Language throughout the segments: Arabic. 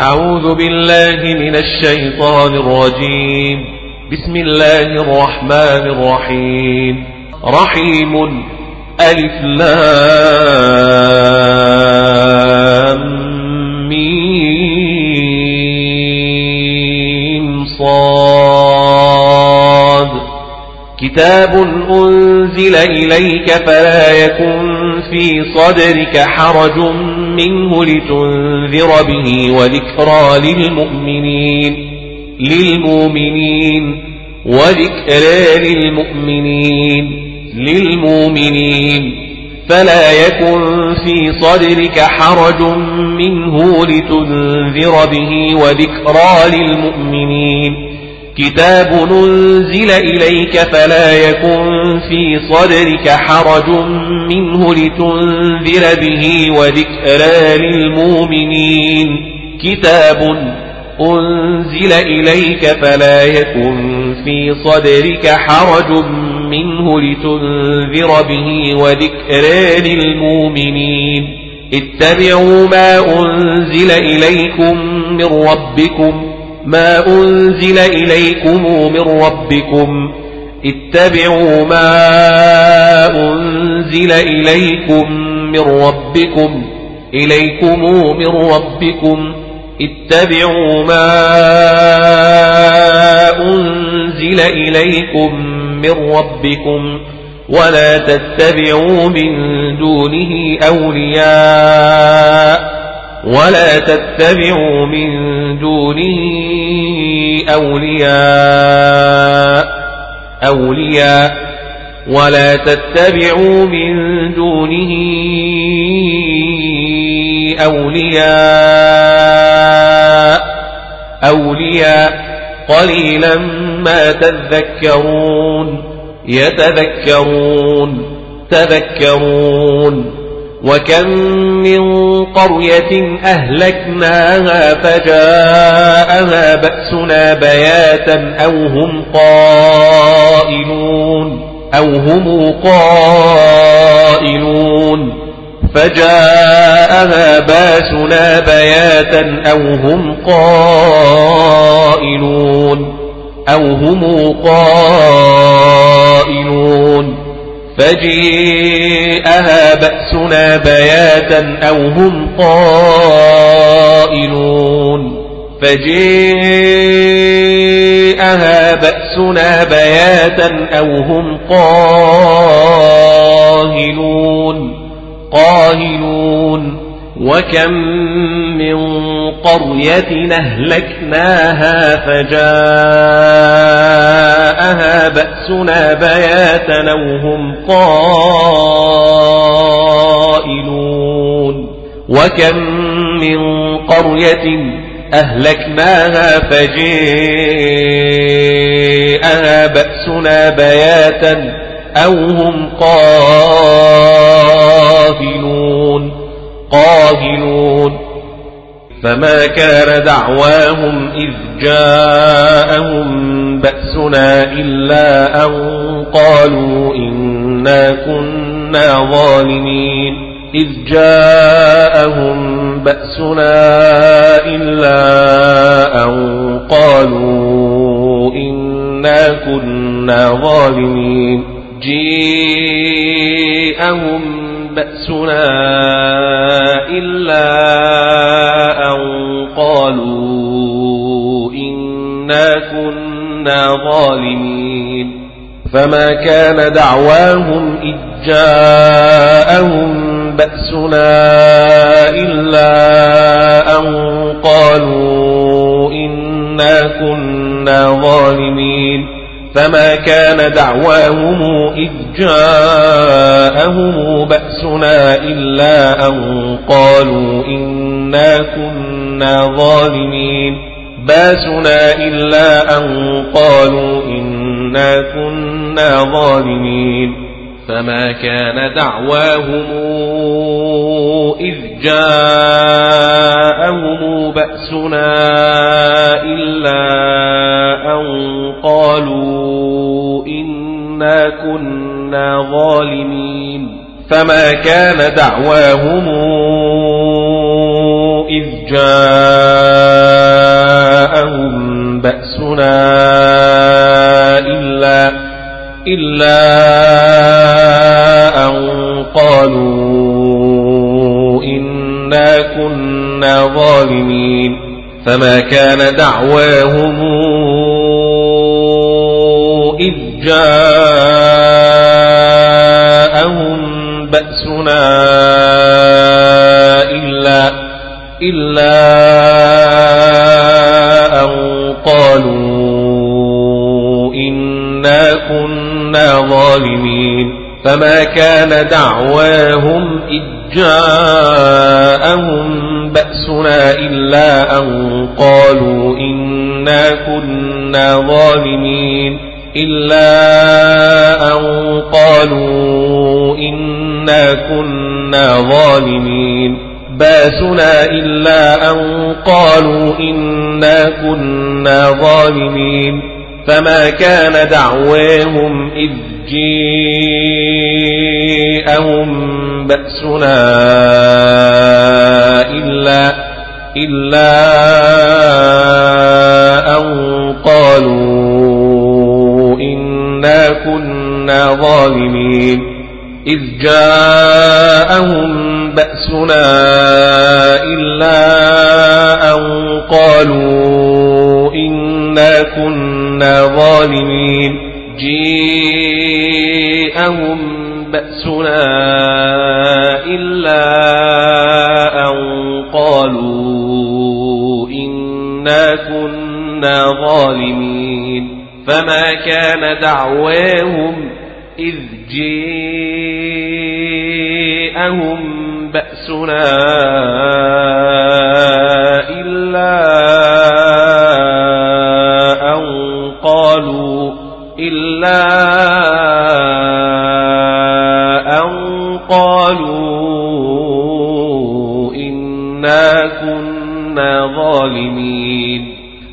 أعوذ بالله من الشيطان الرجيم. بسم الله الرحمن الرحيم. رحيم ألف لام ميم. كتاب أنزل إليك فلا يكن في صدرك حرج منه لتنذر به وذكرى للمؤمنين للمؤمنين وذكرى للمؤمنين للمؤمنين فلا يكن في صدرك حرج منه لتنذر به وذكرى للمؤمنين كتاب ننزل إليك فلا يكن في صدرك حرج منه لتنذر به وذكرى للمؤمنين. كتاب أنزل إليك فلا يكن في صدرك حرج منه لتنذر به وذكرى للمؤمنين. اتبعوا ما أنزل إليكم من ربكم ما أنزل إليكم من ربكم. اتبعوا ما أنزل إليكم من ربكم. إليكم من ربكم. اتبعوا ما أنزل إليكم من ربكم. ولا تتبعوا من دونه أولياء. ولا تتبعوا من دونه أولياء أولياء. ولا تتبعوا من دونه أولياء أولياء. قليلا ما تذكرون يتذكرون تذكرون. وكم من قرية أهلكناها فجاءها بأسنا بياتا أو هم قائلون أو هم قائلون فجاءها باسنا بياتا أو هم قائلون أو هم قائلون فجيءها بأسنا بياتا أو هم قائلون فجيءها بأسنا بياتا أو هم قاهلون قاهلون وكم من قرية أهلكناها فجاءها بأسنا بياتا وهم قائلون وكم من قرية أهلكناها فجاءها بأسنا بياتا أو هم قاهلون قاهلون فما كان دعواهم إذ جاءهم بأسنا إلا أن قالوا إنا كنا ظالمين إذ جاءهم بأسنا إلا أن قالوا إنا كنا ظالمين جيءهم بأسنا إلا أن قالوا إنا كنا ظالمين. فما كان دعواهم إذ جاءهم بأسنا إلا أن قالوا إنا كنا ظالمين. فما كان دعواهم إذ جاءهم بأسنا إلا أن قالوا إنا كنا ظالمين. بأسنا إلا أن قالوا إنا كنا ظالمين. فما كان دعواهم إذ جاءهم بأسنا إلا أن قالوا إنا كنا ظالمين. فما كان دعواهم إذ جاءهم بأسنا إلا إلا أن قالوا إنا كنا ظالمين. فما كان دعواهم إذ جاءهم بأسنا إلا إلا أن قالوا إنا كنا ظالمين فما كان دعواهم إذ جاءهم بأسنا إلا أن قالوا إنا كنا ظالمين إلا أن قالوا إنا كنا ظالمين بأسنا إلا أن قالوا إنا كنا ظالمين فما كان دعواهم إذ جيءهم بأسنا إلا إلا أن قالوا إنا كنا ظالمين إذ جاءهم بأسنا إلا أن قالوا إنا كنا ظالمين جيءهم بأسنا إلا أن قالوا إنا كنا ظالمين فما كان دعواهم إذ جيءهم بأسنا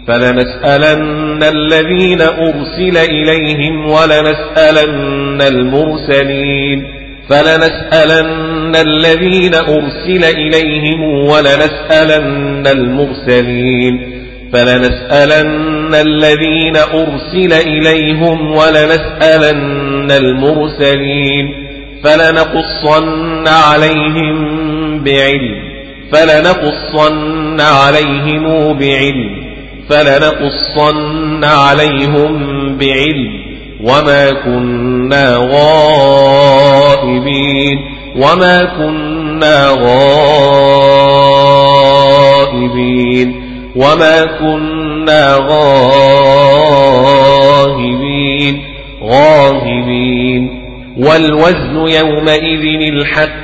فلنسألن الذين أرسل إليهم ولنسألن المرسلين فلنسألن الذين أرسل إليهم ولنسألن المرسلين فلنسألن الذين أرسل إليهم ولنسألن المرسلين فلنقصن عليهم بعلم فلنقصن عليهم بعلم فلنقصن عليهم بعلم وما كنا غائبين وما كنا غائبين وما كنا غائبين غائبين والوزن يومئذ الحق.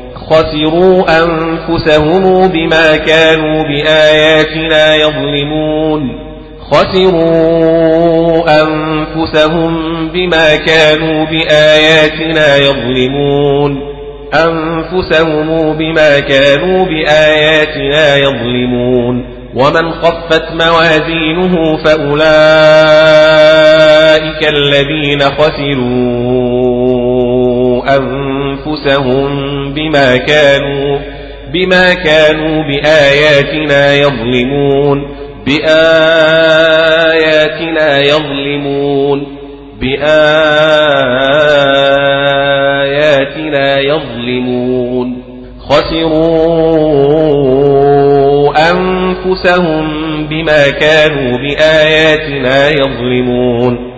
خسروا أنفسهم بما كانوا بآياتنا يظلمون. خسروا أنفسهم بما كانوا بآياتنا يظلمون. أنفسهم بما كانوا بآياتنا يظلمون. ومن خفت موازينه فأولئك الذين خسروا. أنفسهم بما كانوا بما كانوا بآياتنا يظلمون بآياتنا يظلمون بآياتنا يظلمون. خسروا أنفسهم بما كانوا بآياتنا يظلمون.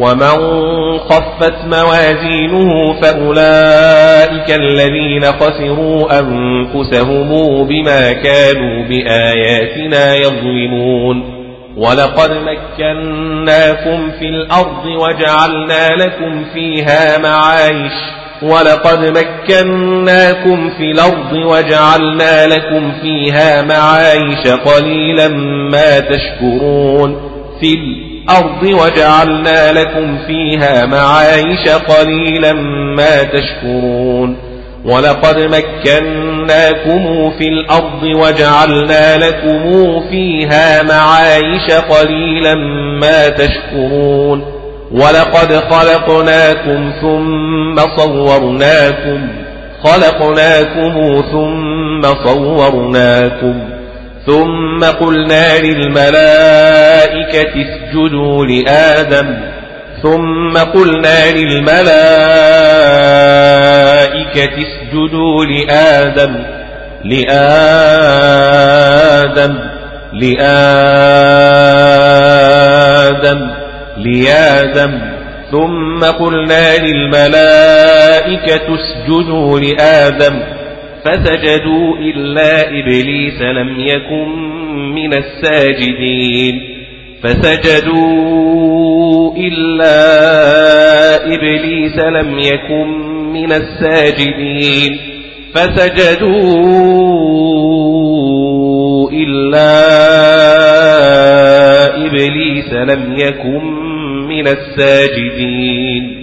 ومن خفت موازينه فأولئك الذين خسروا أنفسهم بما كانوا بآياتنا يظلمون ولقد مكناكم في الأرض وجعلنا لكم فيها معايش ولقد مكناكم في الأرض وجعلنا لكم فيها معايش قليلا ما تشكرون في الأرض وجعلنا لكم فيها معايش قليلا ما تشكرون. ولقد مكناكم في الأرض وجعلنا لكم فيها معايش قليلا ما تشكرون. ولقد خلقناكم ثم صورناكم. خلقناكم ثم صورناكم. ثم قلنا للملائكة اسجدوا لآدم. ثم قلنا للملائكة اسجدوا لآدم. لآدم. لآدم. لآدم. ثم قلنا للملائكة اسجدوا لآدم. فسجدوا إلا إبليس لم يكن من الساجدين. فسجدوا إلا إبليس لم يكن من الساجدين. فسجدوا إلا إبليس لم يكن من الساجدين.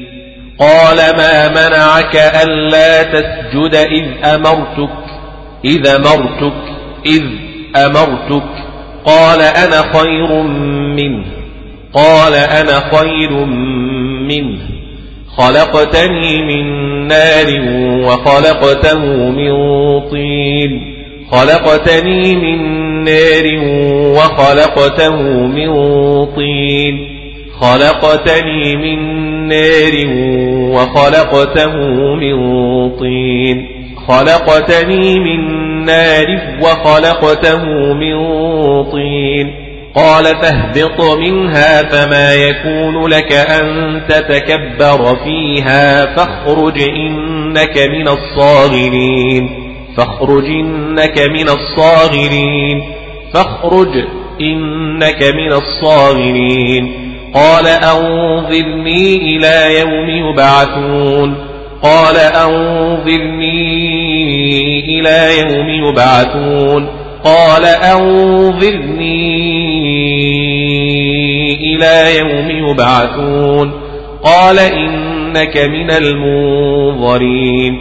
قال ما منعك ألا تسجد إذ أمرتك إذ أمرتك إذ أمرتك. قال أنا خير منه قال أنا خير منه. خلقتني من نار وخلقته من طين. خلقتني من نار وخلقته من طين. خلقتني من نار وخلقته من طين. خلقتني من نار وخلقته من طين. قال فاهبط منها فما يكون لك أن تتكبر فيها فاخرج إنك من الصاغرين. فاخرج إنك من الصاغرين. فاخرج إنك من الصاغرين. قال أنظرني إلى يوم يبعثون. قال أنظرني إلى يوم يبعثون. قال أنظرني إلى يوم يبعثون. قال إنك من المنظرين.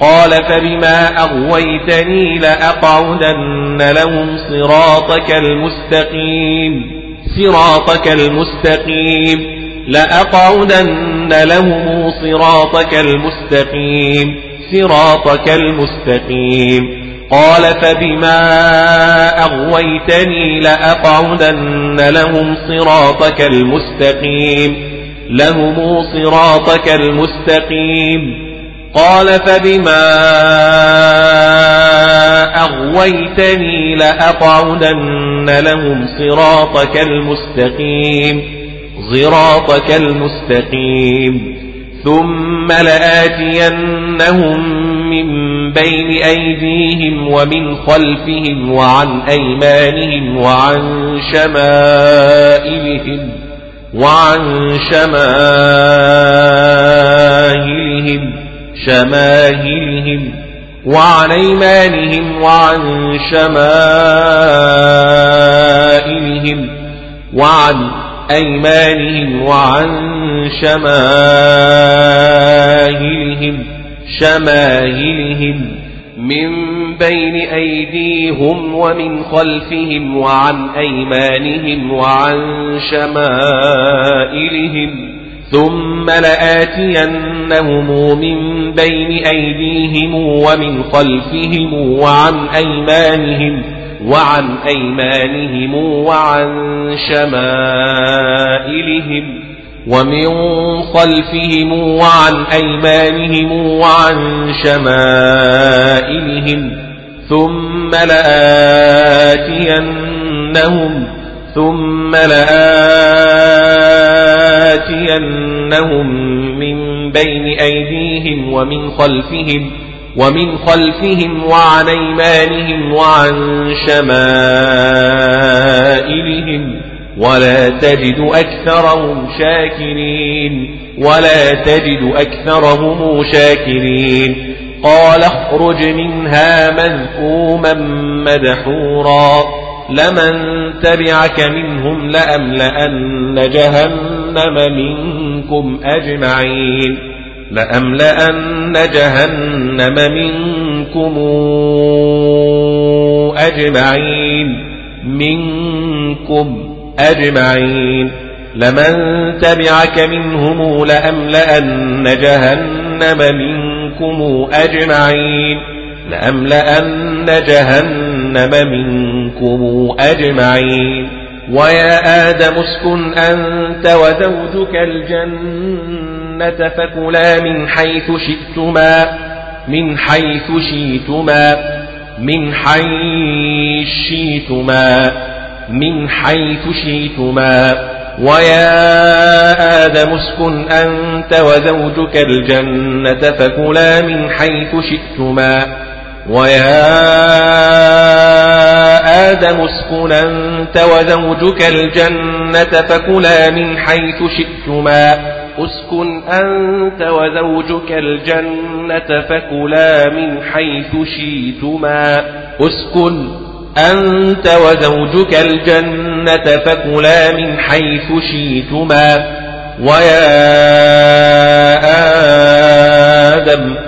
قال فبما أغويتني لأقعدن لهم صراطك المستقيم. صراطك المستقيم لأقعدن لهم صراطك المستقيم صراطك المستقيم قال فبما أغويتني لأقعدن لهم صراطك المستقيم لهم صراطك المستقيم قال فبما أغويتني لأقعدن لهم صراطك المستقيم صراطك المستقيم. ثم لآتينهم من بين أيديهم ومن خلفهم وعن أيمانهم وعن شمائلهم وعن شمائلهم شماهلهم وعن أيمانهم وعن شمائلهم وعن أيمانهم وعن شمائلهم شمائلهم من بين أيديهم ومن خلفهم وعن أيمانهم وعن شمائلهم. ثم لآتينهم من بين أيديهم ومن خلفهم وعن أيمانهم وعن أيمانهم وعن شمائلهم ومن خلفهم وعن أيمانهم وعن شمائلهم ثم لآتينهم ثم لآتينهم من بين أيديهم ومن خلفهم ومن خلفهم وعن أيمانهم وعن شمائلهم ولا تجد أكثرهم شاكرين ولا تجد أكثرهم شاكرين قال اخرج منها مذكوما مدحورا لمن تبعك منهم لأملأن جهنم منكم أجمعين لأملأن جهنم منكم أجمعين منكم أجمعين لمن تبعك منهم لأملأن جهنم منكم أجمعين لأملأن جهنم منكم أجمعين ويا آدم اسكن أنت وزوجك الجنة فكلا من حيث شئتما من حيث شئتما من حيث شئتما من حيث شئتما. ويا آدم اسكن أنت وزوجك الجنة فكلا من حيث شئتما ويا آدم اسكن أنت وزوجك الجنة فكلا من حيث شئتما. اسكن أنت وزوجك الجنة فكلا من حيث شئتما. اسكن أنت وزوجك الجنة فكلا من حيث شئتما. ويا آدم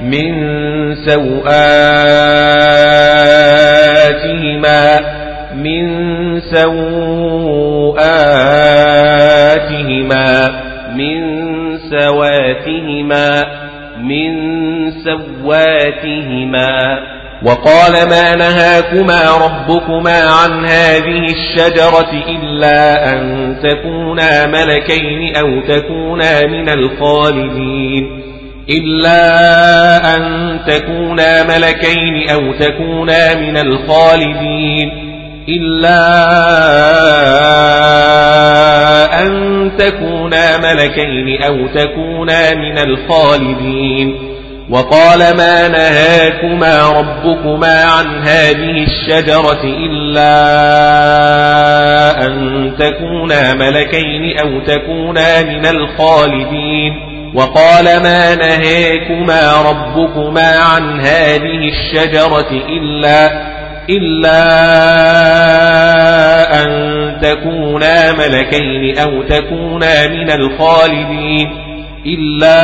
من سوآتهما من سوآتهما من سواتهما من سواتهما. وقال ما نهاكما ربكما عن هذه الشجرة إلا أن تكونا ملكين أو تكونا من الخالدين. إلا أن تكونا ملكين أو تكونا من الخالدين إلا أن تكونا ملكين أو تكونا من الخالدين وقال ما نهاكما ربكما عن هذه الشجرة إلا أن تكونا ملكين أو تكونا من الخالدين وقال ما نهاكما ربكما عن هذه الشجرة إلا إلا أن تكونا ملكين أو تكونا من الخالدين إلا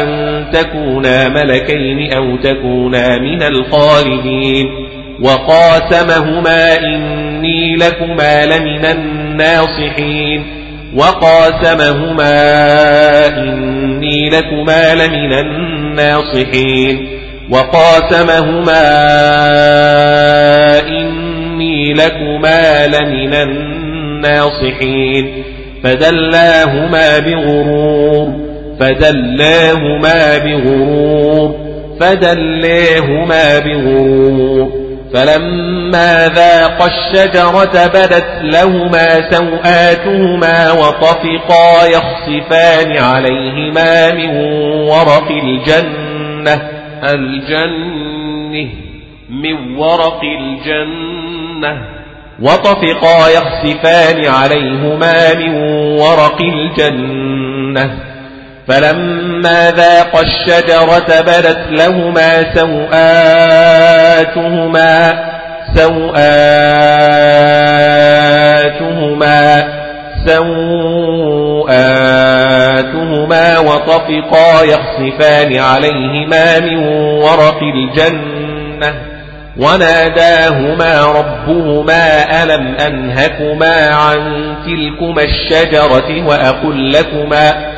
أن تكونا ملكين أو تكونا من الخالدين وقاسمهما إني لكما لمن الناصحين وقاسمهما إني لكما لمن الناصحين. وقاسمهما إني لكما لمن الناصحين. فدلاهما بغرور فدلاهما بغرور فدلاهما بغرور. فلما ذاقا الشجرة بدت لهما سوآتهما وطفقا يخصفان عليهما من ورق الجنة. الجنة من ورق الجنة. وطفقا يخسفان عليهما من ورق الجنة. فلما ذاقا الشجرة بدت لهما سوآتهما سوآتهما سوآتهما وطفقا يخسفان عليهما من ورق الجنة. وناداهما ربهما ألم أنهكما عن تلكما الشجرة وأقل لكما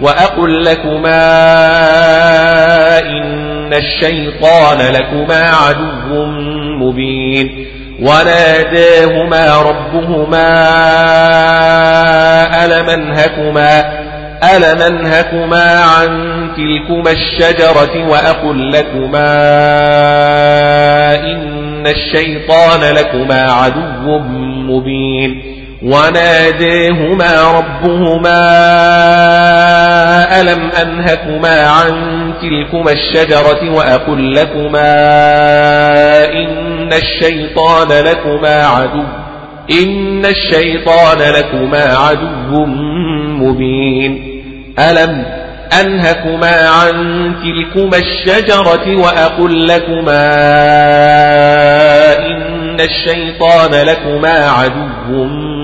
وأقل لكما إن الشيطان لكما عدو مبين وناداهما ربهما ألم أنهكما ألم أنهكما عن تلكما الشجرة وأقل لكما إن الشيطان لكما عدو مبين وناديهما ربهما ألم أنهكما عن تلكما الشجرة وأقل لكما إن الشيطان لكما عدو إن الشيطان لكما عدو مبين. ألم أنهكما عن تلكما الشجرة وأقل لكما إن الشيطان لكما عدو مبين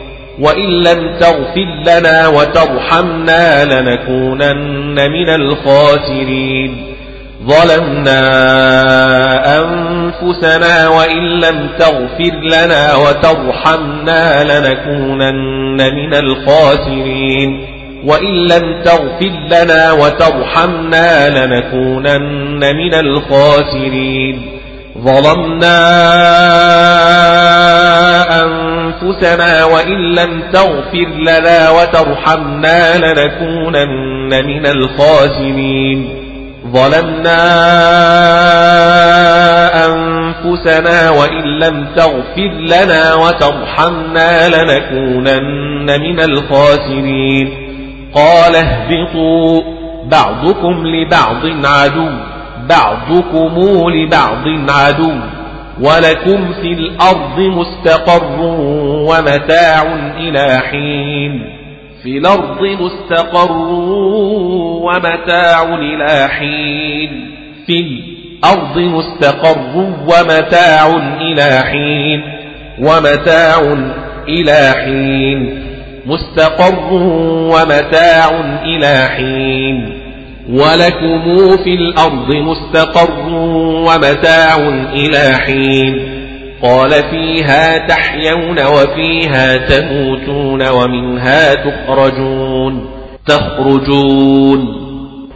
وإن لم تغفر لنا وترحمنا لنكونن من الخاسرين. ظلمنا أنفسنا وإن لم تغفر لنا وترحمنا لنكونن من الخاسرين. وإن لم تغفر لنا وترحمنا لنكونن من الخاسرين. ظلمنا أنفسنا وإن لم تغفر لنا وترحمنا لنكونن من الخاسرين. ظلمنا أنفسنا وإن لم تغفر لنا وترحمنا لنكونن من الخاسرين. قال اهبطوا بعضكم لبعض عدو. بعضكم لبعض عدو ولكم في الأرض مستقر ومتاع إلى حين في الأرض مستقر ومتاع إلى حين في الأرض مستقر ومتاع إلى حين ومتاع إلى حين مستقر ومتاع إلى حين ولكم في الأرض مستقر ومتاع إلى حين قال فيها تحيون وفيها تموتون ومنها تخرجون تخرجون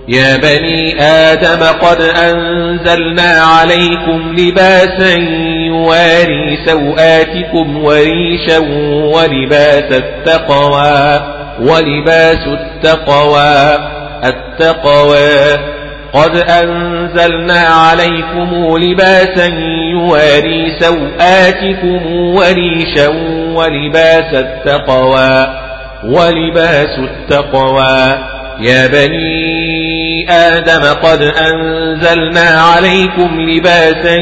يا بني آدم قد أنزلنا عليكم لباسا يواري سوآتكم وريشا ولباس التقوى ولباس التقوى التقوى. قد أنزلنا عليكم لباسا يواري سوآتكم وريشا ولباس التقوى. ولباس التقوى. يا بني آدم قد أنزلنا عليكم لباسا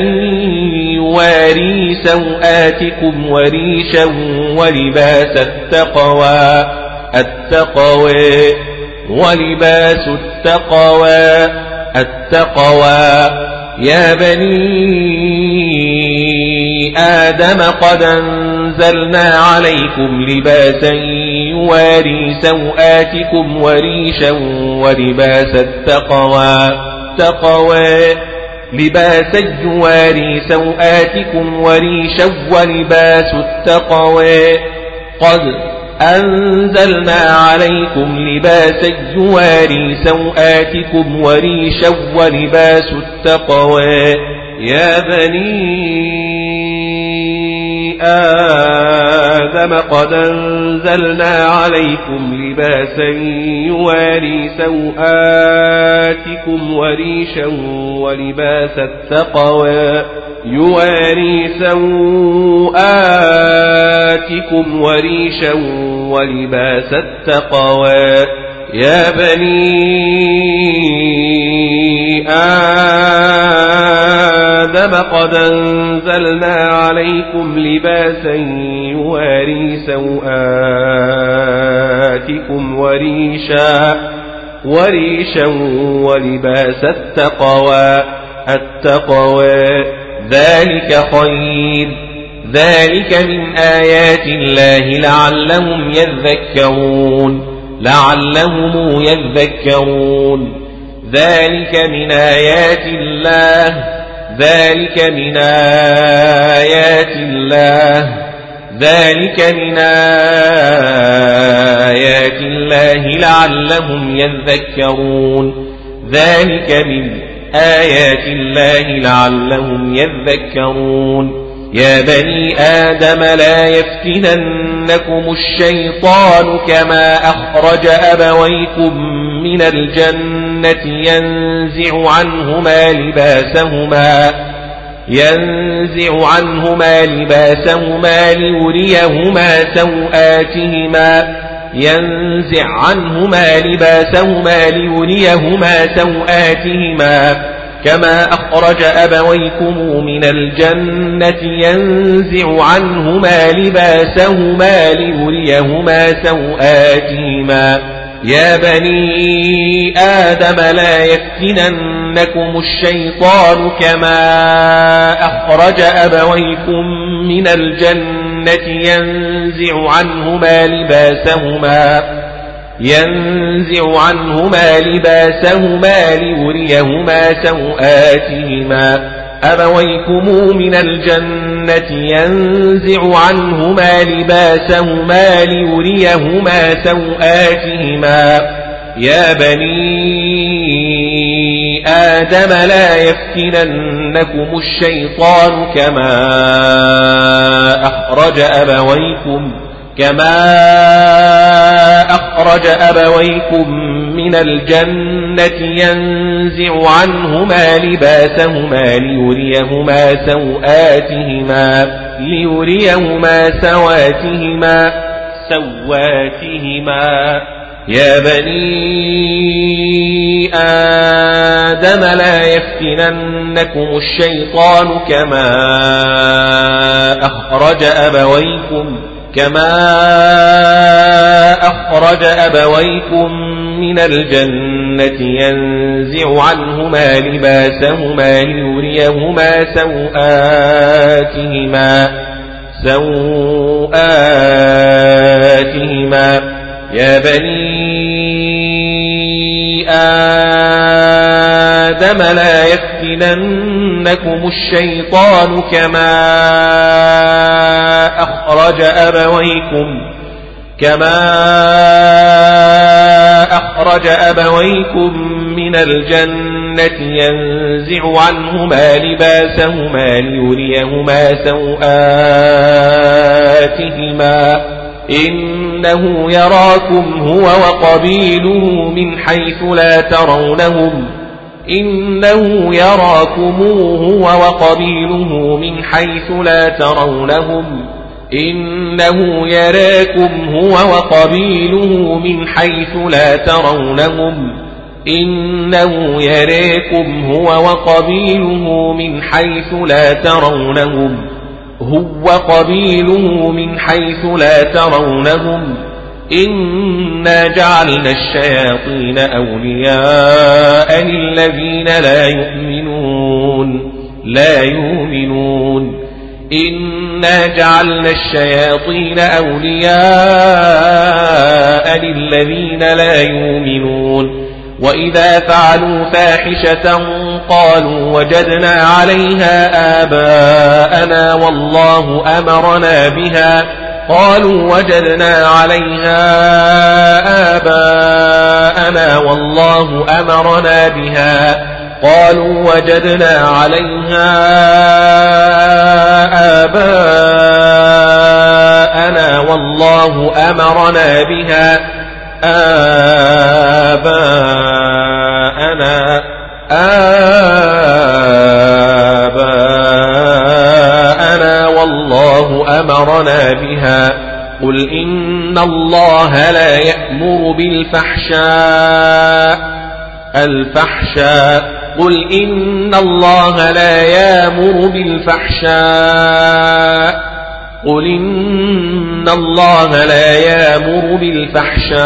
يواري سوآتكم وريشا ولباس التقوى. التقوى. ولباس التقوى التقوى. يا بني آدم قد أنزلنا عليكم لباسا يواري سوآتكم وريشا ولباس التقوى تقوى. لباس يواري سوآتكم وريشا ولباس التقوى. قد أنزلنا عليكم لباسا يواري سوآتكم وريشا ولباس التقوى. يا بني آدم قد أنزلنا عليكم لباسا يواري سوآتكم وريشا ولباس التقوى يواري سوآتكم وريشا ولباس التقوى يا بني آدم قد أنزلنا عليكم لباسا يواري سوآتكم وريشا وريشا ولباس التقوى التقوى. ذلك خير. ذلك من آيات الله لعلهم يذكرون. لعلهم يذكرون. ذلك من آيات الله. ذلك من آيات الله. ذلك من آيات الله لعلهم يذكرون. ذلك من آيات الله لعلهم يذكرون. يا بني آدم لا يفتننكم الشيطان كما أخرج أبويكم من الجنة ينزع عنهما لباسهما ينزع عنهما لباسهما ليريهما سوآتهما ينزع عنهما لباسهما ليريهما سوآتهما. كما أخرج أبويكم من الجنة ينزع عنهما لباسهما ليريهما سوآتهما يا بني آدم لا يفتننكم الشيطان كما أخرج أبويكم من الجنة ينزع عنهما لباسهما ينزع عنهما لباسهما ليريهما سوآتهما. أبويكم من الجنة ينزع عنهما لباسهما ليريهما سوآتهما. يا بني آدم لا يفتننكم الشيطان كما أخرج أبويكم كما أخرج أبويكم من الجنة ينزع عنهما لباسهما ليريهما سوآتهما ليريهما سواتهما سواتهما يا بني آدم لا يفتننكم الشيطان كما أخرج أبويكم كما أخرج أبويكم من الجنة ينزع عنهما لباسهما ليريهما سوآتهما سوآتهما يا بني آدم لا يفتننكم الشيطان كما أخرج أبويكم كما أخرج أبويكم من الجنة ينزع عنهما لباسهما ليريهما سوآتهما إنه يراكم هو وقبيله من حيث لا ترونهم إنه يراكم هو وقبيله من حيث لا ترونهم. إنه يراكم هو وقبيله من حيث لا ترونهم. إنه يراكم هو وقبيله من حيث لا ترونهم. هو قبيله من حيث لا ترونهم. إنا جعلنا الشياطين أولياء للذين لا يؤمنون لا يؤمنون إنا جعلنا الشياطين أولياء للذين لا يؤمنون وإذا فعلوا فاحشة قالوا وجدنا عليها آباءنا والله أمرنا بها قالوا وجدنا عليها آباءنا والله أمرنا بها. قالوا وجدنا عليها آباءنا والله أمرنا بها. آباءنا آباءنا. والله أمرنا بها. قل إن الله لا يأمر بالفحشاء. الفحشاء. قل إن الله لا يأمر بالفحشاء. قل إن الله لا يأمر بالفحشاء.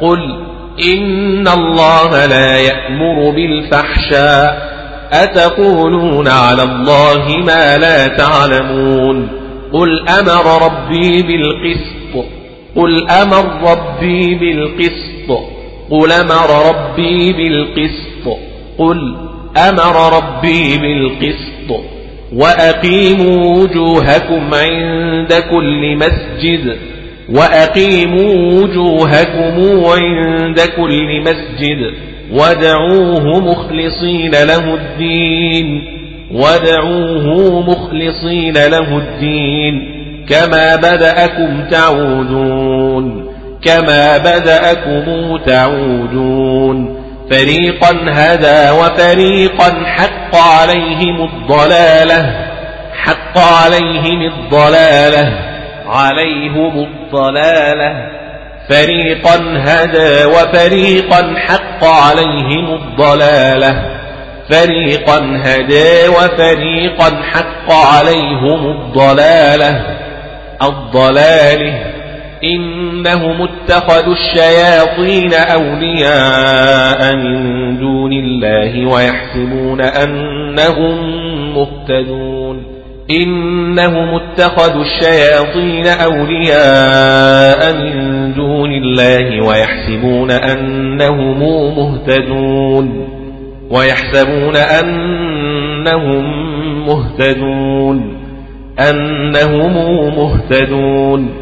قل إن الله لا يأمر بالفحشاء. أتقولون على الله ما لا تعلمون قل أمر ربي بالقسط قل أمر ربي بالقسط قل أمر ربي بالقسط قل أمر ربي بالقسط وأقيموا وجوهكم عند كل مسجد وأقيموا وجوهكم عند كل مسجد ودعوه مخلصين له الدين ودعوه مخلصين له الدين كما بدأكم تعودون كما بدأكم تعودون فريقا هدى وفريقا حق عليهم الضلالة حق عليهم الضلالة عليهم الضلالة فريقا هدى وفريقا حق عليهم الضلالة. فريقا هدى وفريقا حق عليهم الضلالة. الضلاله إنهم اتخذوا الشياطين أولياء من دون الله ويحسبون أنهم مهتدون. إنهم اتخذوا الشياطين أولياء من دون الله ويحسبون أنهم مهتدون. ويحسبون أنهم مهتدون. أنهم مهتدون.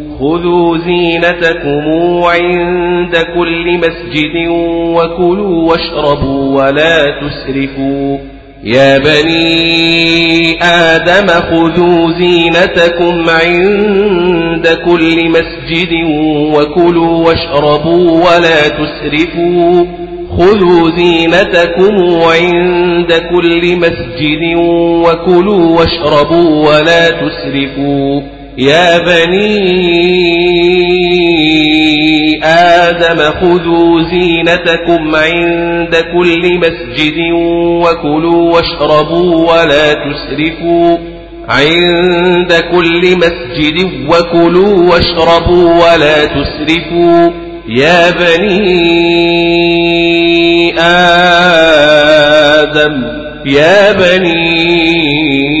خذوا زينتكم عند كل مسجد وكلوا واشربوا ولا تسرفوا. يا بني آدم خذوا زينتكم عند كل مسجد وكلوا واشربوا ولا تسرفوا. خذوا زينتكم عند كل مسجد وكلوا واشربوا ولا تسرفوا. يا بني آدم خذوا زينتكم عند كل مسجد وكلوا واشربوا ولا تسرفوا عند كل مسجد وكلوا واشربوا ولا تسرفوا يا بني آدم يا بني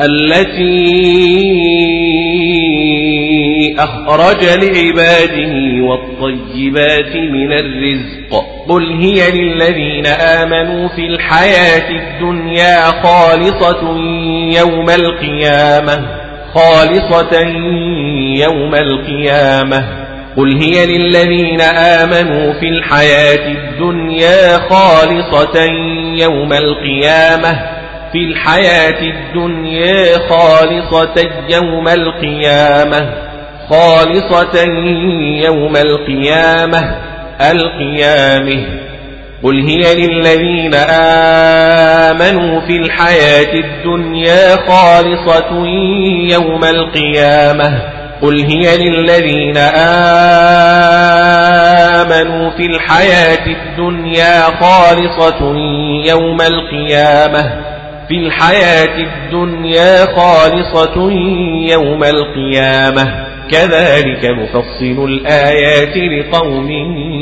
التي أخرج لعباده والطيبات من الرزق. قل هي للذين آمنوا في الحياة الدنيا خالصة يوم القيامة خالصة يوم القيامة. قل هي للذين آمنوا في الحياة الدنيا خالصة يوم القيامة في الحياة الدنيا خالصة يوم القيامة خالصة يوم القيامة القيامة. قل هي للذين آمنوا في الحياة الدنيا خالصة يوم القيامة. قل هي للذين آمنوا في الحياة الدنيا خالصة يوم القيامة. في الحياة الدنيا خالصة يوم القيامة. كذلك نفصل الآيات لقوم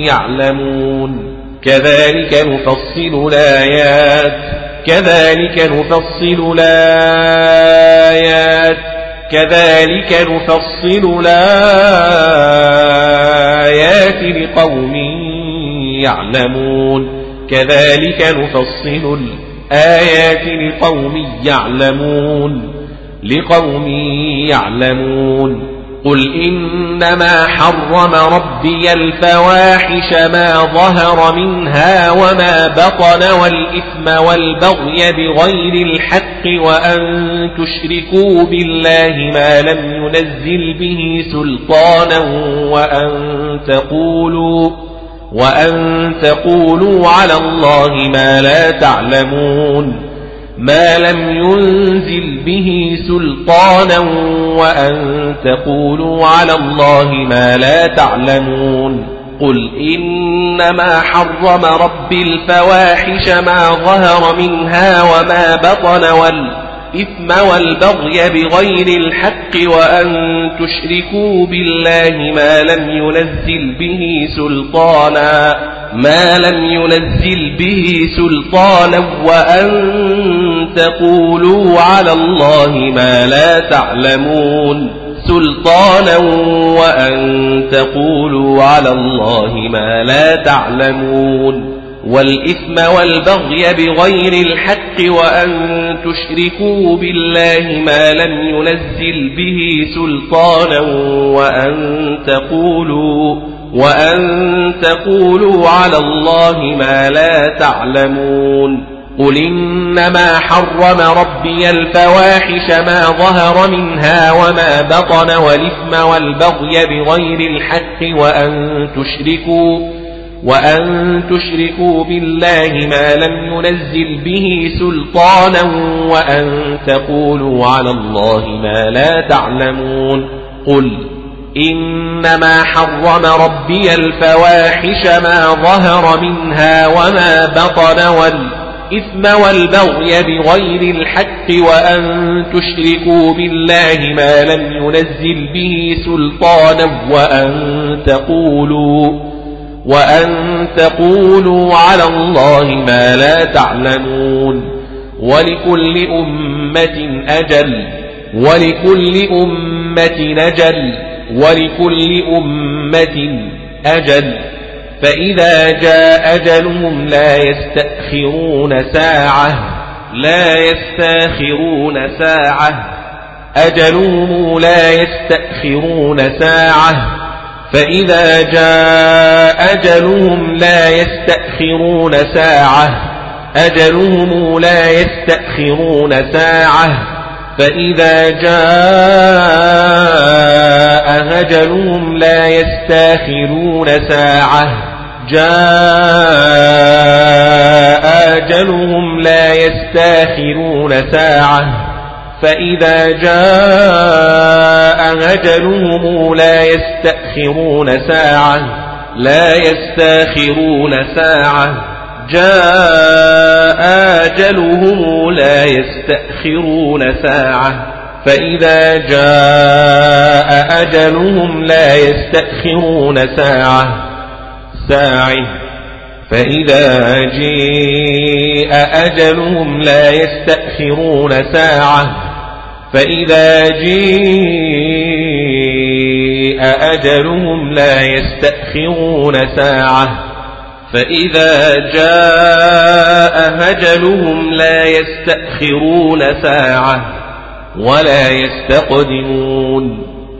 يعلمون. كذلك نفصل الآيات. كذلك نفصل الآيات. كذلك نفصل الآيات لقوم يعلمون. كذلك نفصل الآيات لقوم يعلمون لقوم يعلمون. قل إنما حرم ربي الفواحش ما ظهر منها وما بطن والإثم والبغي بغير الحق وأن تشركوا بالله ما لم ينزل به سلطانا وأن تقولوا وأن تقولوا على الله ما لا تعلمون ما لم ينزل به سلطانا وأن تقولوا على الله ما لا تعلمون قل إنما حرم ربي الفواحش ما ظهر منها وما بطن والإثم والبغي بغير الحق وأن تشركوا بالله ما لم ينزل به سلطانا ما لم ينزل به سلطانا وأن تقولوا على الله ما لا تعلمون سلطانا وأن تقولوا على الله ما لا تعلمون. والإثم والبغي بغير الحق وأن تشركوا بالله ما لم ينزل به سلطانا وأن تقولوا وأن تقولوا على الله ما لا تعلمون قل إنما حرم ربي الفواحش ما ظهر منها وما بطن والإثم والبغي بغير الحق وأن تشركوا وأن تشركوا بالله ما لم ينزل به سلطانا وأن تقولوا على الله ما لا تعلمون قل إنما حرم ربي الفواحش ما ظهر منها وما بطن والإثم والبغي بغير الحق وأن تشركوا بالله ما لم ينزل به سلطانا وأن تقولوا وأن تقولوا على الله ما لا تعلمون ولكل أمة أجل ولكل أمة أجل ولكل أمة أجل. فإذا جاء أجلهم لا يستأخرون ساعة لا يستأخرون ساعة. أجلهم لا يستأخرون ساعة. فإذا جاء أجلهم لا يستأخرون ساعة. أجلهم لا يستأخرون ساعة. فإذا جاء أجلهم لا يستأخرون ساعة. جاء أجلهم لا يستأخرون ساعة. فإذا جاء أجلهم لا يستأخرون ساعة لا يستأخرون ساعة. جاء أجلهم لا يستأخرون ساعة. فإذا جاء أجلهم لا يستأخرون ساعة. ساعة. فإذا جاء أجلهم لا يستأخرون ساعة. فإذا جاء أجلهم لا يستأخرون ساعة فإذا جاء هجلهم لا يستأخرون ساعة ولا يستقدمون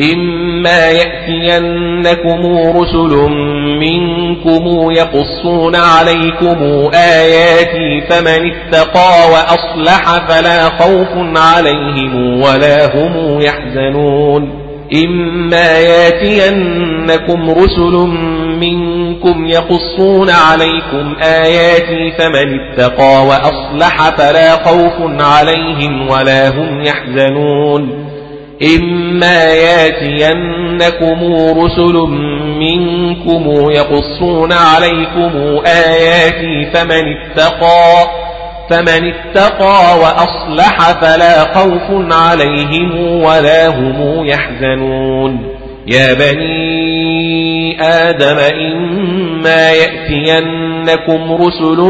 إما يأتينكم رسل منكم يقصون عليكم آياتي فمن اتقى وأصلح فلا خوف عليهم ولا هم يحزنون إما يأتينكم رسل منكم يقصون عليكم آياتي فمن اتقى وأصلح فلا خوف عليهم ولا هم يحزنون إما ياتينكم رسل منكم يقصون عليكم آياتي فمن اتقى فمن اتقى وأصلح فلا خوف عليهم ولا هم يحزنون. يا بني آدم إما يأتينكم رسل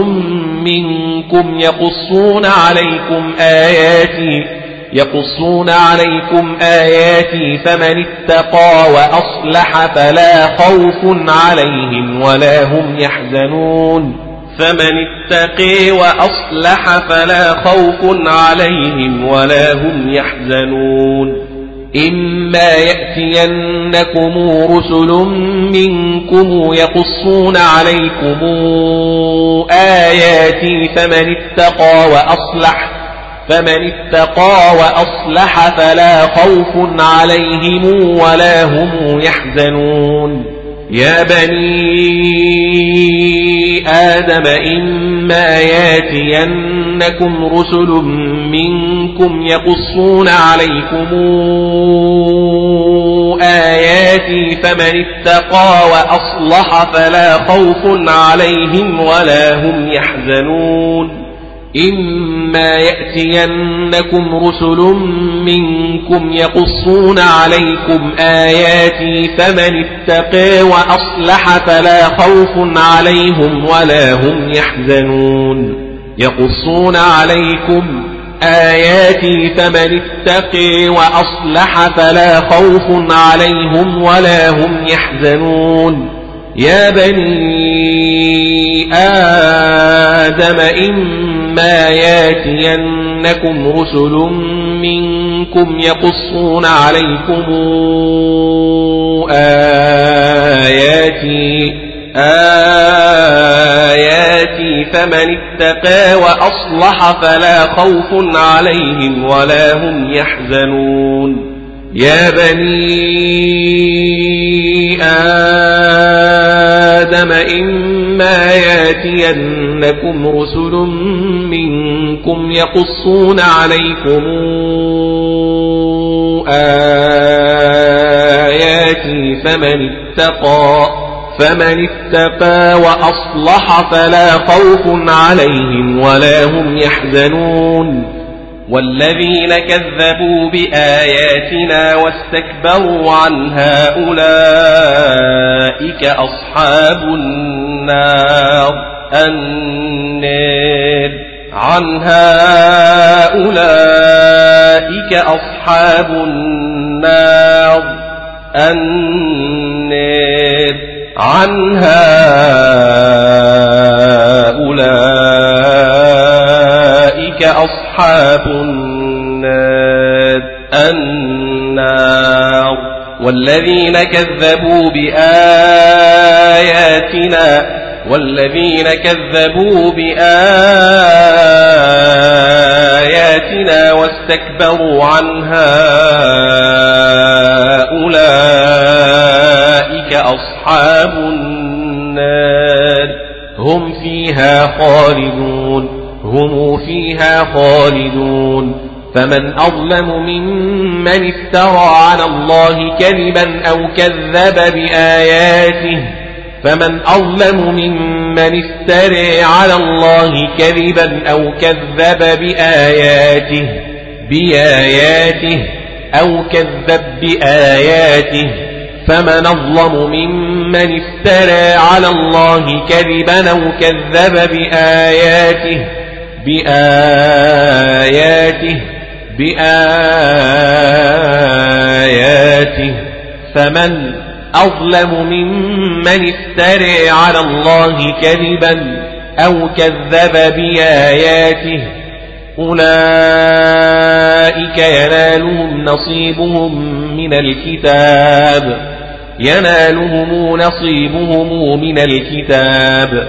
منكم يقصون عليكم آياتي يقصون عليكم آياتي فمن اتقى وأصلح فلا خوف عليهم ولا هم يحزنون. فمن اتقي وأصلح فلا خوف عليهم ولا هم يحزنون. إما يأتينكم رسل منكم يقصون عليكم آياتي فمن اتقى وأصلح فمن اتقى وأصلح فلا خوف عليهم ولا هم يحزنون. يا بني آدم إما ياتينكم رسل منكم يقصون عليكم آياتي فمن اتقى وأصلح فلا خوف عليهم ولا هم يحزنون. إما يأتينكم رسل منكم يقصون عليكم آياتي فمن اتقى وأصلح فلا خوف عليهم ولا هم يحزنون يقصون عليكم آياتي فمن اتقي وأصلح فلا خوف عليهم ولا هم يحزنون يا بني آدم إما ياتينكم رسل منكم يقصون عليكم آياتي آياتي فمن اتقى وأصلح فلا خوف عليهم ولا هم يحزنون. يا بني آدم إما ياتينكم رسل منكم يقصون عليكم آياتي فمن اتقى فمن اتقى وأصلح فلا خوف عليهم ولا هم يحزنون. والذين كذبوا بآياتنا واستكبروا عنها أولئك أصحاب النار. النار. عنها أولئك أصحاب النار. النار. عنها أولئك أصحاب النار النار. والذين كذبوا بآياتنا والذين كذبوا بآياتنا واستكبروا عنها أولئك أصحاب النار. هم فيها خالدون. هم فيها خالدون. فمن أظلم ممن افترى على الله كذبا أو كذب بآياته فمن أظلم ممن افتري على الله كذبا أو كذب بآياته بآياته أو كذب بآياته فمن أظلم ممن افترى على الله كذبا أو كذب بآياته بآياته بآياته. فمن أظلم ممن افتري على الله كذبا أو كذب بآياته أولئك ينالهم نصيبهم من الكتاب. ينالهم نصيبهم من الكتاب.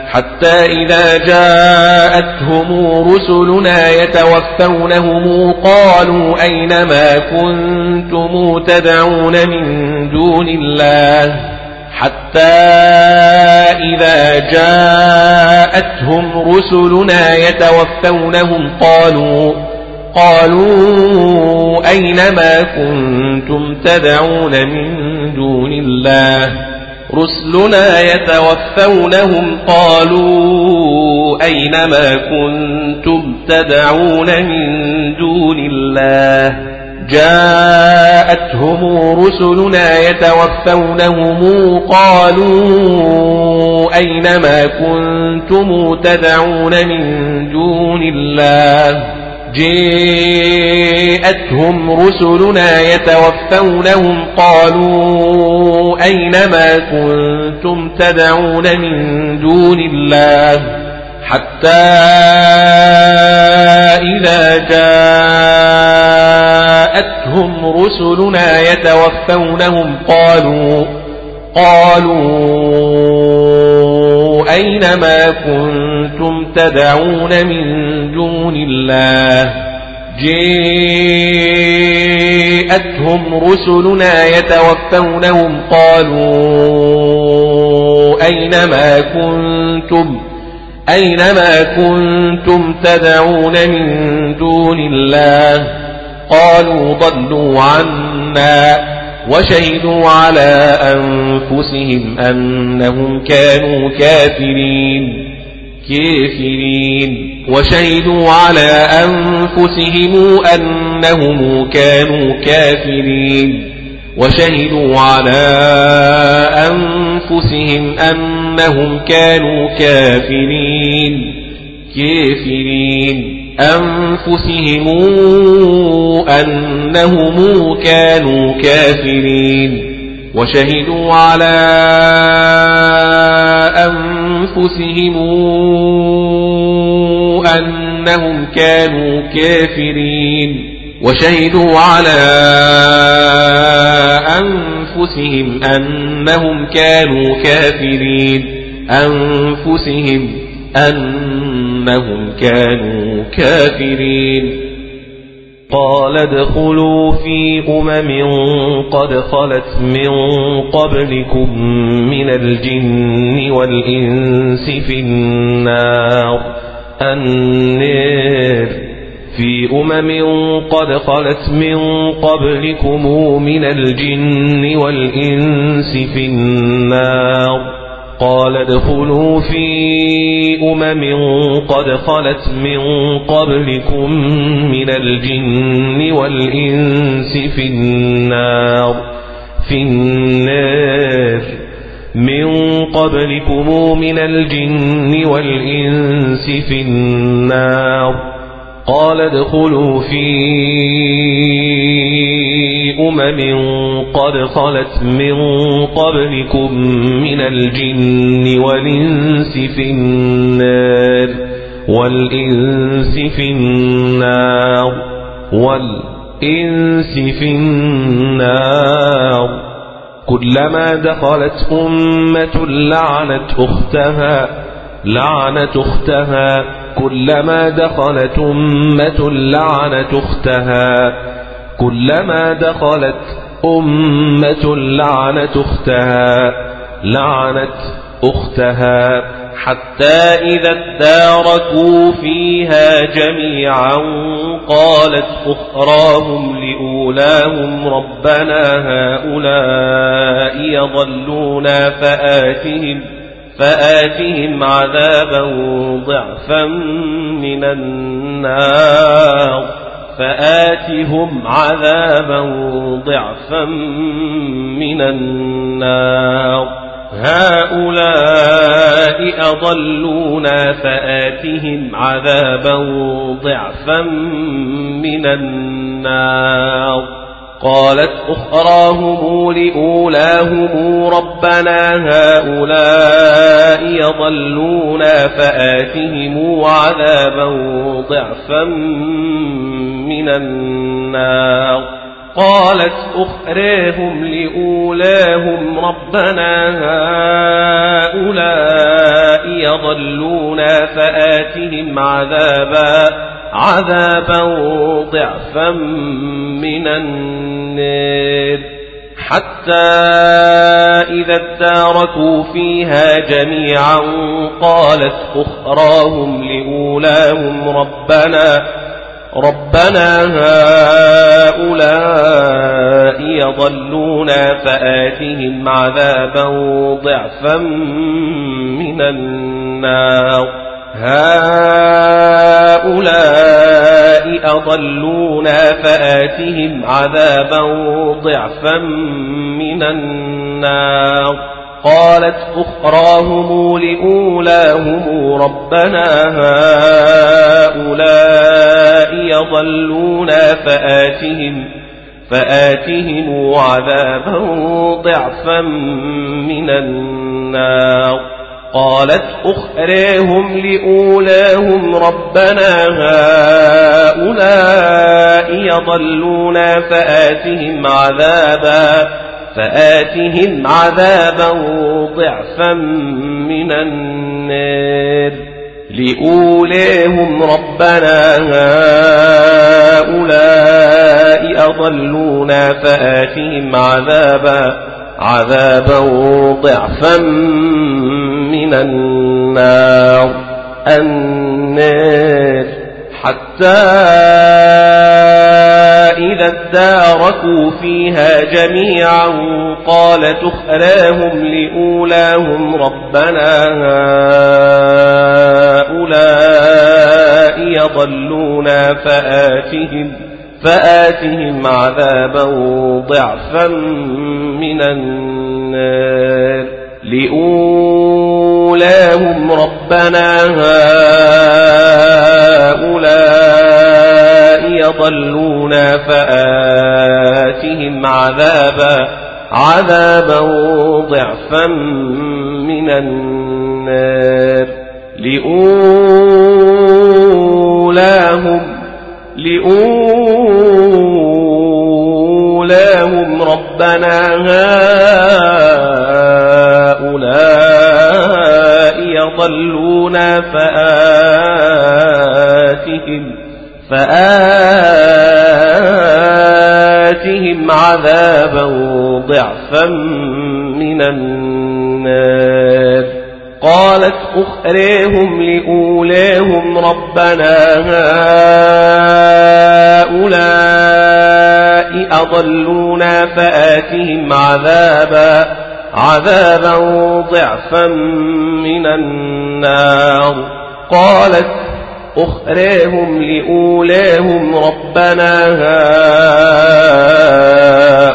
حتى إذا جاءتهم رسلنا يتوفونهم قالوا أين ما كنتم تدعون من دون الله حتى إذا جاءتهم رسلنا يتوفونهم قالوا قالوا أين ما كنتم تدعون من دون الله رسلنا يتوفونهم قالوا أين ما كنتم تدعون من دون الله جاءتهم رسلنا يتوفونهم قالوا أين ما كنتم تدعون من دون الله جاءتهم رسلنا يتوفونهم قالوا أين ما كنتم تدعون من دون الله حتى إذا جاءتهم رسلنا يتوفونهم قالوا قالوا أين ما كنتم تدعون من دون الله. جاءتهم رسلنا يتوفونهم قالوا أين ما كنتم؟ أين ما كنتم تدعون من دون الله؟ قالوا ضلوا عنا وشهدوا على أنفسهم أنهم كانوا كافرين. كافرين. وشهدوا على أنفسهم أنهم كانوا كافرين. وشهدوا على أنفسهم أنهم كانوا كافرين. كافرين. أنفسهم أنهم كانوا كافرين. وشهدوا على أنفسهم أنهم كانوا كافرين. وشهدوا على أنفسهم أنهم كانوا كافرين. أنفسهم أنهم كانوا كافرين. قال ادخلوا في أمم قد خلت من قبلكم من الجن والإنس في النار. النار في أمم قد خلت من قبلكم من الجن والإنس في النار. قال ادخلوا في أمم قد خلت من قبلكم من الجن والإنس في النار في النار. من قبلكم من الجن والإنس في النار. قال ادخلوا في أمم قد خلت من قبلكم من الجن والإنس في النار والإنس في النار والإنس في النار كلما دخلت أمة لعنت أختها لعنت أختها كلما دخلت أمة لعنت أختها. كلما دخلت أمة لعنت أختها. لعنت أختها حتى إذا اداركوا فيها جميعا قالت أخراهم لأولاهم ربنا هؤلاء يضلونا فآتهم فآتهم عذابا ضعفا من النار فآتهم عذابا ضعفا من النار هؤلاء أضلونا فآتهم عذابا ضعفا من النار قالت أخراهم لأولاهم ربنا هؤلاء يضلونا فآتهم عذابا ضعفا من النار. قالت أخريهم لأولاهم ربنا هؤلاء يضلونا فآتهم عذابا عذابا ضعفا من النار حتى إذا اداركوا فيها جميعا قالت أخراهم لأولاهم ربنا ربنا هؤلاء يضلونا فآتهم عذابا ضعفا من النار. هؤلاء أضلونا فآتهم عذابا ضعفا من النار. قالت أخراهم لأولاهم ربنا هؤلاء يضلونا فآتهم فآتهم عذابا ضعفا من النار. قالت أخريهم لأولاهم ربنا هؤلاء يضلونا فآتهم عذابا فآتهم عذابا ضعفا من النار لأوليهم ربنا هؤلاء أضلونا فآتهم عذابا عذابا ضعفا من النار النار حتى إذا اداركوا فيها جميعا قال تخلاهم لأولاهم ربنا هؤلاء يضلونا فآتهم فآتهم عذابا ضعفا من النار لأولاهم ربنا هؤلاء يضلونا فآتهم عذابا عذابا ضعفا من النار. لأولاهم لأولاهم ربنا هؤلاء يضلونا فآتهم فآتهم عذابا ضعفا من النار. قالت أخريهم لأولاهم ربنا هؤلاء أضلونا فآتهم عذابا عذابا ضعفا من النار. قالت أخريهم لأولاهم ربنا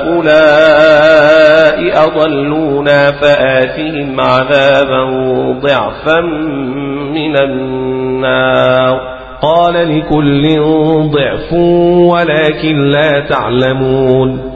هؤلاء أضلونا فآتهم عذابا ضعفا من النار. قال لكل ضعف ولكن لا تعلمون.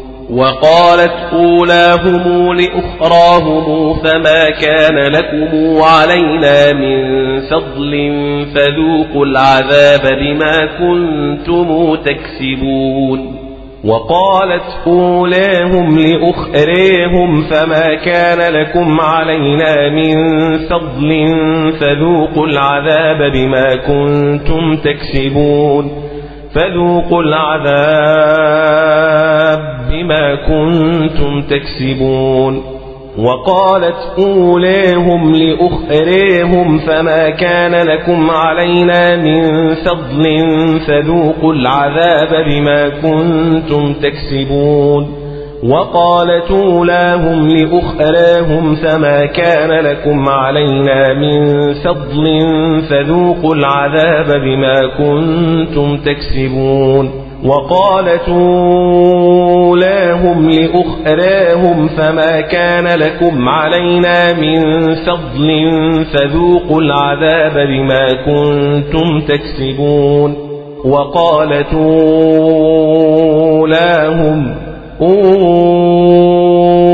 وقالت أولاهم لأخراهم فما كان لكم علينا من فضل فذوقوا العذاب بما كنتم تكسبون. وقالت أولاهم لأخريهم فما كان لكم علينا من فضل فذوقوا العذاب بما كنتم تكسبون. فذوقوا العذاب بما كنتم تكسبون. وقالت أوليهم لأخريهم فما كان لكم علينا من فضل فذوقوا العذاب بما كنتم تكسبون. وقالت أولاهم لأخراهم فما كان لكم علينا من فضل فذوقوا العذاب بما كنتم تكسبون. وقالت أولاهم لأخراهم فما كان لكم علينا من فضل فذوقوا العذاب بما كنتم تكسبون. وقالت أولاهم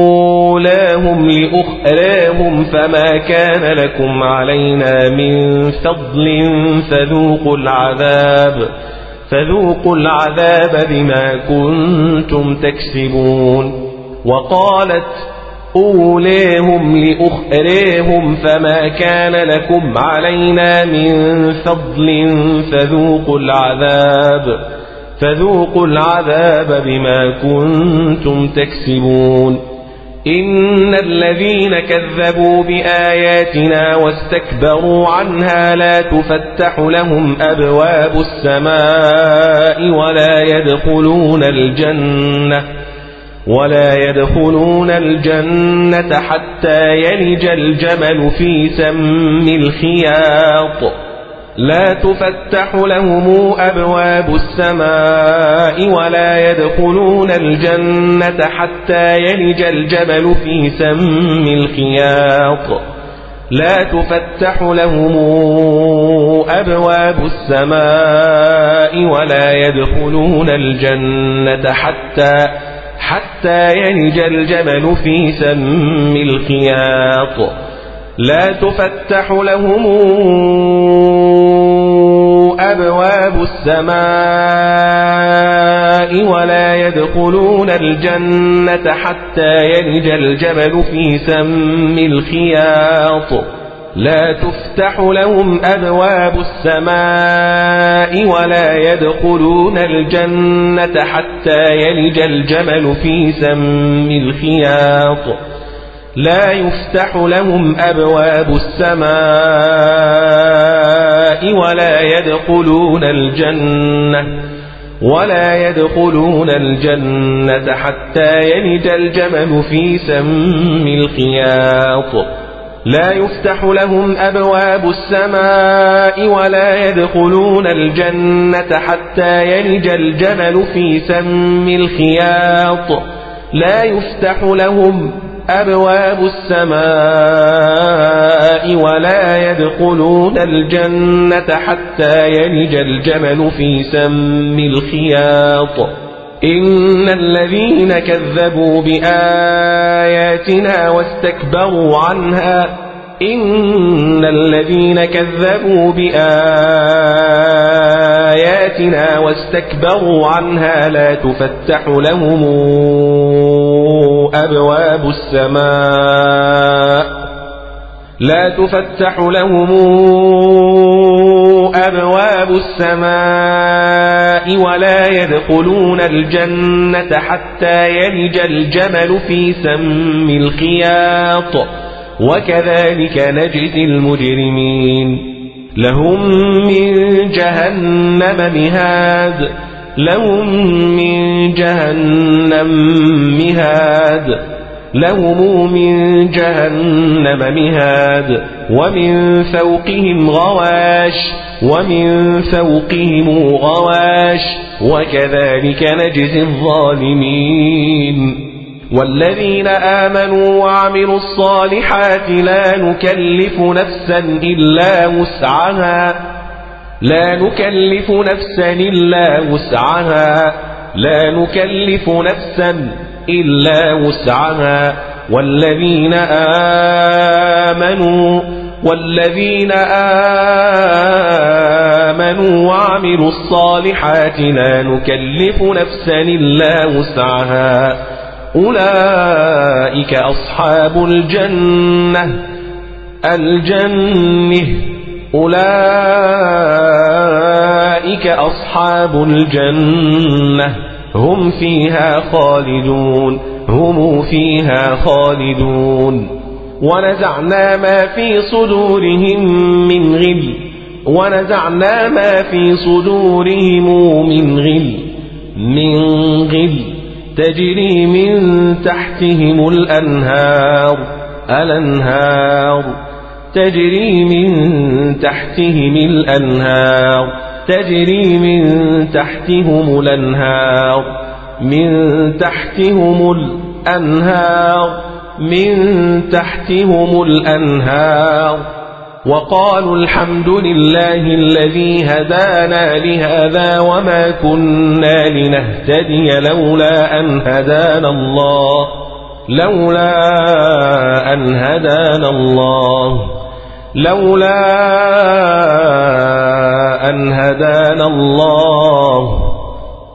أولاهم لأخراهم فما كان لكم علينا من فضل فذوقوا العذاب فذوقوا العذاب بما كنتم تكسبون وقالت أوليهم لأخريهم فما كان لكم علينا من فضل فذوقوا العذاب فذوقوا العذاب بما كنتم تكسبون. إن الذين كذبوا بآياتنا واستكبروا عنها لا تفتح لهم أبواب السماء ولا يدخلون الجنة ولا يدخلون الجنة حتى يلج الجمل في سم الخياط. لا تفتح لهم أبواب السماء ولا يدخلون الجنة حتى يلج الجبل في سم الخياط. لا تفتح لهم أبواب السماء ولا يدخلون الجنة حتى حتى يلج الجبل في سم الخياط. لا تفتح لهم أبواب السماء ولا يدخلون الجنة حتى يلج الجبل في سم الخياط. لا تفتح لهم أبواب السماء ولا يدخلون الجنة حتى يلج الجمل في سم الخياط. لا يفتح لهم أبواب السماء ولا يدخلون الجنة ولا يدخلون الجنة حتى يلج الجمل في سم الخياط. لا يفتح لهم أبواب السماء ولا يدخلون الجنة حتى يلج الجمل في سم الخياط. لا يفتح لهم أبواب السماء ولا يدخلون الجنة حتى يلج الجمل في سم الخياط. إن الذين كذبوا بآياتنا واستكبروا عنها إن الذين كذبوا بآياتنا واستكبروا عنها لا تفتح لهم أبواب السماء لا تفتح لهم أبواب السماء ولا يدخلون الجنة حتى يلج الجمل في سم الخياط. وكذلك نجزي المجرمين. لهم من جهنم مهاد. لهم من جهنم مهاد. لهم من جهنم مهاد. ومن فوقهم غواش. ومن فوقهم غواش. وكذلك نجزي الظالمين. والذين آمنوا وعملوا الصالحات لا نكلف نفسا إلا وسعها. لا نكلف نفسا إلا وسعها. لا نكلف نفسا إلا وسعها. والذين آمنوا والذين آمنوا وعملوا الصالحات لا نكلف نفسا إلا وسعها. أولئك أصحاب الجنة. الجنة. أولئك أصحاب الجنة. هم فيها خالدون. هم فيها خالدون. ونزعنا ما في صدورهم من غل. ونزعنا ما في صدورهم من غل. من غل. تجري من تحتهم الأنهار. الأنهار. تجري من تحتهم الأنهار تجري من تحتهم الأنهار من تحتهم الأنهار من تحتهم الأنهار. وقالوا الحمد لله الذي هدانا لهذا وما كنا لنهتدي لولا أن هدانا الله. لولا أن هدانا الله. لولا أن هدانا الله.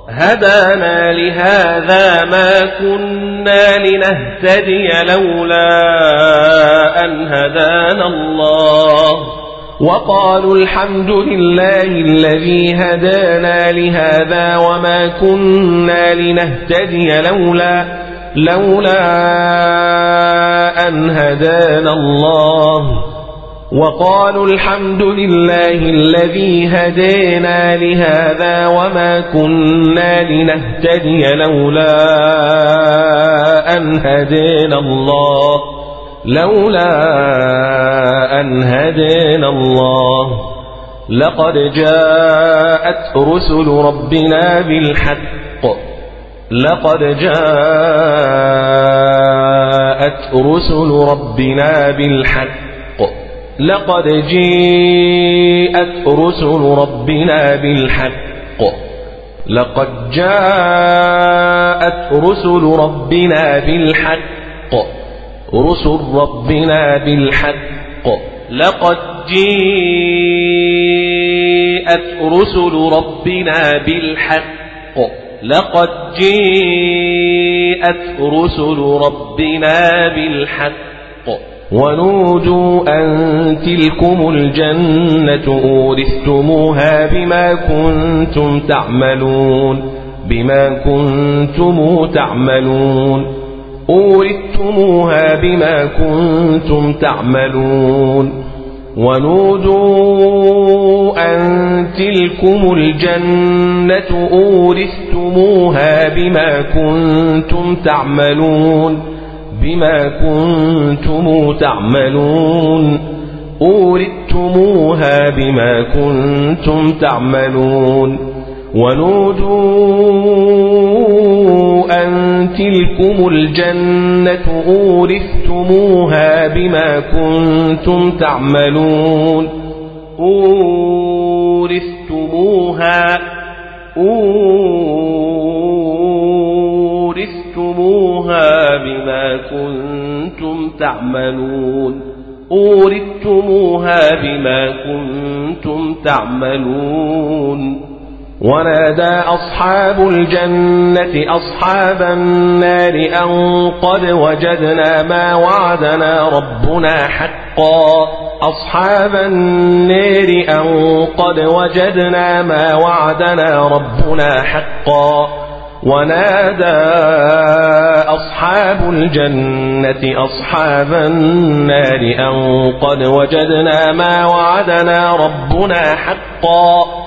هدانا لهذا ما كنا لنهتدي لولا أن هدانا الله. وقالوا الحمد لله الذي هدانا لهذا وما كنا لنهتدي لولا لولا أن هدانا الله وقالوا الحمد لله الذي هدينا لهذا وما كنا لنهتدي لولا أن هدينا الله لولا أن هدينا الله لقد جاءت رسل ربنا بالحق لقد جاءت رسل ربنا بالحق. لقد جيءت رسل ربنا بالحق. لقد جاءت رسل ربنا بالحق. رسل ربنا بالحق. لقد جيءت رسل ربنا بالحق. لقد جيءت رسل ربنا بالحق ونودوا أن تلكم الجنة أورثتموها بما كنتم تعملون بما كنتم تعملون. أورثتموها بما كنتم تعملون. ونودوا أن تلكم الجنة أورثتموها بما كنتم تعملون بما كنتم تعملون أوردتموها بما كنتم تعملون ونودوا أن تلكم الجنة أورثتموها بما كنتم تعملون أورثتموها أورثتموها بما كنتم تعملون أوردتموها بما كنتم تعملون ونادى أصحاب الجنة أصحاب النار أن قد وجدنا ما وعدنا ربنا حقا. أصحاب النار أن قد وجدنا ما وعدنا ربنا حقا. ونادى أصحاب الجنة أصحاب النار أن قد وجدنا ما وعدنا ربنا حقا.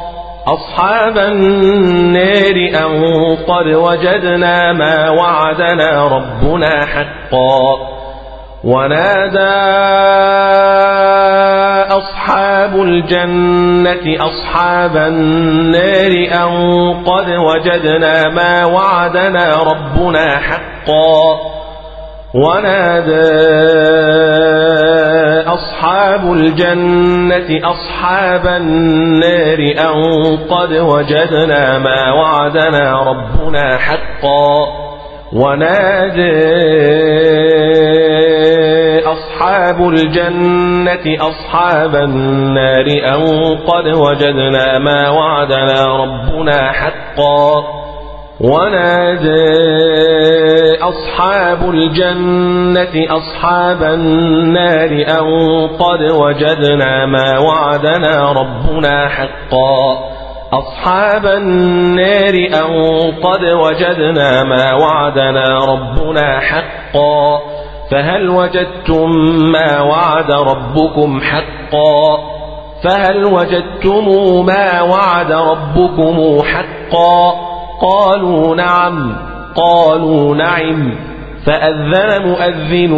أصحاب النار أن قد وجدنا ما وعدنا ربنا حقا ونادى أصحاب الجنة أصحاب النار أن قد وجدنا ما وعدنا ربنا حقا ونادى أصحاب الجنة أصحاب النار أن قد وجدنا ما وعدنا ربنا حقا. ونادى أصحاب الجنة أصحاب النار أن قد وجدنا ما وعدنا ربنا حقا. ونادى أصحاب الجنة أصحاب النار أن قد وجدنا ما وعدنا ربنا حقا. أصحاب النار أن قد وجدنا ما وعدنا ربنا حقا. فهل وجدتم ما وعد ربكم حقا؟ فهل وجدتم ما وعد ربكم حقا؟ قالوا نعم قالوا نعم. فأذن مؤذن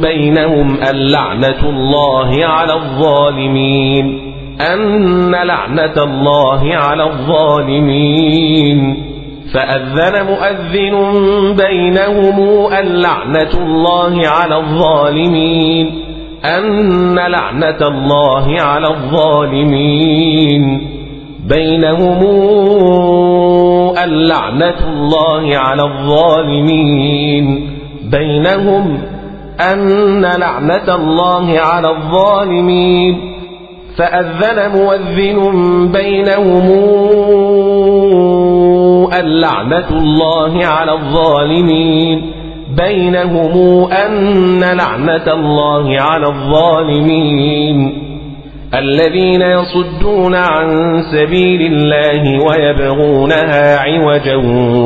بينهم اللعنة الله على الظالمين. أن لعنة الله على الظالمين. فأذن مؤذن بينهم اللعنة الله على الظالمين. أن لعنة الله على الظالمين. بينهم اللعنة الله على الظالمين بينهم أن لعنة الله على الظالمين فأذن مؤذن بينهم اللعنة الله على الظالمين بينهم أن لعنة الله على الظالمين الذين يصدون عن سبيل الله ويبغونها عوجا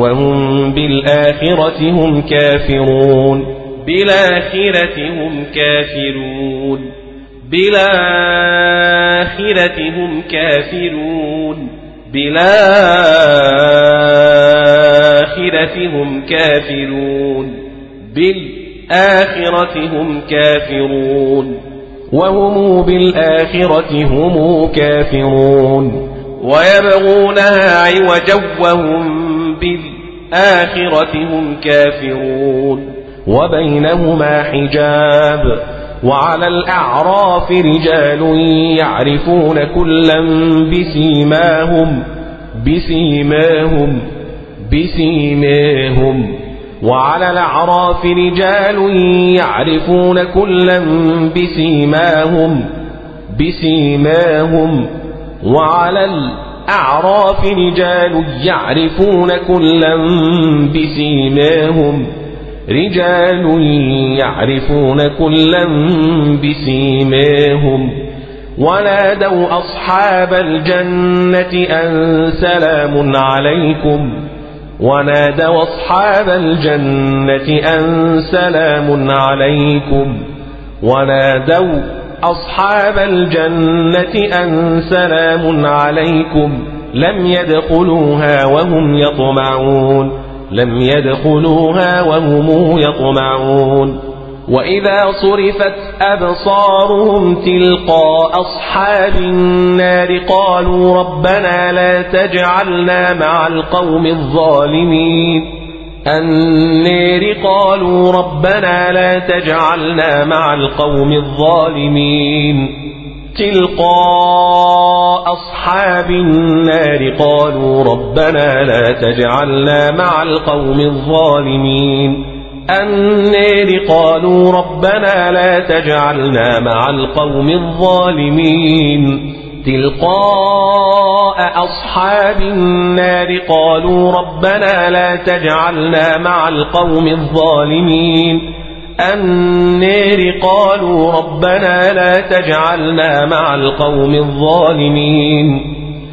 وهم بالآخرة هم كافرون. بالآخرة هم كافرون. بالآخرة هم كافرون. بالآخرة هم كافرون. بالآخرة هم كافرون. وهم بالآخرة هم كافرون ويبغونها عوجا وهم بالآخرة هم كافرون وبينهما حجاب وعلى الأعراف رجال يعرفون كلا بسيماهم بسيماهم بسيماهم وعلى الأعراف رجال يعرفون كلا بسيماهم بسيماهم. وعلى الأعراف رجال يعرفون كلا بسيماهم رجال يعرفون كلا بسيماهم. ونادوا أصحاب الجنة أن سلام عليكم. ونادوا أصحاب الجنة أن سلام عليكم. ونادوا أصحاب الجنة أن سلام عليكم. لم يدخلوها وهم يطمعون. لم يدخلوها وهم يطمعون. وإذا صرفت أبصارهم تلقى أصحاب النار قالوا ربنا لا تجعلنا مع القوم الظالمين. النار قالوا ربنا لا تجعلنا مع القوم الظالمين. تلقى أصحاب النار قالوا ربنا لا تجعلنا مع القوم الظالمين. النار قالوا ربنا لا تجعلنا مع القوم الظالمين تلقاء أصحاب النار قالوا ربنا لا تجعلنا مع القوم الظالمين النار قالوا ربنا لا تجعلنا مع القوم الظالمين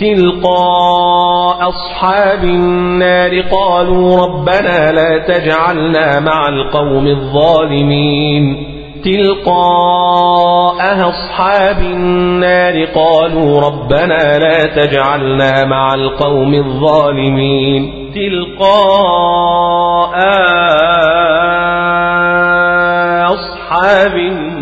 تلقاء أصحاب النار قالوا ربنا لا تجعلنا مع القوم الظالمين. تلقاء أصحاب النار قالوا ربنا لا تجعلنا مع القوم الظالمين. تلقاء أصحاب النار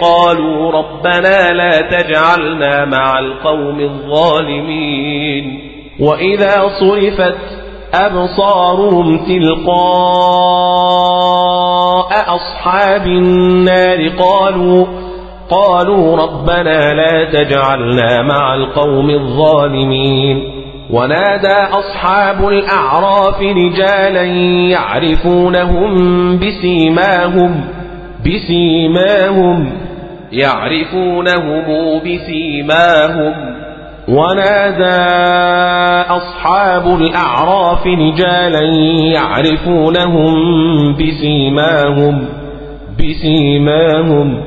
قالوا ربنا لا تجعلنا مع القوم الظالمين. وإذا صرفت أبصارهم تلقاء أصحاب النار قالوا قالوا ربنا لا تجعلنا مع القوم الظالمين. ونادى أصحاب الأعراف رجالا يعرفونهم بسيماهم. بسيماهم يعرفونهم بسيماهم. ونادى أصحاب الأعراف رجالا يعرفونهم بسيماهم بسيماهم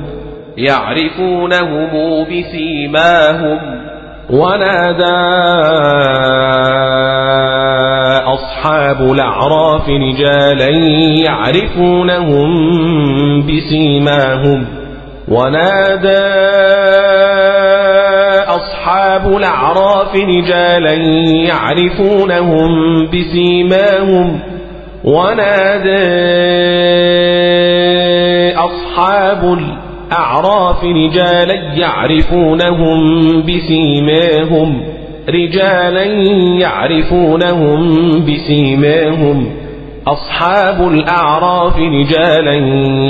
يعرفونهم بسيماهم. ونادى أصحاب الأعراف رجالا يعرفونهم بسيماهم. ونادى أصحاب الأعراف رجالا يعرفونهم بسيماهم. ونادى أصحاب الأعراف رجالا يعرفونهم بسيماهم. رجالا يعرفونهم بسيماهم. أصحاب الأعراف رجالا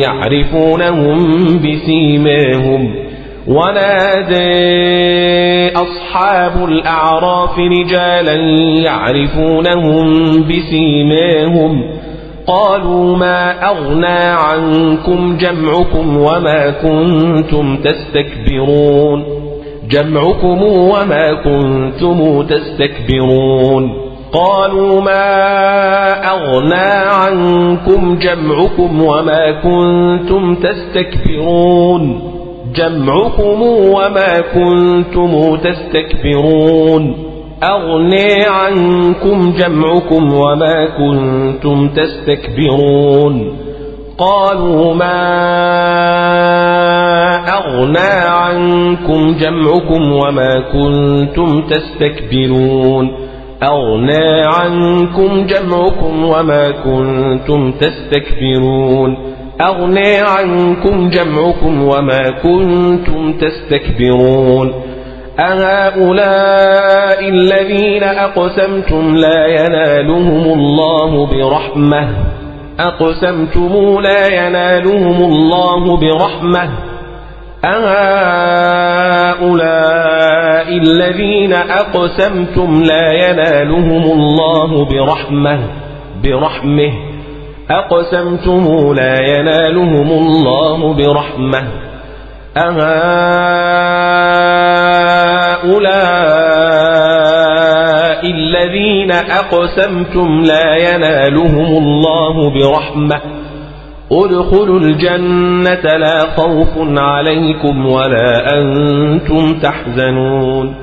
يعرفونهم بسيماهم. ونادى أصحاب الأعراف رجالا يعرفونهم بسيماهم. قالوا ما أغنى عنكم جمعكم وما كنتم تستكبرون. جمعكم وما كنتم تستكبرون. قالوا ما أغنى عنكم جمعكم وما كنتم تستكبرون. جمعكم وما كنتم تستكبرون. أغني عنكم جمعكم وما كنتم تستكبرون. قالوا ما أغنى عنكم جمعكم وما كنتم تستكبرون. أغنى عنكم جمعكم وما كنتم تستكبرون. أغنى عنكم جمعكم وما كنتم تستكبرون. أهؤلاء الذين أقسمتم لا ينالهم الله برحمة. أقسمتم لا ينالهم الله برحمة. أهؤلاء الذين أقسمتم لا ينالهم الله برحمة. برحمة. أقسمتم لا ينالهم الله برحمة. أهؤلاء الذين أقسمتم لا ينالهم الله برحمة. ادخلوا الجنة لا خوف عليكم ولا أنتم تحزنون.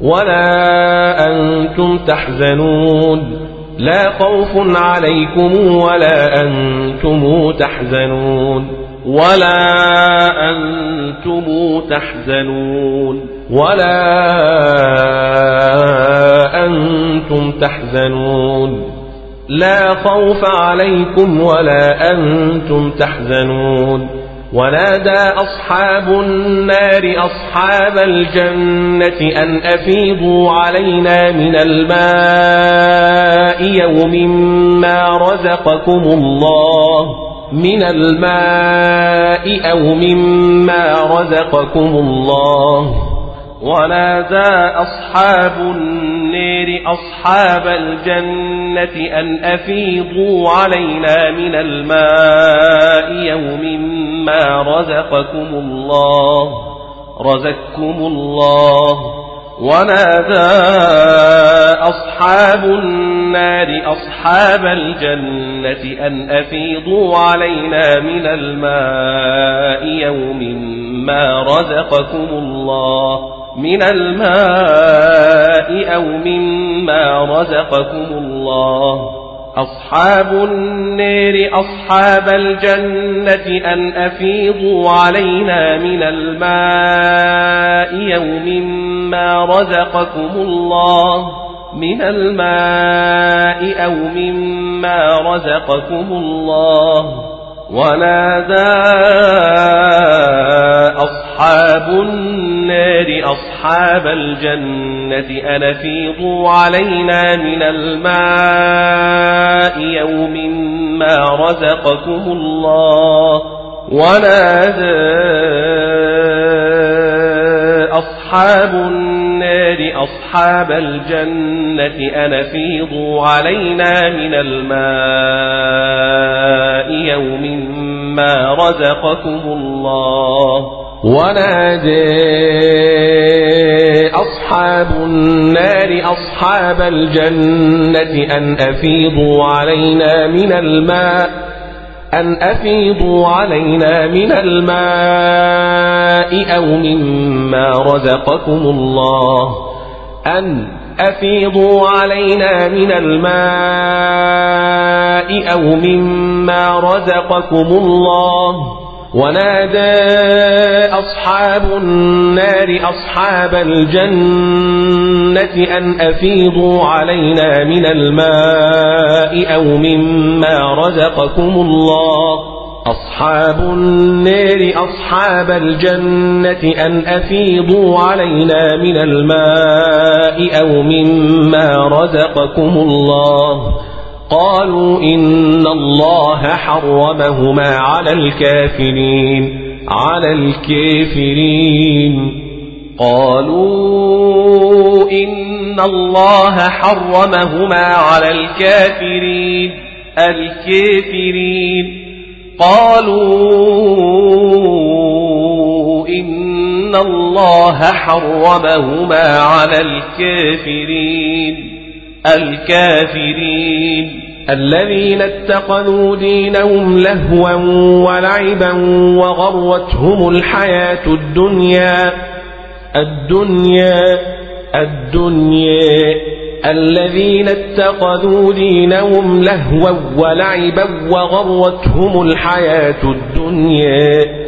ولا أنتم تحزنون. لا خوف عليكم ولا أنتم تحزنون. ولا أنتم تحزنون. ولا أنتم تحزنون. لا خوف عليكم ولا أنتم تحزنون. ونادى أصحاب النار أصحاب الجنة أن أفيضوا علينا من الماء يوم ما رزقكم الله. من الماء أو مما رزقكم الله. ونادى أصحاب النير أصحاب الجنة أن أفيضوا علينا من الماء يوم ما رزقكم الله. رزقكم الله. ونادى أصحاب النار أصحاب الجنة أن أفيضوا علينا من الماء يوم ما رزقكم الله من الماء أو مما رزقكم الله أصحاب النير أصحاب الجنة أن أفيضوا علينا من الماء يوم ما رزقكم الله من الماء أو مما رزقكم الله ونادى أصحاب النار أصحاب الجنة أن فيضوا علينا من الماء يوم ما رزقكم الله ونادى أصحاب النار أصحاب الجنة أن أفيضوا علينا من الماء يوم ما رزقكم الله. ونادي أصحاب النار أصحاب الجنة أن أفيضوا علينا من الماء أن أفيضوا علينا من الماء أو مما رزقكم الله. أن أفيضوا علينا من الماء أو مما رزقكم الله. ونادى أصحاب النار أصحاب الجنة أن أفيضوا علينا من الماء أو مما رزقكم الله. أصحاب النار أصحاب الجنة أن أفيضوا علينا من الماء أو مما رزقكم الله. قالوا إن الله حرمهما على الكافرين على الكافرين. قالوا إن الله حرمهما على الكافرين الكافرين. قالوا إن الله حرمهما على الكافرين. الكافرين. الذين اتخذوا دينهم لهوا ولعبا وغرتهم الحياة الدنيا. الدنيا الدنيا. الذين اتخذوا دينهم لهوا ولعبا وغرتهم الحياة الدنيا.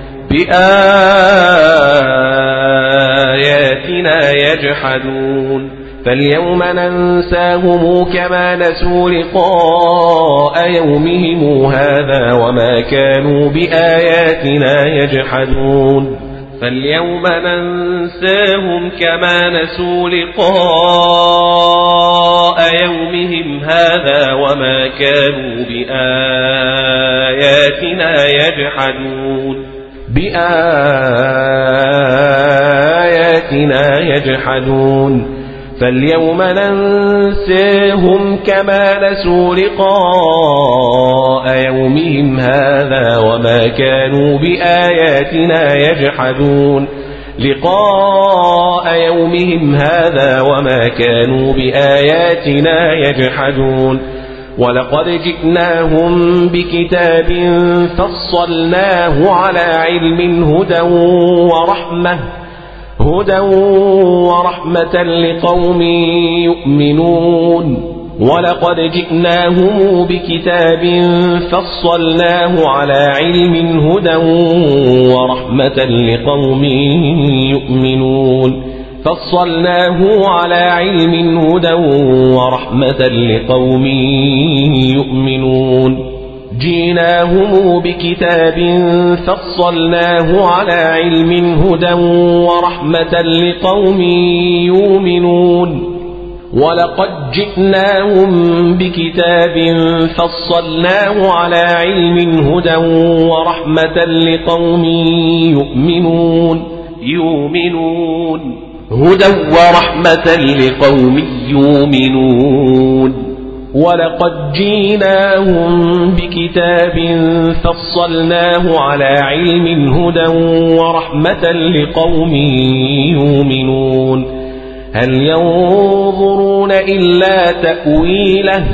بآياتنا يجحدون فاليوم ننساهم كما نسوا لقاء يومهم هذا وما كانوا بآياتنا يجحدون فاليوم ننساهم كما نسوا لقاء يومهم هذا وما كانوا بآياتنا يجحدون بآياتنا يجحدون فاليوم ننساهم كما نسوا لقاء يومهم هذا وما كانوا بآياتنا يجحدون لقاء يومهم هذا وما كانوا بآياتنا يجحدون ولقد جئناهم بكتاب فصلناه على علم هدى ورحمة هدى ورحمة لقوم يؤمنون. ولقد جئناهم بكتاب فصلناه على علم هدى ورحمة لقوم يؤمنون. فصلناه على علم هدى ورحمة لقوم يؤمنون جيناهم بكتاب فصلناه على علم هدى ورحمة لقوم يؤمنون ولقد جئناهم بكتاب فصلناه على علم هدى ورحمة لقوم يؤمنون يؤمنون هدى ورحمة لقوم يؤمنون. ولقد جيناهم بكتاب فصلناه على علم هدى ورحمة لقوم يؤمنون. هل ينظرون إلا تأويله؟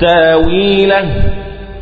تاويله؟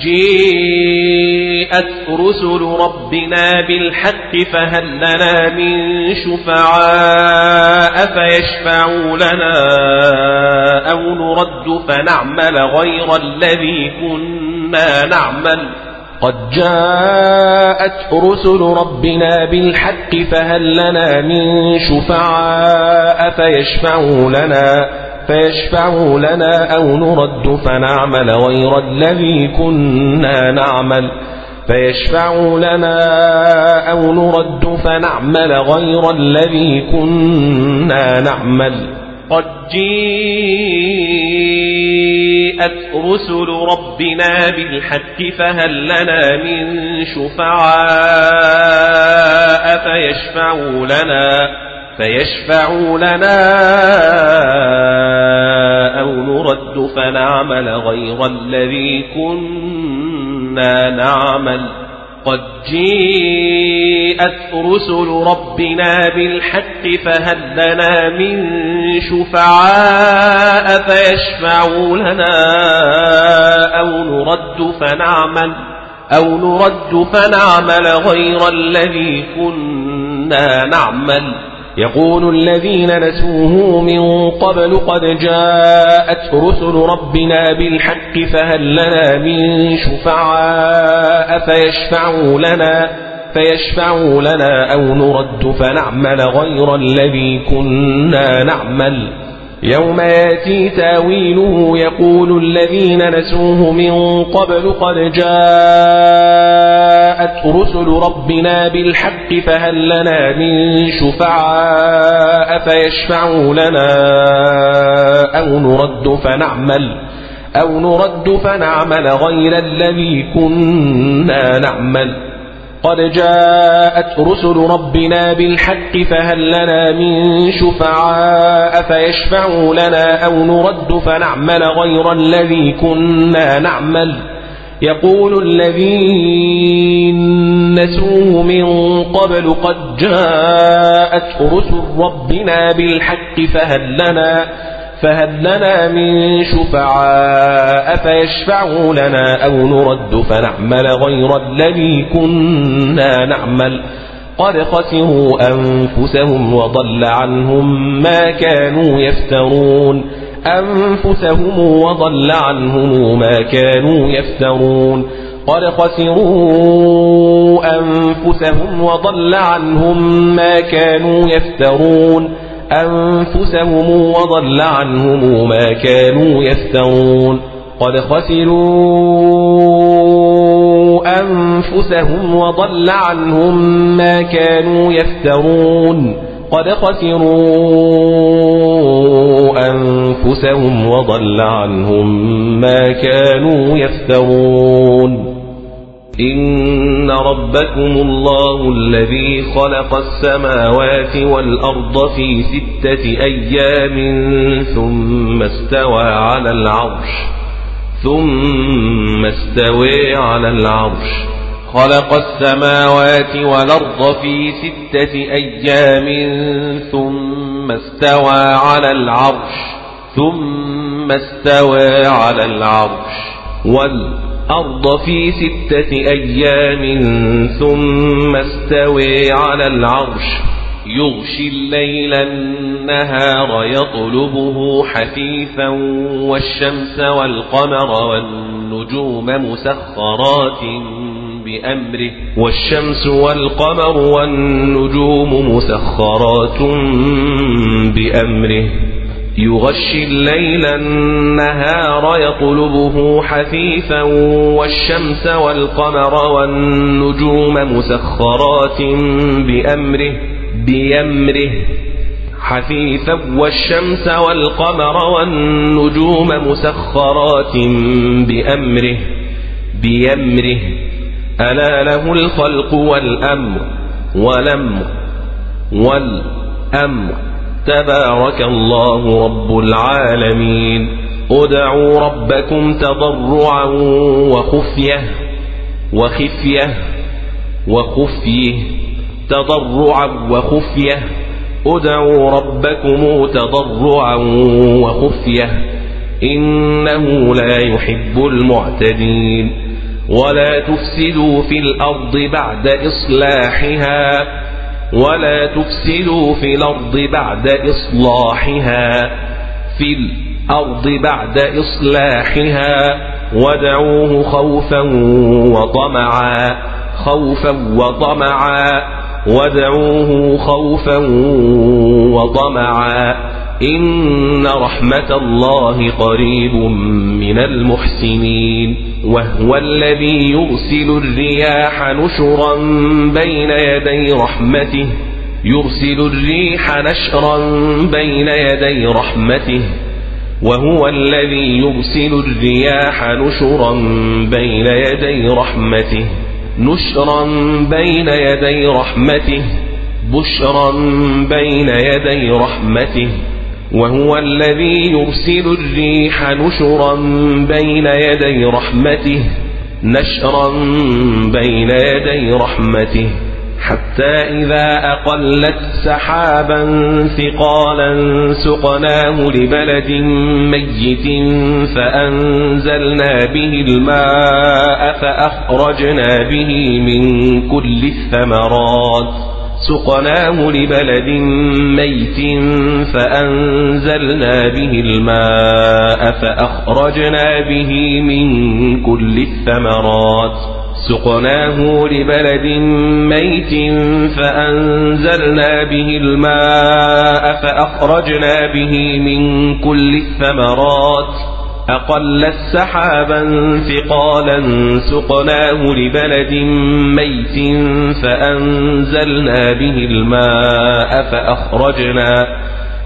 جيءت رسل ربنا بالحق فهل لنا من شفعاء فيشفعوا لنا أو نرد فنعمل غير الذي كنا نعمل قد جاءت رسل ربنا بالحق فهل لنا من شفعاء فيشفعوا لنا فيشفعوا لنا أو نرد فنعمل غير الذي كنا نعمل. فيشفعوا لنا أو نرد فنعمل غير الذي كنا نعمل. قد جيءت رسل ربنا بالحق فهل لنا من شفعاء فيشفعوا لنا فيشفعوا لنا أو نرد فنعمل غير الذي كنا نعمل. قد جيءت رسل ربنا بالحق فهل لنا من شفعاء فيشفعوا لنا أو نرد فنعمل أو نرد فنعمل غير الذي كنا نعمل. يقول الذين نسوه من قبل قد جاءت رسل ربنا بالحق فهل لنا من شفعاء فيشفعوا لنا فيشفعوا لنا أو نرد فنعمل غير الذي كنا نعمل يوم يأتي تاويله يقول الذين نسوه من قبل قد جاءت رسل ربنا بالحق فهل لنا من شفعاء فيشفعوا لنا أو نرد فنعمل أو نرد فنعمل غير الذي كنا نعمل قد جاءت رسل ربنا بالحق فهل لنا من شفعاء فيشفعوا لنا أو نرد فنعمل غير الذي كنا نعمل؟ يقول الذين نسوه من قبل قد جاءت رسل ربنا بالحق فهل لنا فهل لنا من شفعاء فيشفعوا لنا أو نرد فنعمل غير الذي كنا نعمل. قد خسروا أنفسهم وضل عنهم ما كانوا يفترون. أنفسهم وضل عنهم ما كانوا يفترون. قد خسروا أنفسهم وضل عنهم ما كانوا يفترون. أنفسهم وضل عنهم ما كانوا يفترون. قد خسروا أنفسهم وضل عنهم ما كانوا يفترون. قد خسروا أنفسهم وضل عنهم ما كانوا يفترون. إن ربكم الله الذي خلق السماوات والأرض في ستة أيام ثم استوى على العرش ثم استوى على العرش. خلق السماوات والأرض في ستة أيام ثم استوى على العرش ثم استوى على العرش. والأرض الأرض في ستة أيام ثم استوي على العرش. يغشي الليل النهار يطلبه حثيثا والشمس والقمر والنجوم مسخرات بأمره. والشمس والقمر والنجوم مسخرات بأمره. يغشي الليل النهار يطلبه حثيثا والشمس والقمر والنجوم مسخرات بأمره بأمره. حثيثا والشمس والقمر والنجوم مسخرات بأمره بأمره. ألا له الخلق والأمر والأمر والأمر. تبارك الله رب العالمين. ادعوا ربكم تضرعا وخفية وخفية وخفيه تضرعا وخفية. ادعوا ربكم تضرعا وخفية إنه لا يحب المعتدين. ولا تفسدوا في الأرض بعد إصلاحها. ولا تفسدوا في الأرض بعد إصلاحها في الأرض بعد إصلاحها ودعوه خوفا وطمعا خوفا وطمعا ودعوه خوفا وطمعا. إن رحمة الله قريب من المحسنين وهو الذي يرسل الرياح نشرا بين يدي رحمته يرسل الريح نشرا بين يدي رحمته وهو الذي يرسل الرياح نشرا بين يدي رحمته نشرا بين يدي رحمته بشرا بين يدي رحمته وهو الذي يرسل الريح نشرا بين يدي رحمته نشرا بين يدي رحمته حتى إذا أقلت سحابا ثقالا سقناه لبلد ميت فأنزلنا به الماء فأخرجنا به من كل الثمرات. سقناه لبلد ميت فأنزلنا به الماء فأخرجنا به من كل الثمرات. سقناه لبلد ميت فأنزلنا به الماء فأخرجنا به من كل الثمرات. أقل السحابا ثقالا سقناه لبلد ميت فأنزلنا به الماء فأخرجنا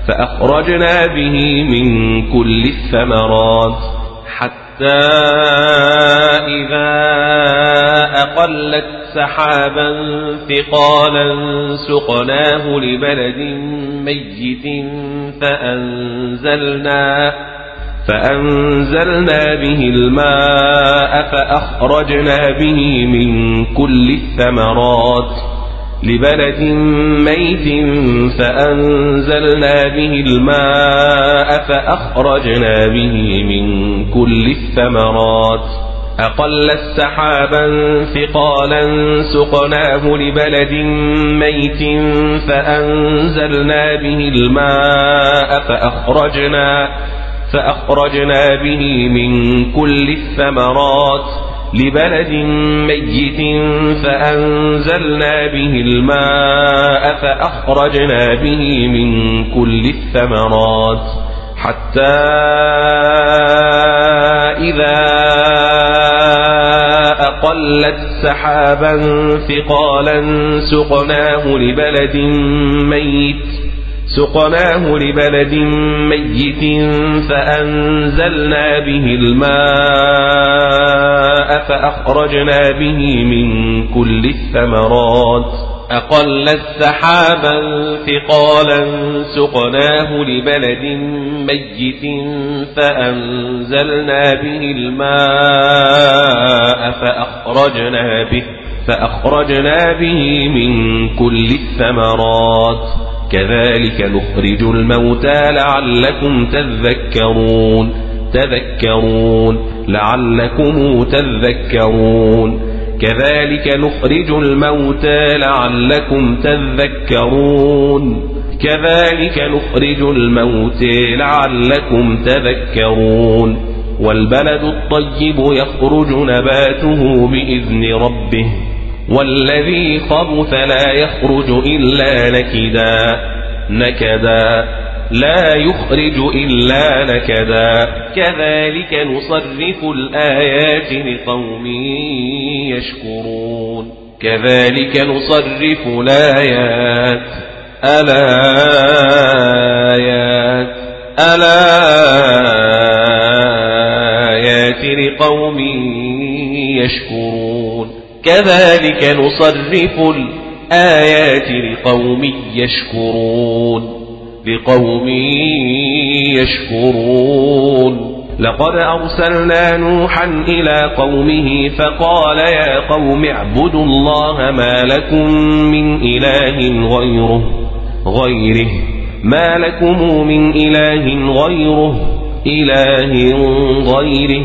فأخرجنا به من كل الثمرات حتى إذا أقلت سحابا ثقالا سقناه لبلد ميت فأنزلنا فأنزلنا به الماء فأخرجنا به من كل الثمرات لبلد ميت فأنزلنا به الماء فأخرجنا به من كل الثمرات أقل السحابا ثقالا سقناه لبلد ميت فأنزلنا به الماء فأخرجنا فأخرجنا به من كل الثمرات لبلد ميت فأنزلنا به الماء فأخرجنا به من كل الثمرات حتى إذا أقلت سحابا ثقالا سقناه لبلد ميت سقناه لبلد ميت فأنزلنا به الماء فأخرجنا به من كل الثمرات. أقل السحابا ثقالا سقناه لبلد ميت فأنزلنا به الماء فأخرجنا به فأخرجنا به من كل الثمرات. كذلك نخرج الموتى لعلكم تذكرون تذكرون لعلكم تذكرون. كذلك نخرج الموتى لعلكم تذكرون. كذلك نخرج الموتى لعلكم تذكرون. والبلد الطيب يخرج نباته بإذن ربه. والذي خبث لا يخرج إلا نكدا. نكدا. لا يخرج إلا نكدا. كذلك نصرف الآيات لقوم يشكرون. كذلك نصرف الآيات. الآيات الآيات لقوم يشكرون. كذلك نصرف الآيات لقوم يشكرون لقوم يشكرون. لقد أرسلنا نوحا إلى قومه فقال يا قوم اعبدوا الله ما لكم من إله غيره غيره. ما لكم من إله غيره إله غيره.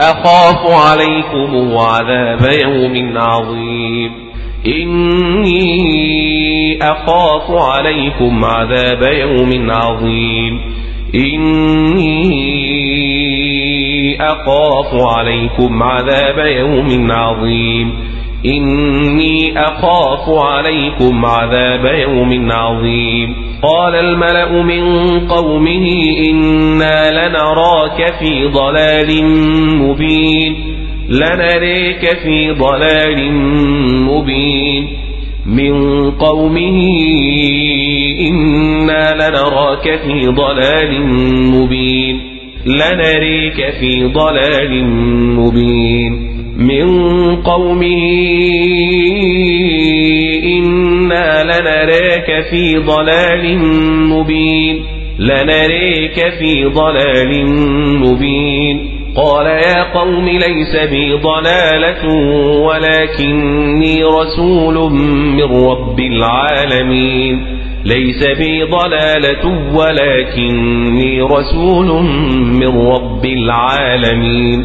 أخاف عليكم عذاب يوم عظيم. إني أخاف عليكم عذاب يوم عظيم. إني أخاف عليكم عذاب يوم عظيم. إني أخاف عليكم عذاب يوم عظيم. قال الملأ من قومه إنا لنراك في ضلال مبين. لنريك في ضلال مبين. من قومه إنا لنراك في ضلال مبين. لنريك في ضلال مبين. من قومه إنا لنراك في ضلال مبين لنريك في ضلال مبين قال يا قوم ليس بي ضلالة ولكني رسول من رب العالمين ليس بي ضلالة ولكني رسول من رب العالمين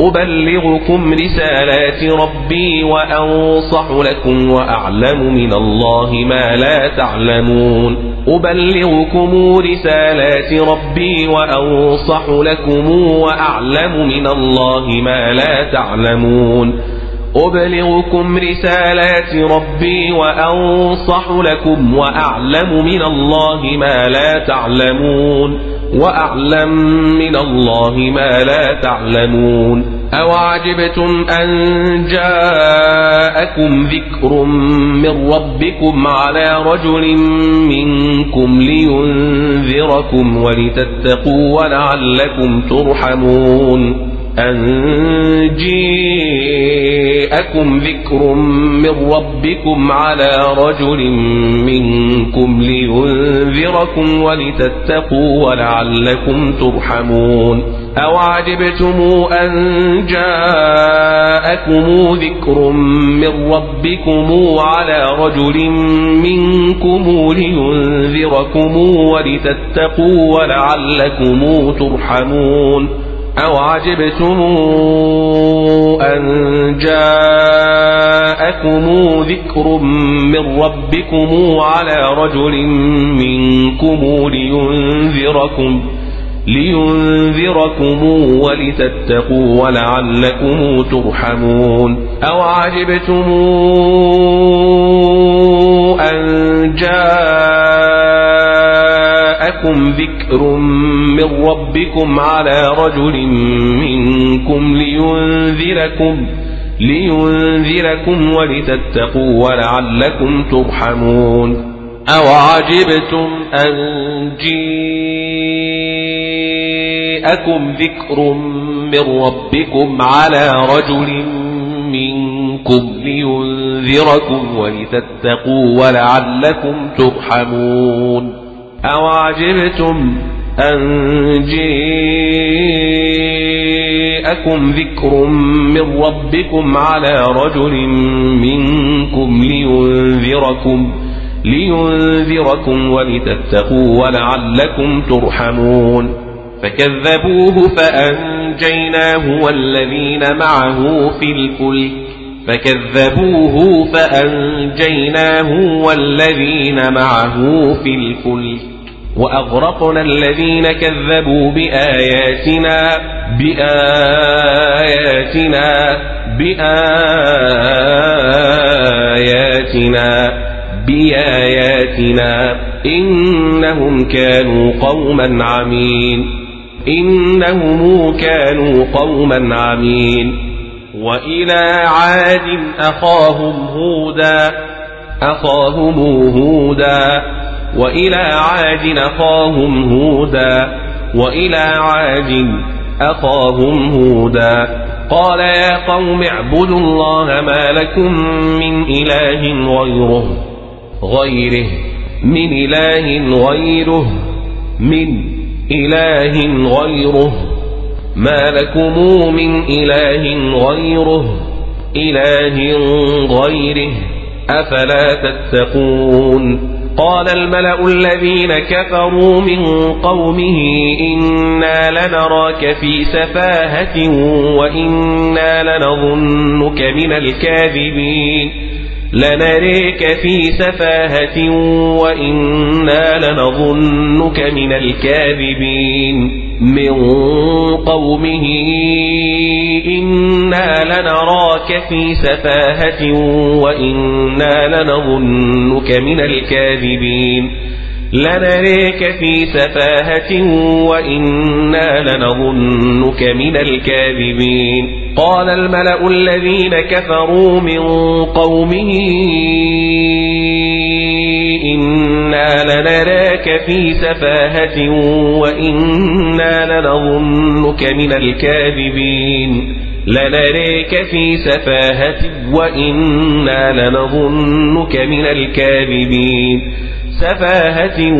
أبلغكم رسالات ربي وأنصح لكم وأعلم من الله ما لا تعلمون. أبلغكم رسالات ربي وأنصح لكم وأعلم من الله ما لا تعلمون. أبلغكم رسالات ربي وأنصح لكم وأعلم من الله ما لا تعلمون. وأعلم من الله ما لا تعلمون. أوعجبتم أن جاءكم ذكر من ربكم على رجل منكم لينذركم ولتتقوا ولعلكم ترحمون. أن جاءكم ذكر من ربكم على رجل منكم لينذركم ولتتقوا ولعلكم ترحمون. أو عجبتم أن جاءكم ذكر من ربكم على رجل منكم لينذركم ولتتقوا ولعلكم ترحمون. أو عجبتم أن جاءكم ذكر من ربكم على رجل منكم لينذركم لينذركم ولتتقوا ولعلكم ترحمون أو عجبتم أن جاءكم ذكر من ربكم على رجل منكم لينذركم لينذركم ولتتقوا ولعلكم ترحمون. أو عجبتم أن جاءكم ذكر من ربكم على رجل منكم لينذركم ولتتقوا ولعلكم ترحمون. أو عجبتم أن جاءكم ذكر من ربكم على رجل منكم لينذركم لينذركم ولتتقوا ولعلكم ترحمون. فكذبوه فأنجيناه والذين معه في الفلك. فكذبوه فأنجيناه والذين معه في الفلك. وأغرقنا الذين كذبوا بآياتنا بآياتنا بآياتنا بآياتنا. إنهم كانوا قوما عمين. إنهم كانوا قوما عمين. وإلى عاد أخاهم هودا أخاهم هودا. وإلى عاد أخاهم هودا وإلى عاد أخاهم هودا. قال يا قوم اعبدوا الله ما لكم من إله غيره غيره من إله غيره من إله غيره. ما لكم من إله غيره إله غيره أفلا تتقون؟ قال الملأ الذين كفروا من قومه إنا لنراك في سفاهة وإنا لنظنك من الكاذبين. لنريك في سفاهة وإنا لنظنك من الكاذبين. من قومه إنا لنراك في سفاهة وإنا لنظنك من الكاذبين. لنريك في سفاهة وإنا لنظنك من الكاذبين. قال الملأ الذين كفروا من قومه إنا لنراك في سفاهة وإنا لنظنك من الكاذبين. لنريك في سفاهة وإنا لنظنك من الكاذبين. سفاهة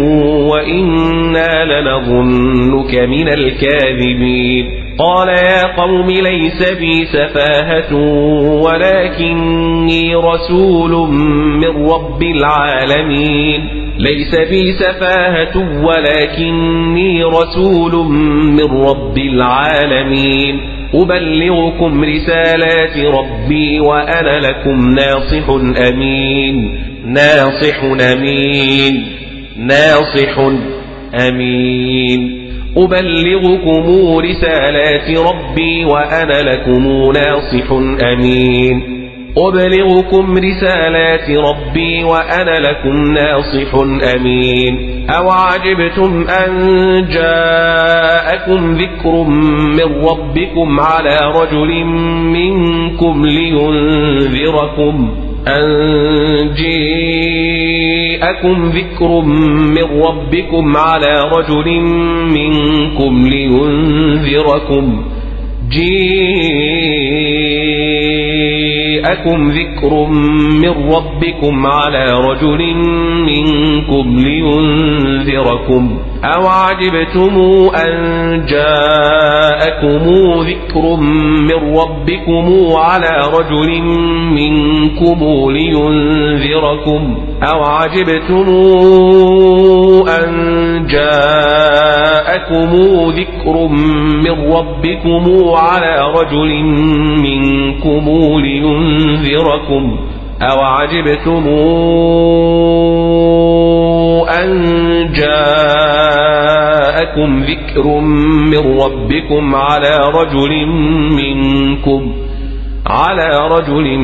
وإنا لنظنك من الكاذبين. قال يا قوم ليس بي سفاهة ولكني رسول من رب العالمين. ليس بي سفاهة ولكني رسول من رب العالمين. أبلغكم رسالات ربي وأنا لكم ناصح أمين. ناصح أمين. ناصح أمين. أبلغكم رسالات ربي وأنا لكم ناصح أمين. أبلغكم رسالات ربي وأنا لكم ناصح أمين. أو عجبتم أن جاءكم ذكر من ربكم على رجل منكم لينذركم أن جاءكم ذكر من ربكم على رجل منكم لينذركم جاءكم ذكر من ربكم على رجل منكم لينذركم. أو عجبتم أن جاءكم ذكر من ربكم على رجل منكم لينذركم؟ أو عجبتم أن جاءكم ذكر من ربكم على رجل منكم لينذركم أو عجبتم أن جاءكم ذكر من ربكم على رجل منكم على رجل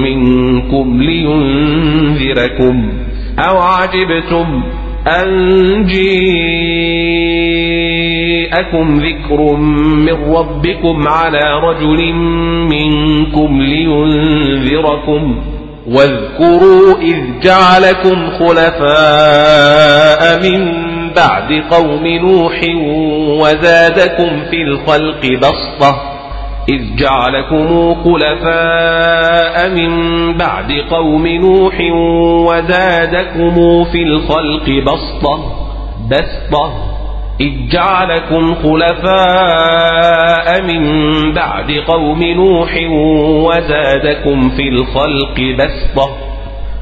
منكم لينذركم أو عجبتم أن جاءكم ذكر من ربكم على رجل منكم لينذركم واذكروا إذ جعلكم خلفاء من بعد قوم نوح وزادكم في الخلق بسطة إذ جعلكم خلفاء من بعد قوم نوح وزادكم في الخلق بسطة بسطة. إذ جعلكم خلفاء من بعد قوم نوح وزادكم في الخلق بسطة.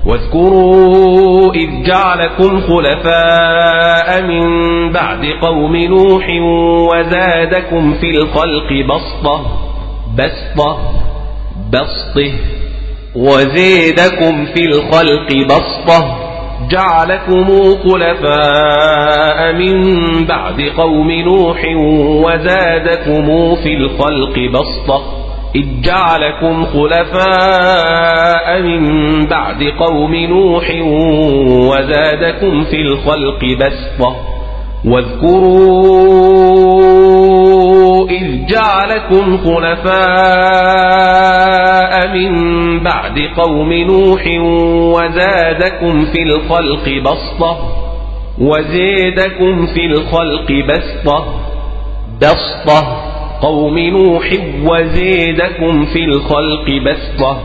واذكروا إذ جعلكم خلفاء من بعد قوم نوح وزادكم في الخلق بسطة. بسطة. بسطة. وزيدكم في الخلق بسطة. جعلكم خلفاء من بعد قوم نوح وزادكم في الخلق بسطة. إذ جعلكم خلفاء من بعد قوم نوح وزادكم في الخلق بسطة. واذكروا إذ جعلكم خلفاء من بعد قوم نوح وزادكم في الخلق بسطة وزيدكم في الخلق بسطة تسطه قوم نوح وزيدكم في الخلق بسطة.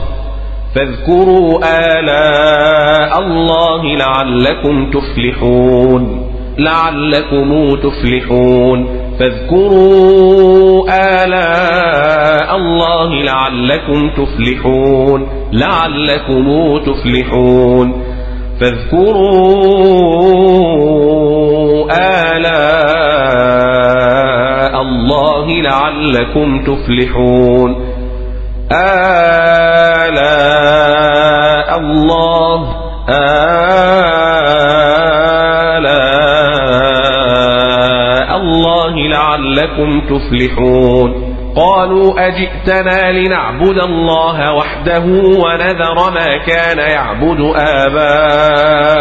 فاذكروا آلاء الله لعلكم تفلحون لعلكم تفلحون. فاذكروا آلاء الله لعلكم تفلحون لعلكم تفلحون. فاذكروا آلاء الله لعلكم تفلحون. آلاء الله آلاء لعلكم تفلحون. قالوا أجئتنا لنعبد الله وحده ونذر ما كان يعبد آباؤنا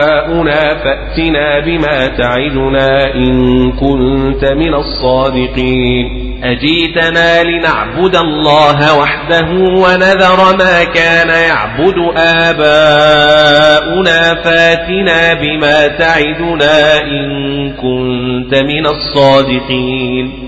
فأتنا بما تعدنا إن كنت من الصادقين. أجيتنا لنعبد الله وحده ونذر ما كان يعبد آباؤنا فاتنا بما تعدنا إن كنت من الصادقين.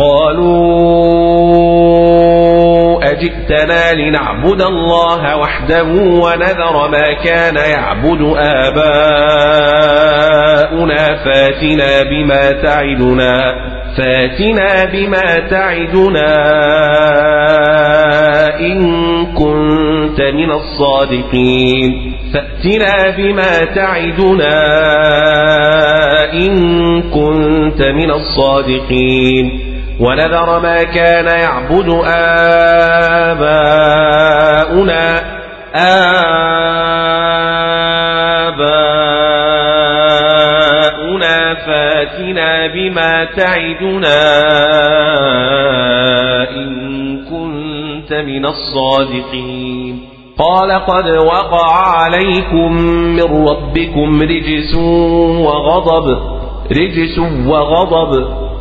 قالوا أجئتنا لنعبد الله وحده ونذر ما كان يعبد آباؤنا فاتنا بما تعدنا فاتنا بما تعدنا إن كنت من الصادقين فاتنا بما تعدنا إن كنت من الصادقين ونذر ما كان يعبد آباؤنا آباؤنا فاتنا بما تعدنا إن كنت من الصادقين. قال قد وقع عليكم من ربكم رجس وغضب رجس وغضب.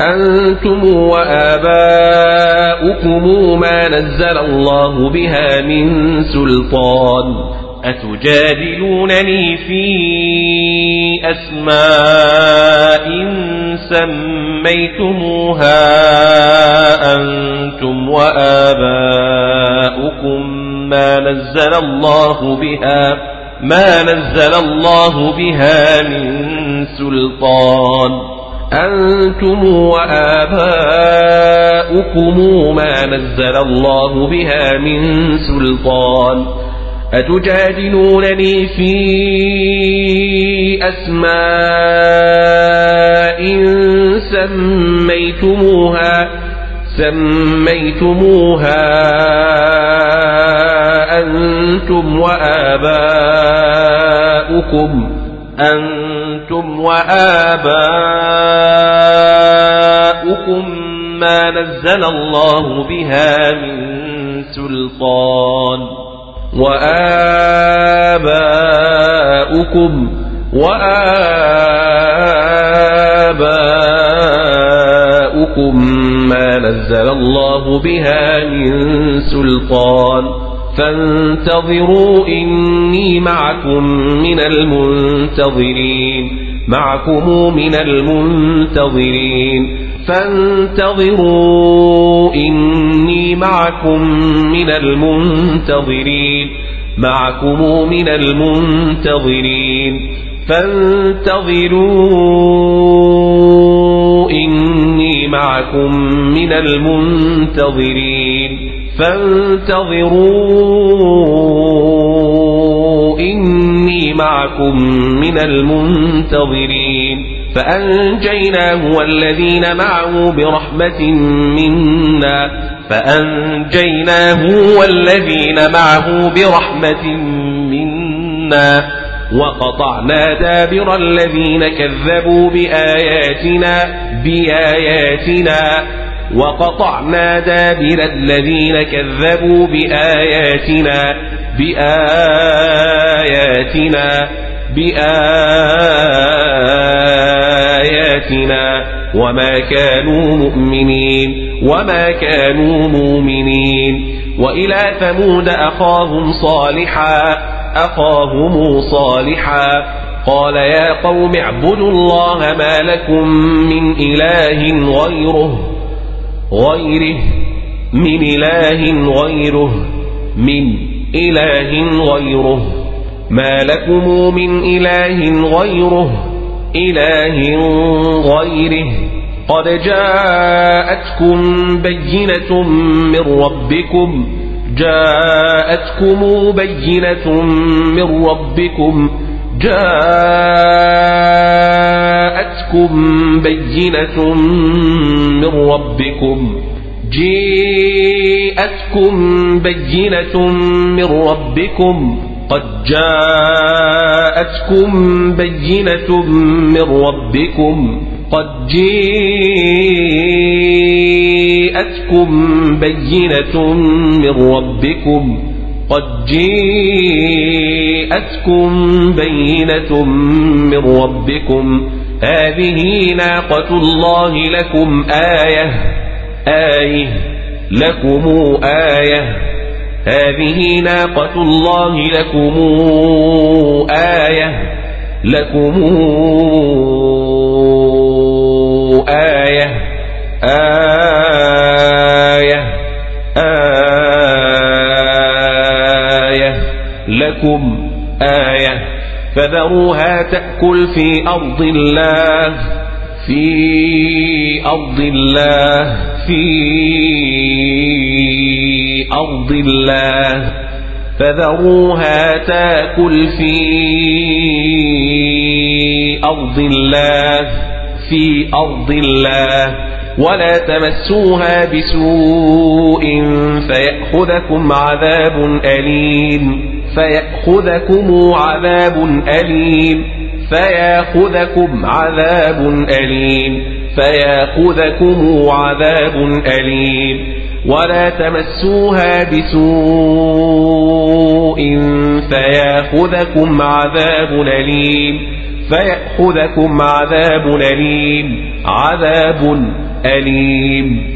أنتم وآباؤكم ما نزل الله بها من سلطان. أتجادلونني في أسماء سميتموها أنتم وآباؤكم ما نزل الله بها ما نزل الله بها من سلطان. أنتم وآباؤكم ما نزل الله بها من سلطان. أتجادلونني في أسماء سميتموها سميتموها أنتم وآباؤكم. أنتم وآباؤكم ما نزل الله بها من سلطان. وآباؤكم وآباؤكم ما نزل الله بها من سلطان. فانتظروا إني معكم من المنتظرين معكم من المنتظرين. فانتظروا إني معكم من المنتظرين معكم من المنتظرين. فانتظروا إني معكم من المنتظرين. فانتظروا إني معكم من المنتظرين فأنجيناه والذين معه برحمة منا فأنجيناه والذين معه برحمة منا وقطعنا دابر الذين كذبوا بآياتنا بآياتنا وقطعنا دابر الذين كذبوا بآياتنا بآياتنا بآياتنا. وما كانوا مؤمنين وما كانوا مؤمنين. وإلى ثمود أخاهم صالحا أخاهم صالحا. قال يا قوم اعبدوا الله ما لكم من إله غيره. غيره من إله غيره من إله غيره. ما لكم من إله غيره إله غيره. قد جاءتكم بينة من ربكم جاءتكم بينة من ربكم. جاءتكم بينة من ربكم. جاءتكم بينة من ربكم. قد جاءتكم بينة من ربكم. قد جاءتكم بينة من ربكم. قد جاءتكم بينة من ربكم. هذه ناقة الله لكم آية. آية. لكم آية. هذه ناقة الله لكم آية. لكم آية. آية. آية. لكم آية فذروها تأكل في أرض الله في أرض الله في أرض الله. فذروها تأكل في أرض الله في أرض الله. ولا تمسوها بسوء فيأخذكم عذاب أليم. فيأخذكم عذاب أليم. فيأخذكم عذاب أليم. فيأخذكم عذاب أليم. ولا تمسوها بسوء فيأخذكم عذاب أليم. فيأخذكم عذاب أليم. عذاب أليم.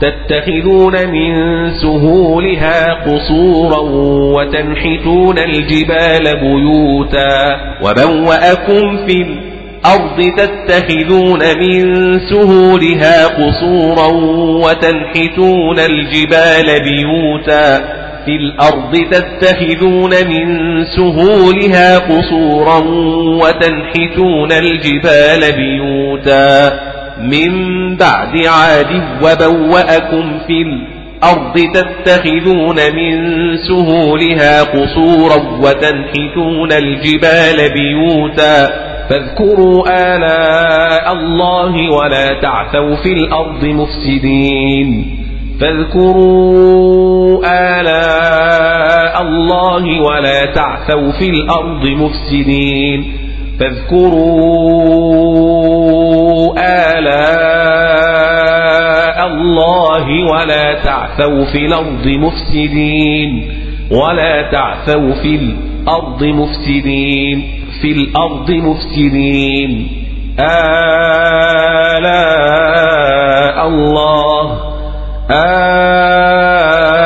تتخذون من سهولها قصورا وتنحتون الجبال بيوتا وبوأكم في الأرض تتخذون من سهولها قصورا وتنحتون الجبال بيوتا في الأرض تتخذون من سهولها قصورا وتنحتون الجبال بيوتا من بعد عاد وبوأكم في الأرض تتخذون من سهولها قصورا وتنحتون الجبال بيوتا فاذكروا آلاء الله ولا تعثوا في الأرض مفسدين فاذكروا آلاء الله ولا تعثوا في الأرض مفسدين فاذكروا آلاء الله ولا تعثوا في الأرض مفسدين ولا تعثوا في الأرض مفسدين في الأرض مفسدين آلاء الله آلاء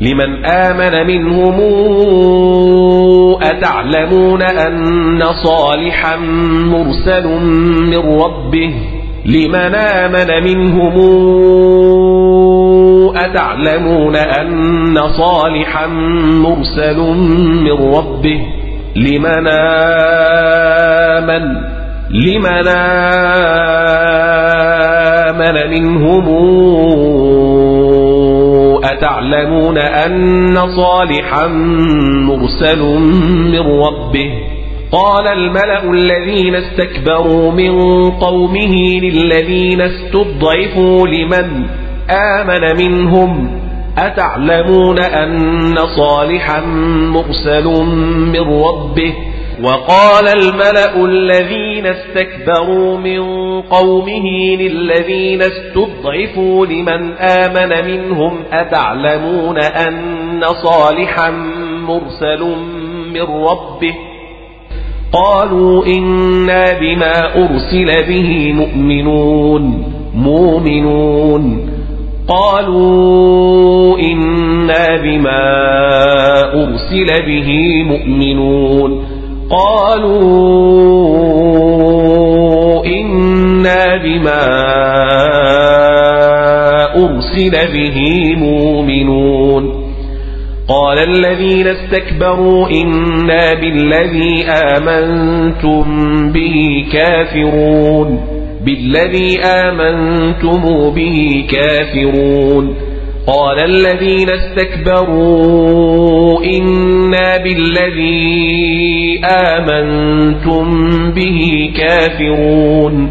لمن آمن منهم أتعلمون أن صالحا مرسل من ربه؟ لمن آمن منهم أتعلمون أن صالحا مرسل من ربه؟ لمن آمن لمن آمن منهم أتعلمون أن صالحا مرسل من ربه؟ قال الملأ الذين استكبروا من قومه للذين استضعفوا لمن آمن منهم؟ أتعلمون أن صالحا مرسل من ربه؟ وقال الملأ الذين استكبروا من قومه للذين استضعفوا لمن آمن منهم أتعلمون أن صالحا مرسل من ربه؟ قالوا إنا بما أرسل به مؤمنون مؤمنون. قالوا إنا بما أرسل به مؤمنون. قالوا إنا بما أرسل به مؤمنون. قال الذين استكبروا إنا بالذي آمنتم به كافرون. بالذي آمنتم به كافرون. قال الذين استكبروا إنا بالذي آمنتم به كافرون.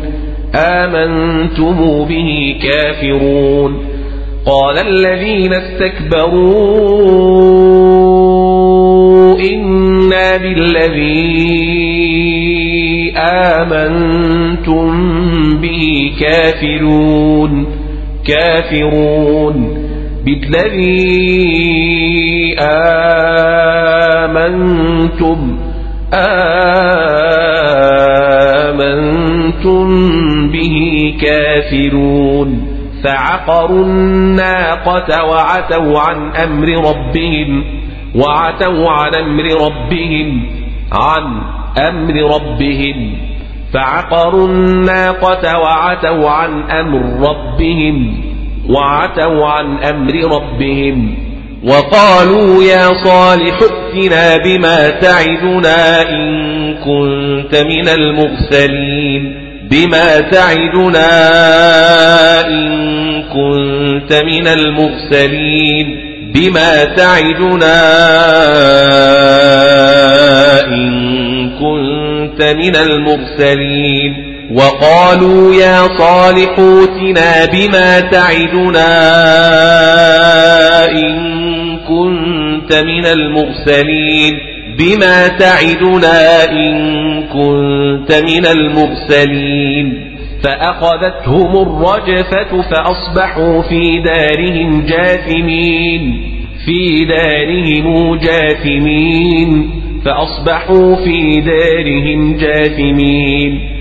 آمنتم به كافرون. قال الذين استكبروا إنا بالذي آمنتم به كافرون. كافرون. بالذي آمنتم آمنتم به كافرون. فعقروا الناقة وعتوا عن أمر ربهم وعتوا عن أمر ربهم عن أمر ربهم. فعقروا الناقة وعتوا عن أمر ربهم. وعتوا عن أمر ربهم وقالوا يا صالح ائتنا بما تعدنا إن كنت من المرسلين بما تعدنا إن كنت من المرسلين بما تعدنا إن من المرسلين وقالوا يا صالح اوتنا بما تعدنا إن كنت من المرسلين بما تعدنا إن كنت من المرسلين فأخذتهم الرجفة فأصبحوا في دارهم جاثمين في دارهم جاثمين فأصبحوا في دارهم جاثمين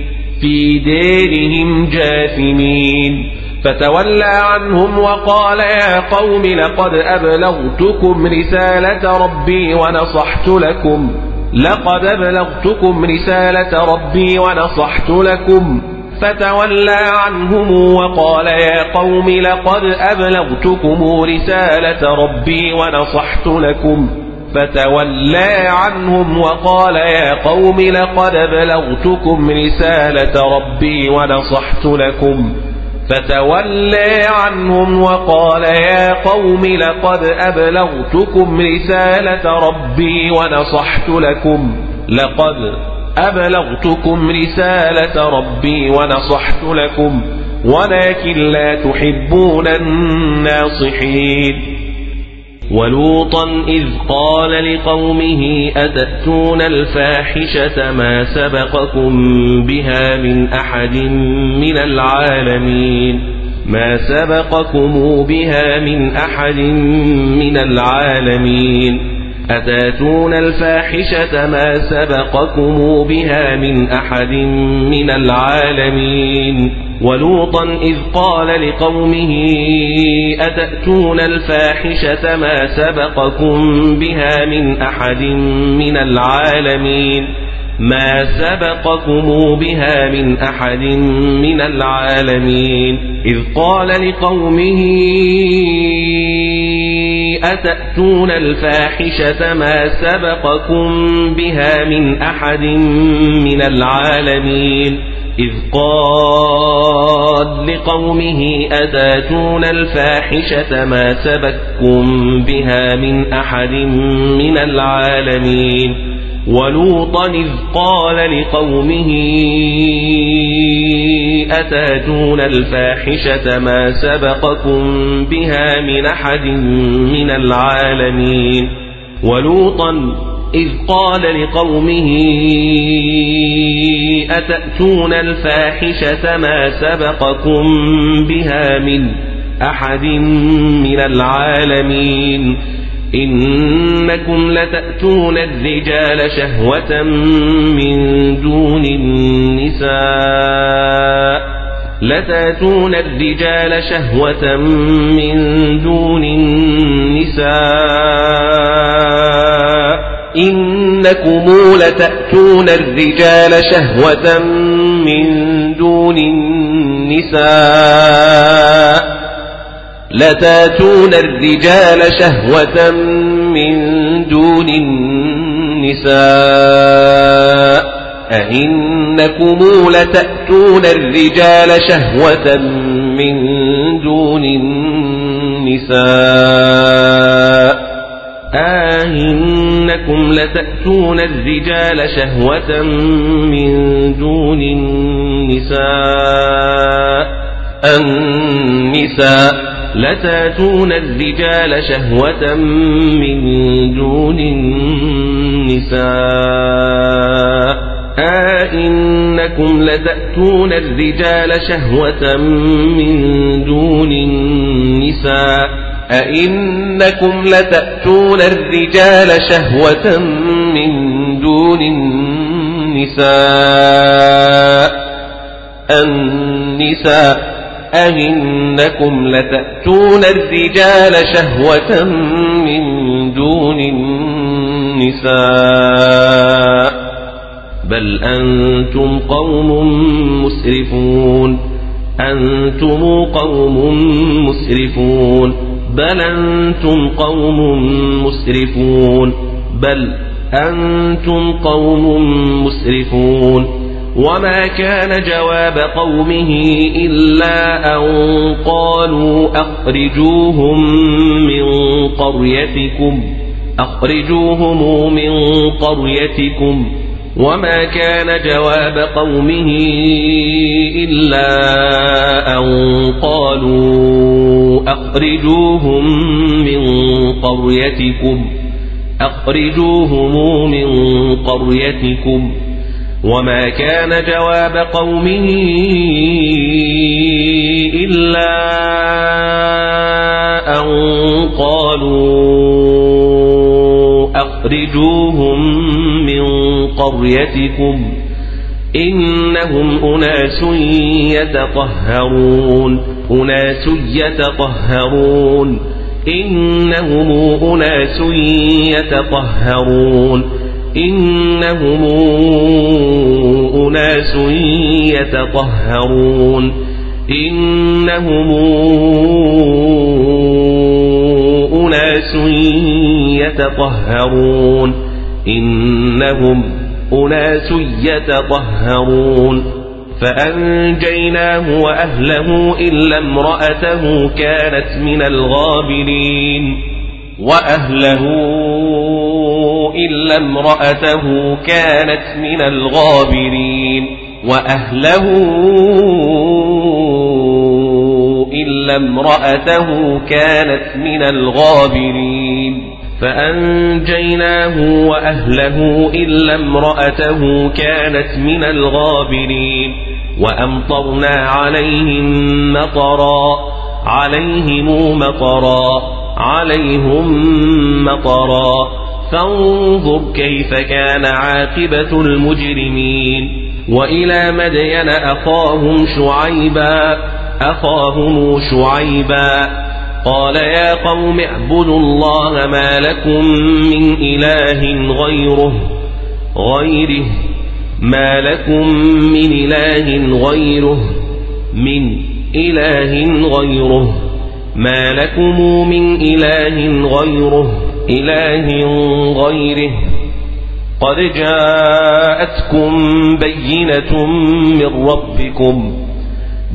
في ديرهم جاثمين. فتولى عنهم وقال يا قوم لقد أبلغتكم رسالة ربي ونصحت لكم. لقد أبلغتكم رسالة ربي ونصحت لكم. فتولى عنهم وقال يا قوم لقد أبلغتكم رسالة ربي ونصحت لكم. فتولى عنهم وقال يا قوم لقد بلغتكم رسالة ربي ونصحت لكم. فتولى عنهم وقال يا قوم لقد أبلغتكم رسالة ربي ونصحت لكم. لقد أبلغتكم رسالة ربي ونصحت لكم. ولكن لا تحبون الناصحين. ولوطا إذ قال لقومه أتأتون الفاحشة ما سبقكم بها من أحد من العالمين؟ ما سبقكم بها من أحد من العالمين؟ أتاتون الفاحشة ما سبقكم بها من أحد من العالمين ولوطا إذ قال لقومه أتأتون الفاحشة ما سبقكم بها من أحد من العالمين ما سبقكم بها من أحد من العالمين. إذ قال لقومه أتأتون الفاحشة ما سبقكم بها من أحد من العالمين؟ إذ قال لقومه أتأتون الفاحشة ما سبكم بها من أحد من العالمين؟ ولوطا إذ قال لقومه أتاتون الفاحشة ما سبقكم بها من أحد من العالمين ولوطا إذ قال لقومه أتأتون الفاحشة ما سبقكم بها من أحد من العالمين إنكم لتأتون الرجال شهوة من دون النساء. لتأتون الرجال شهوة من دون النساء. إنكم لتأتون الرجال شهوة من دون النساء. لتاتون الرجال شهوة من دون النساء أئنكم لتأتون الرجال شهوة من دون النساء آهنكم لتأتون الرجال شهوة من دون النساء النساء لتاتون الرجال شهوة من دون النساء. آئنكم لتأتون الرجال شهوة من دون النساء. أئنكم لتأتون الرجال شهوة من دون النساء. النساء أئنكم لتأتون الرجال شهوة من دون النساء بل أنتم قوم مسرفون أنتم قوم مسرفون بل أنتم قوم مسرفون بل أنتم قوم مسرفون وما كان جواب قومه إلا أن قالوا أخرجوهم من قريتكم أخرجوهم من قريتكم وما كان جواب قومه إلا أن قالوا أخرجوهم من قريتكم أخرجوهم من قريتكم وما كان جواب قومه إلا أن قالوا أخرجوهم من قريتكم إنهم أناس يتطهرون أناس يتطهرون إنهم أناس يتطهرون إنهم أناس يتطهرون. إنهم أناس يتطهرون. إنهم أناس يتطهرون. فأنجيناه وأهله إلا امرأته كانت من الغابرين. وأهله إلا امرأته كانت من الغابرين وأهله إلا امرأته كانت من الغابرين فأنجيناه وأهله إلا امرأته كانت من الغابرين وأمطرنا عليهم مطرا عليهم مطرا عليهم مطرا. فانظر كيف كان عاقبة المجرمين. وإلى مدين أخاهم شعيبا أخاهم شعيبا. قال يا قوم اعبدوا الله ما لكم من إله غيره غيره. ما لكم من إله غيره من إله غيره. ما لكم من إله غيره إله غيره. قد جاءتكم بينة من ربكم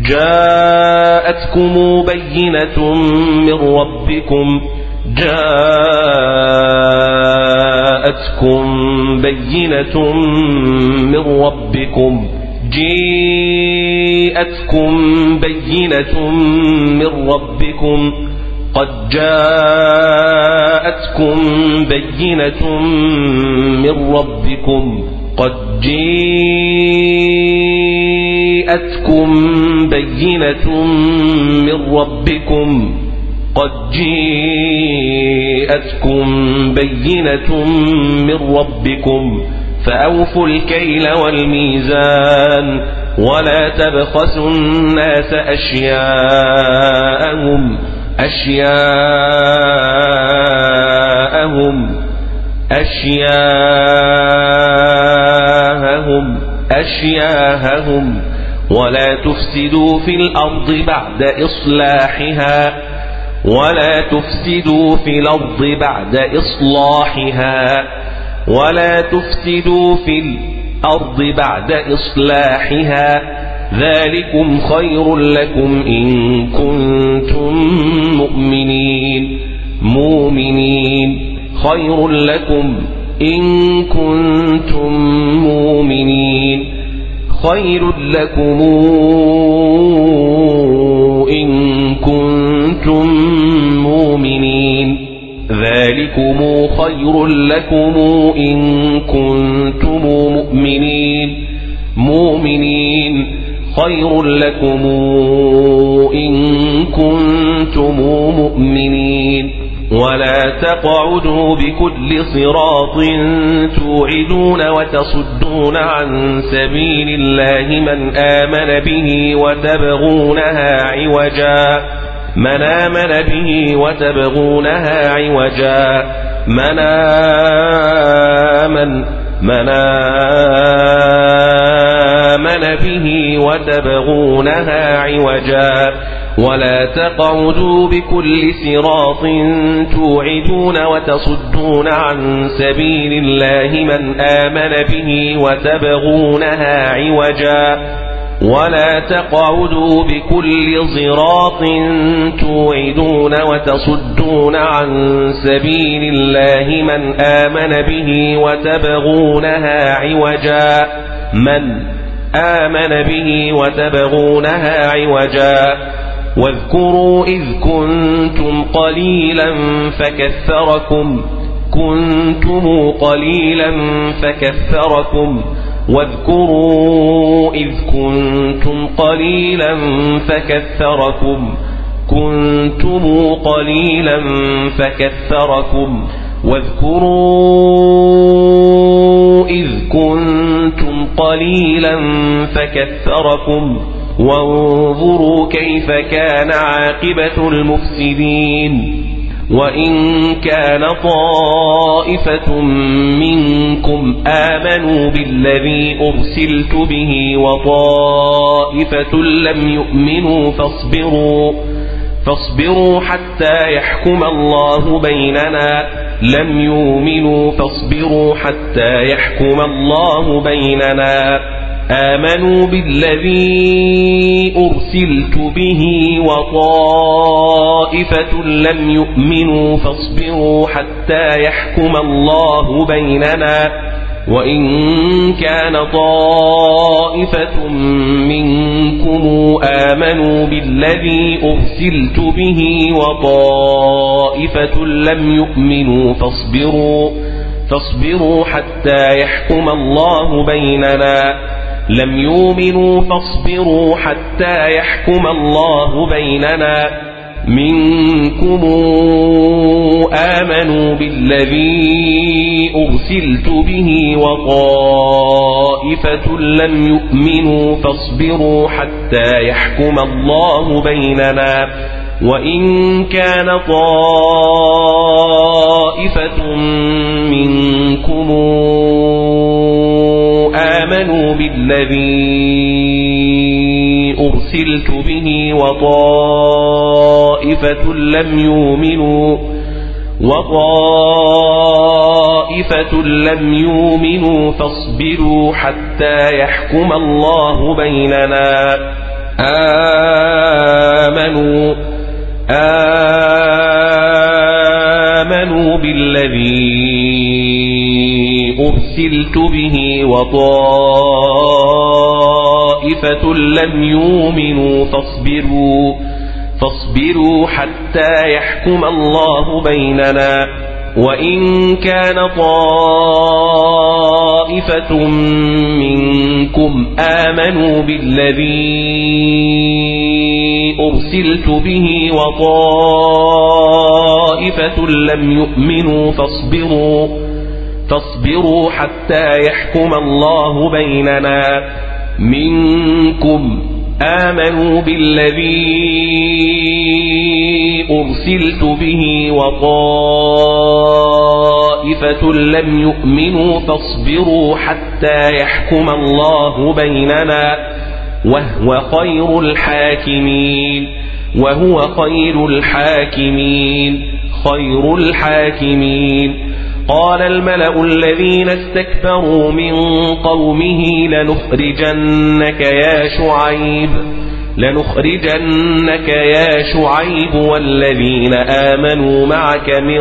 جاءتكم بينة من ربكم جاءتكم بينة من ربكم. جاءتكم بينة من ربكم قد جاءتكم بينة من ربكم قد جاءتكم بينة من ربكم قد جاءتكم بينة من ربكم فأوفوا الكيل والميزان ولا تبخسوا الناس أشياءهم أشياءهم أشياءهم أشياءهم ولا تفسدوا في الأرض بعد إصلاحها ولا تفسدوا في الأرض بعد إصلاحها ولا تفسدوا في الأرض بعد إصلاحها ذلكم خير لكم إن كنتم مؤمنين. مؤمنين. خير لكم إن كنتم مؤمنين. خير لكم إن كنتم مؤمنين. ذلكم خير لكم إن كنتم مؤمنين. مؤمنين. خير لكم إن كنتم مؤمنين. ولا تقعدوا بكل صراط توعدون وتصدون عن سبيل الله من آمن به وتبغونها عوجا. من آمن به وتبغونها عوجا. من آمن من آمن به وتبغونها عوجا. ولا تقعدوا بكل صراط توعدون وتصدون عن سبيل الله من آمن به وتبغونها عوجا. ولا تقعدوا بكل صراط توعدون وتصدون عن سبيل الله من آمن به وتبغونها عوجا. من آمن به وتبغونها عوجا. واذكروا إذ كنتم قليلا فكثركم. كنتم قليلا فكثركم. واذكروا إذ كنتم قليلا فكثركم كنتم قليلا فكثركم. واذكروا إذ كنتم قليلا فكثركم. وانظروا كيف كان عاقبة المفسدين. وإن كان طائفة منكم آمنوا بالذي أرسلت به وطائفة لم يؤمنوا فاصبروا فاصبروا حتى يحكم الله بيننا لم يؤمنوا فاصبروا حتى يحكم الله بيننا. آمنوا بالذي أرسلت به وطائفة لم يؤمنوا فاصبروا حتى يحكم الله بيننا وإن كان طائفة منكم آمنوا بالذي أرسلت به وطائفة لم يؤمنوا فاصبروا فاصبروا حتى يحكم الله بيننا لم يؤمنوا فاصبروا حتى يحكم الله بيننا. منكم آمنوا بالذي أرسلت به وطائفة لم يؤمنوا فاصبروا حتى يحكم الله بيننا. وإن كان طائفة منكم آمنوا بالذي أرسلت به وطائفة لم يؤمنوا وطائفة لم يؤمنوا فاصبروا حتى يحكم الله بيننا. آمنوا آمنوا بالذي أرسلت به وطائفة لم يؤمنوا فاصبروا فاصبروا حتى يحكم الله بيننا وإن كان طائفة منكم آمنوا بالذي أرسلت به وطائفة لم يؤمنوا فاصبروا فاصبروا حتى يحكم الله بيننا منكم آمنوا بالذي أرسلت به وطائفة لم يؤمنوا فاصبروا حتى يحكم الله بيننا وهو خير الحاكمين وهو خير الحاكمين خير الحاكمين قال الملأ الذين استكبروا من قومه لنخرجنك يا شعيب لنخرجنك يا شعيب والذين آمنوا معك من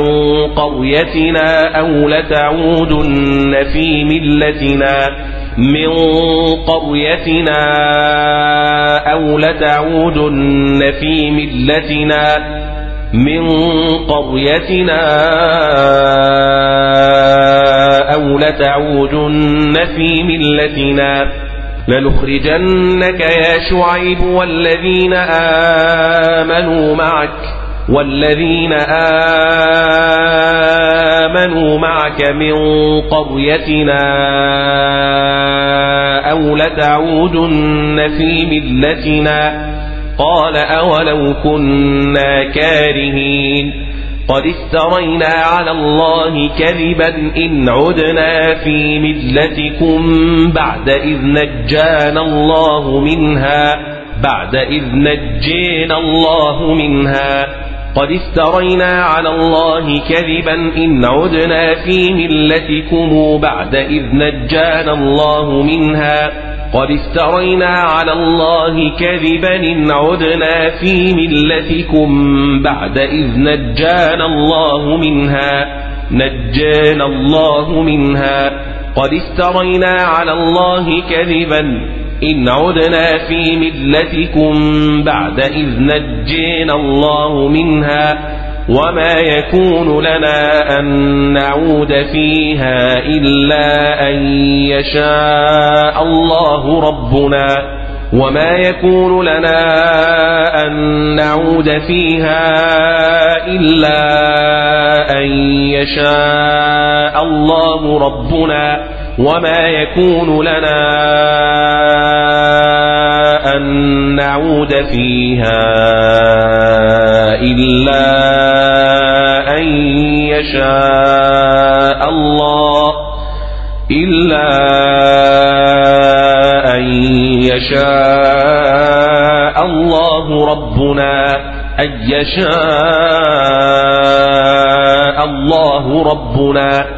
قريتنا أو لتعودن في ملتنا من قريتنا أو لتعودن في ملتنا من قريتنا أو لتعودن في ملتنا لنخرجنك يا شعيب والذين آمنوا معك والذين آمنوا معك من قريتنا أو لتعودن في ملتنا قال أولو كنا كارهين قد استرينا على الله كذبا إن عدنا في ملتكم بعد إذ نجانا الله منها بعد إذ نجينا الله منها قد استرينا على الله كذبا إن عدنا في ملتكم بعد إذ نجانا الله منها. قد افترينا على الله كذبا إن عدنا في ملتكم بعد إذ نجانا الله منها. نجانا الله منها. قد افترينا على الله كذبا إن عدنا في ملتكم بعد إذ نجينا الله منها وما يكون لنا أن نعود فيها إلا أن يشاء الله ربنا وما يكون لنا أن نعود فيها إلا أن يشاء الله ربنا وما يكون لنا أن نعود فيها إلا أن يشاء الله إلا أن يشاء الله ربنا أن يشاء الله ربنا.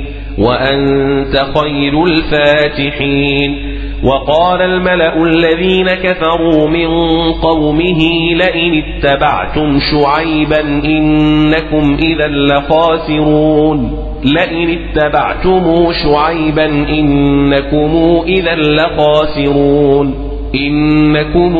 وأنت خير الفاتحين. وقال الملأ الذين كفروا من قومه لئن اتبعتم شعيبا إنكم إذا لخاسرون. لئن اتبعتم شعيبا إنكم إذا لخاسرون. إنكم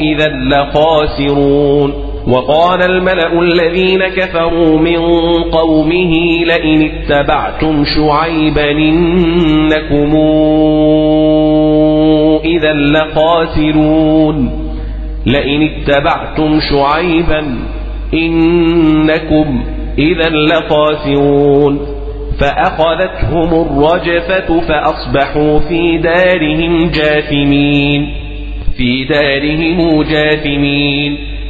إذا لخاسرون. وقال الملأ الذين كفروا من قومه لئن اتبعتم شعيبا إنكم إذا لخاسرون لئن اتبعتم شعيبا إنكم إذا لخاسرون فأخذتهم الرجفة فأصبحوا في دارهم جاثمين. في دارهم جاثمين.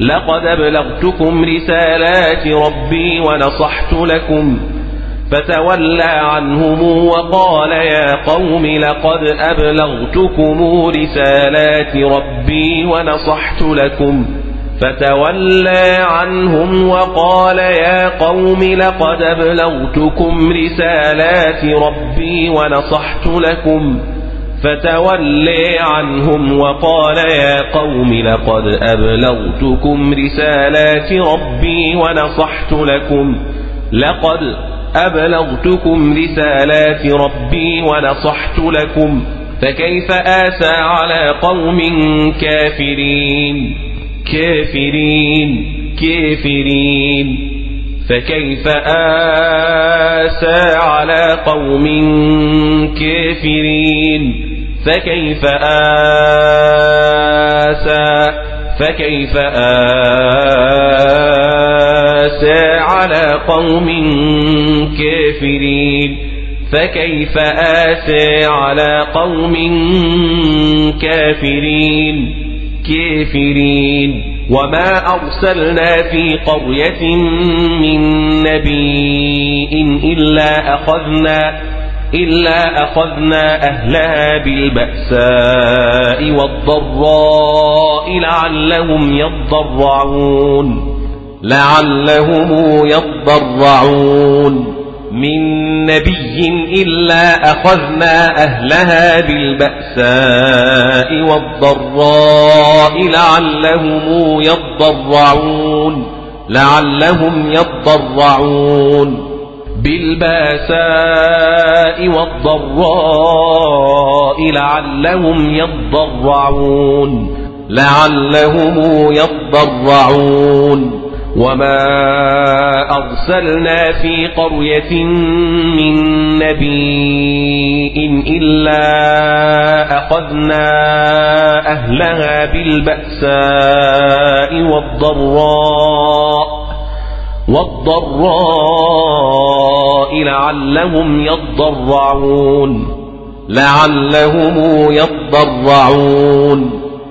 لقد أبلغتكم رسالات ربي ونصحت لكم. فتولى عنهم وقال يا قوم لقد أبلغتكم رسالات ربي ونصحت لكم. فتولى عنهم وقال يا قوم لقد أبلغتكم رسالات ربي ونصحت لكم. فتولي عنهم وقال يا قوم لقد أبلغتكم رسالات ربي ونصحت لكم لقد أبلغتكم رسالات ربي ونصحت لكم فكيف آسى على قوم كافرين كافرين كافرين فكيف آسى على قوم كافرين؟ فكيف آسى؟ فكيف آسى على قوم كافرين؟ فكيف آسى على قوم كافرين؟ كافرين. وما أرسلنا في قرية من نبي إلا أخذنا إلا أخذنا أهلها بالبأساء والضراء لعلهم يضرعون لعلهم يضرعون من نبي إلا أخذنا أهلها بالبأساء والضراء لعلهم يضرعون لعلهم يضرعون. بالبأساء والضراء لعلهم يضرعون لعلهم يضرعون. وما أرسلنا في قرية من نبي إلا أخذنا أهلها بالبأساء والضراء والضراء لعلهم يضرعون لعلهم يضرعون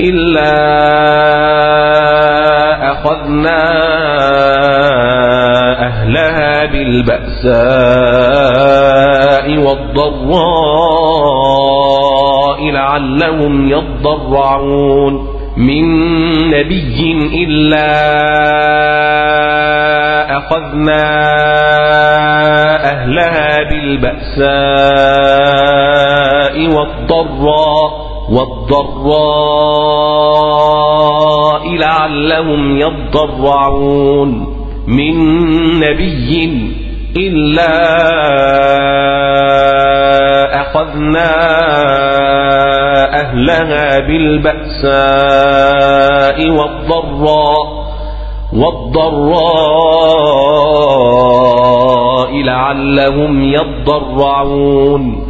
إلا أخذنا أهلها بالبأساء والضراء لعلهم يضرعون من نبي إلا أخذنا أهلها بالبأساء والضراء والضراء لعلهم يضرعون من نبي إلا أخذنا أهلها بالبأساء والضراء والضراء لعلهم يضرعون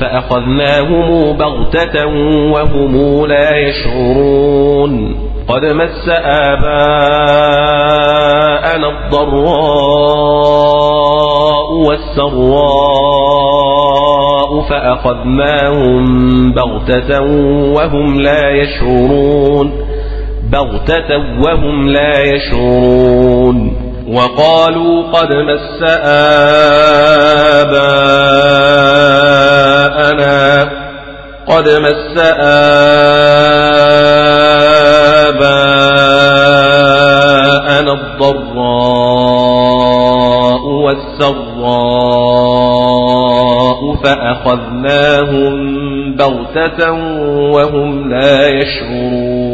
فأخذناهم بغتة وهم لا يشعرون. قد مس آباءنا الضراء والسراء فأخذناهم بغتة وهم لا يشعرون. بغتة وهم لا يشعرون. وقالوا قد مس آباءنا. قد مس آباءنا الضراء والسراء فأخذناهم بغتة وهم لا يشعرون.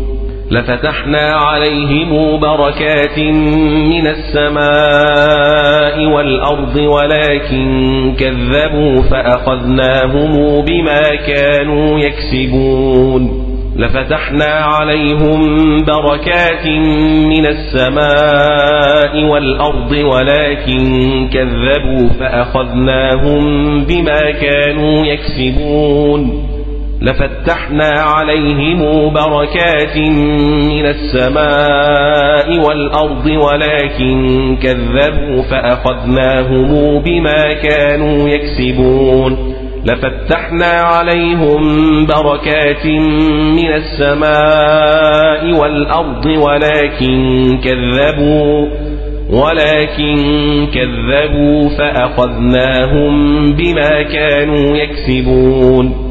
لفتحنا عليهم بركات من السماء والأرض ولكن كذبوا فأخذناهم بما كانوا يكسبون. لفتحنا عليهم بركات من السماء والأرض ولكن كذبوا فأخذناهم بما كانوا يكسبون. لفتحنا عليهم بركات من السماء والأرض ولكن كذبوا فأخذناهم بما كانوا يكسبون. لفتحنا عليهم بركات من السماء والأرض ولكن كذبوا ولكن كذبوا فأخذناهم بما كانوا يكسبون.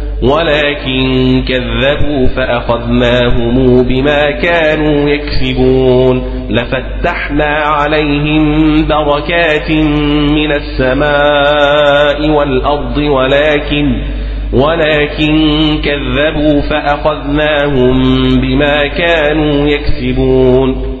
ولكن كذبوا فأخذناهم بما كانوا يكسبون لفتحنا عليهم بركات من السماء والأرض ولكن ولكن كذبوا فأخذناهم بما كانوا يكسبون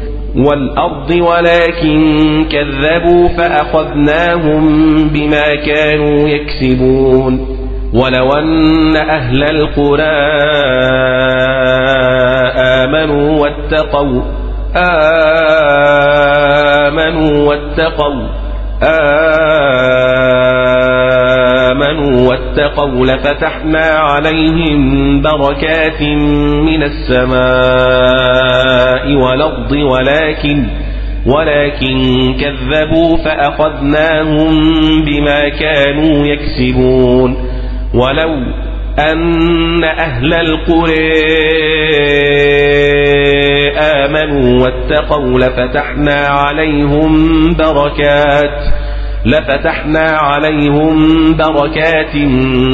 والأرض ولكن كذبوا فأخذناهم بما كانوا يكسبون. ولو أن أهل القرى آمنوا واتقوا آمنوا واتقوا آمنوا واتقوا لفتحنا عليهم بركات من السماء والأرض ولكن ولكن كذبوا فأخذناهم بما كانوا يكسبون. ولو أن أهل القرى آمنوا واتقوا لفتحنا عليهم بركات لفتحنا عليهم بركات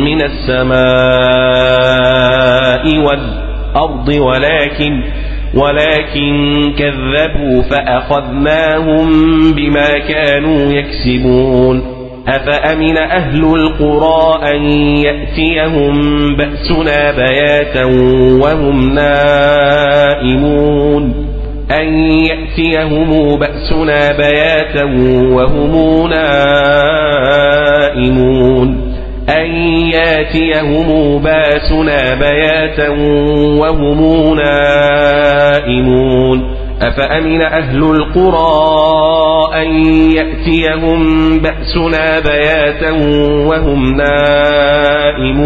من السماء والأرض ولكن ولكن كذبوا فأخذناهم بما كانوا يكسبون. أفأمن أهل القرى أن يأتيهم بأسنا بياتا وهم نائمون؟ أن يأتيهم بأسنا بياتا وهم نائمون؟ أن يأتيهم بأسنا بياتا وهم نائمون؟ أفأمن أهل القرى أن يأتيهم بأسنا بياتا وهم نائمون؟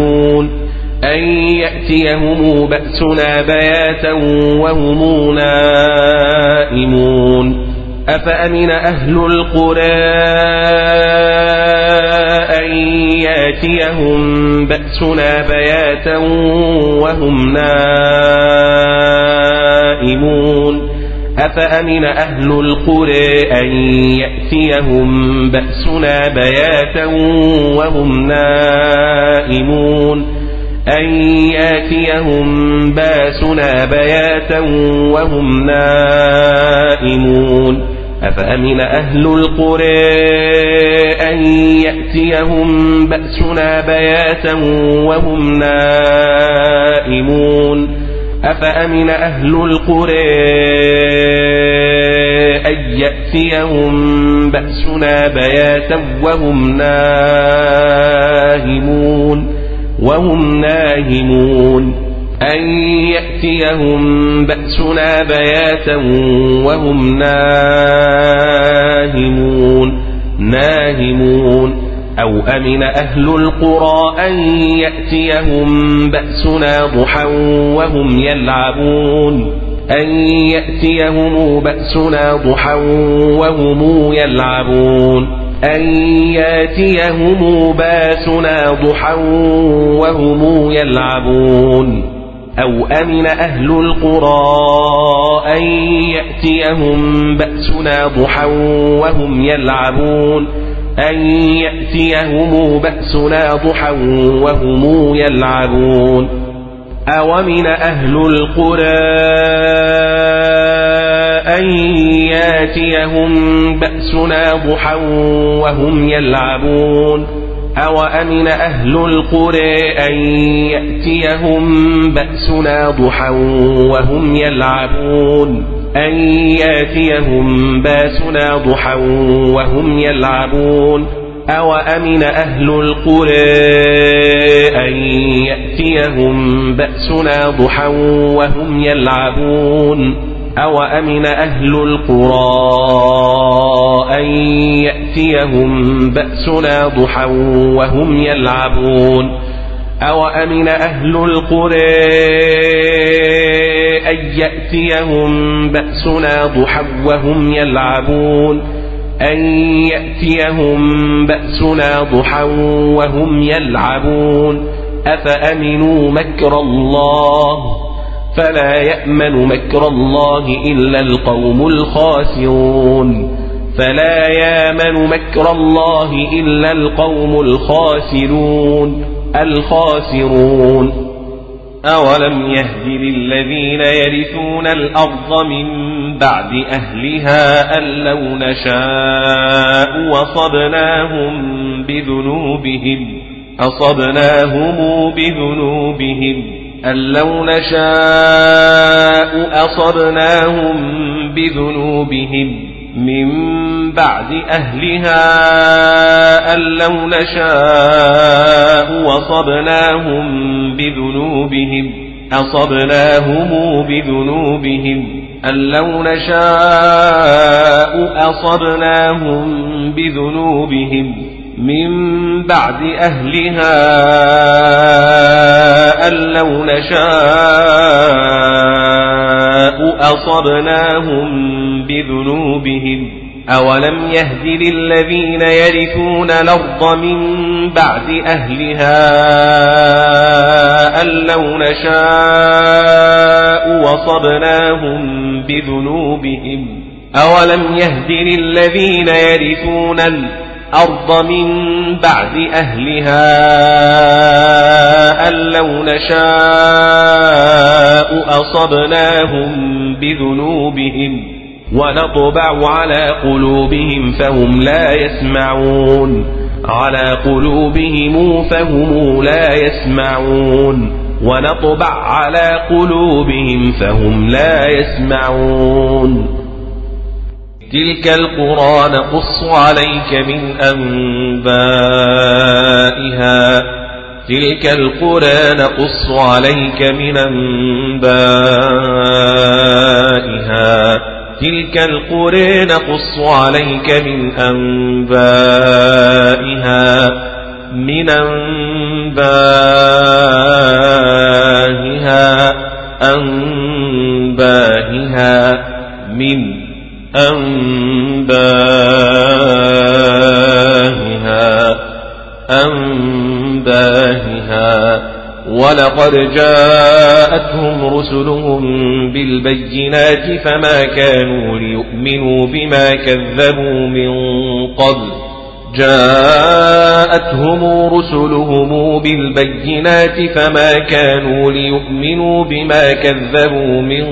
أن يأتيهم بأسنا بياتا وهم نائمون؟ أفأمن أهل القرى أن يأتيهم بأسنا بياتا وهم نائمون؟ أفأمن أهل القرى أن يأتيهم بأسنا بياتا وهم نائمون أن يأتيهم بأسنا بياتا وهم نائمون أفأمن أهل القرى أن يأتيهم بأسنا بياتا وهم نائمون أفأمن أهل القرى أن يأتيهم بأسنا بياتا وهم ناهمون؟ وهم ناهمون. أن يأتيهم بأسنا بياتا وهم ناهمون. ناهمون. أو أمن أهل القرى أن يأتيهم بأسنا ضحى وهم يلعبون. أن يأتيهم بأسنا ضحى وهم يلعبون. أن يأتيهم بأسنا ضحى وهم يلعبون. أو أمن أهل القرى أن يأتيهم بأسنا ضحى وهم يلعبون. أن يأتيهم بأسنا ضحى وهم يلعبون. أومن أهل القرى أن ياتيهم بأسنا ضحى وهم يلعبون؟ أو أمن أهل القرى أن يأتيهم بأسنا ضحى وهم يلعبون؟ أن ياتيهم باسنا ضحى وهم يلعبون. أو أمن أهل القرى أن يأتيهم بأسنا ضحى وهم يلعبون؟ أو أمن أهل القرى أن يأتيهم بأسنا ضحى وهم يلعبون؟ أو أمن أهل القرى أن يأتيهم بأسنا ضحى وهم يلعبون؟ أن يأتيهم بأسنا ضحى وهم يلعبون. أفأمنوا مكر الله؟ فلا يأمن مكر الله إلا القوم الخاسرون. فلا يامن مكر الله إلا القوم الخاسرون. الخاسرون. أولم يهد للذين يرثون الأرض من بعد أهلها أن لو نشاء وصبناهم بذنوبهم أصبناهم بذنوبهم. أن لو نشاء أصبناهم بذنوبهم. من بعد أهلها أن لو نشاء وصبناهم بذنوبهم أصبناهم بذنوبهم. أن لو نشاء أصبناهم بذنوبهم. من بعد أهلها أن لو نشاء أصبناهم بذنوبهم. أولم يهد للذين يرثون الأرض من بعد أهلها أن لو نشاء وصبناهم بذنوبهم. أولم يهد للذين يرثون الأرض من بعد أهلها أن لو نشاء أصبناهم بذنوبهم ونطبع على قلوبهم فهم لا يسمعون. على قلوبهم فهم لا يسمعون. ونطبع على قلوبهم فهم لا يسمعون. تلك القرى نقص عليك من أنبائها. تلك القرى نقص عليك من أنبائها. تلك القرى نقص عليك من أنبائها. من أنبائها. أنبائها. من أنبائها أنبائها ولقد جاءتهم رسلهم بالبينات فما كانوا ليؤمنوا بما كذبوا من قبل. جاءتهم رسلهم بالبينات فما كانوا ليؤمنوا بما كذبوا من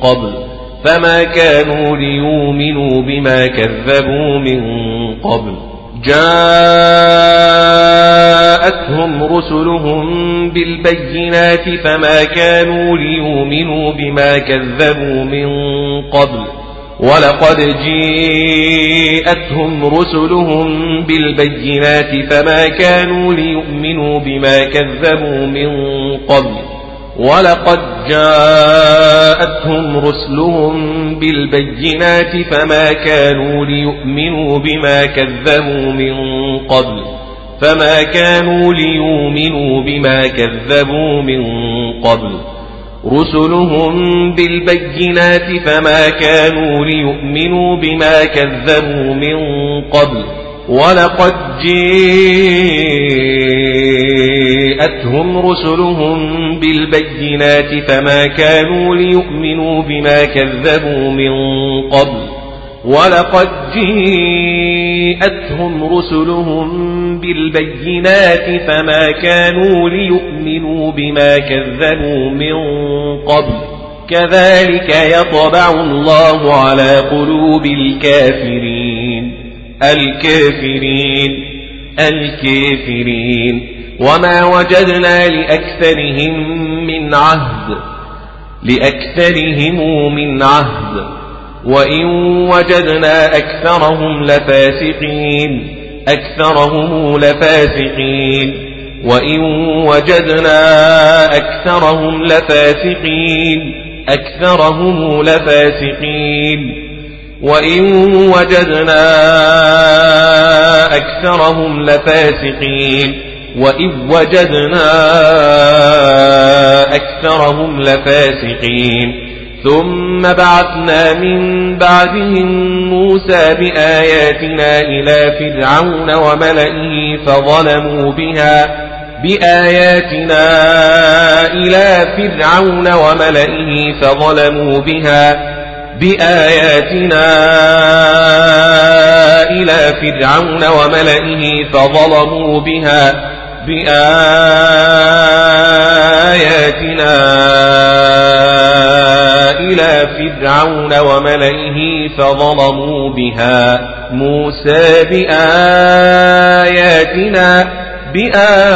قبل. فما كانوا ليؤمنوا بما كذبوا من قبل جاءتهم رسلهم بالبينات فما كانوا ليؤمنوا بما كذبوا من قبل ولقد جاءتهم رسلهم بالبينات فما كانوا ليؤمنوا بما كذبوا من قبل ولقد جاءتهم رسلهم بالبينات فما كانوا ليؤمنوا بما كذبوا من قبل فما كانوا ليؤمنوا بما كذبوا من قبل رسلهم بالبينات فما كانوا ليؤمنوا بما كذبوا من قبل ولقد جاءتهم رسلهم بالبينات فما كانوا ليؤمنوا بما كذبوا من قبل ولقد جاءتهم رسلهم بالبينات فما كانوا ليؤمنوا بما كذبوا من قبل كذلك يطبع الله على قلوب الكافرين الكافرين الكافرين. وما وجدنا لأكثرهم من عهد لأكثرهم من عهد. وإن وجدنا أكثرهم لفاسقين أكثرهم لفاسقين. وإن وجدنا أكثرهم لفاسقين أكثرهم لفاسقين. وإن وجدنا أكثرهم لفاسقين وإذ وجدنا أكثرهم لفاسقين ثم بعثنا من بعدهم موسى بآياتنا إلى فرعون وملئه فظلموا بها بآياتنا إلى فرعون وملئه فظلموا بها بآياتنا إلى فرعون وملئه فظلموا بها بآياتنا إلى فرعون وملئه فظلموا بها. موسى بآياتنا بآياتنا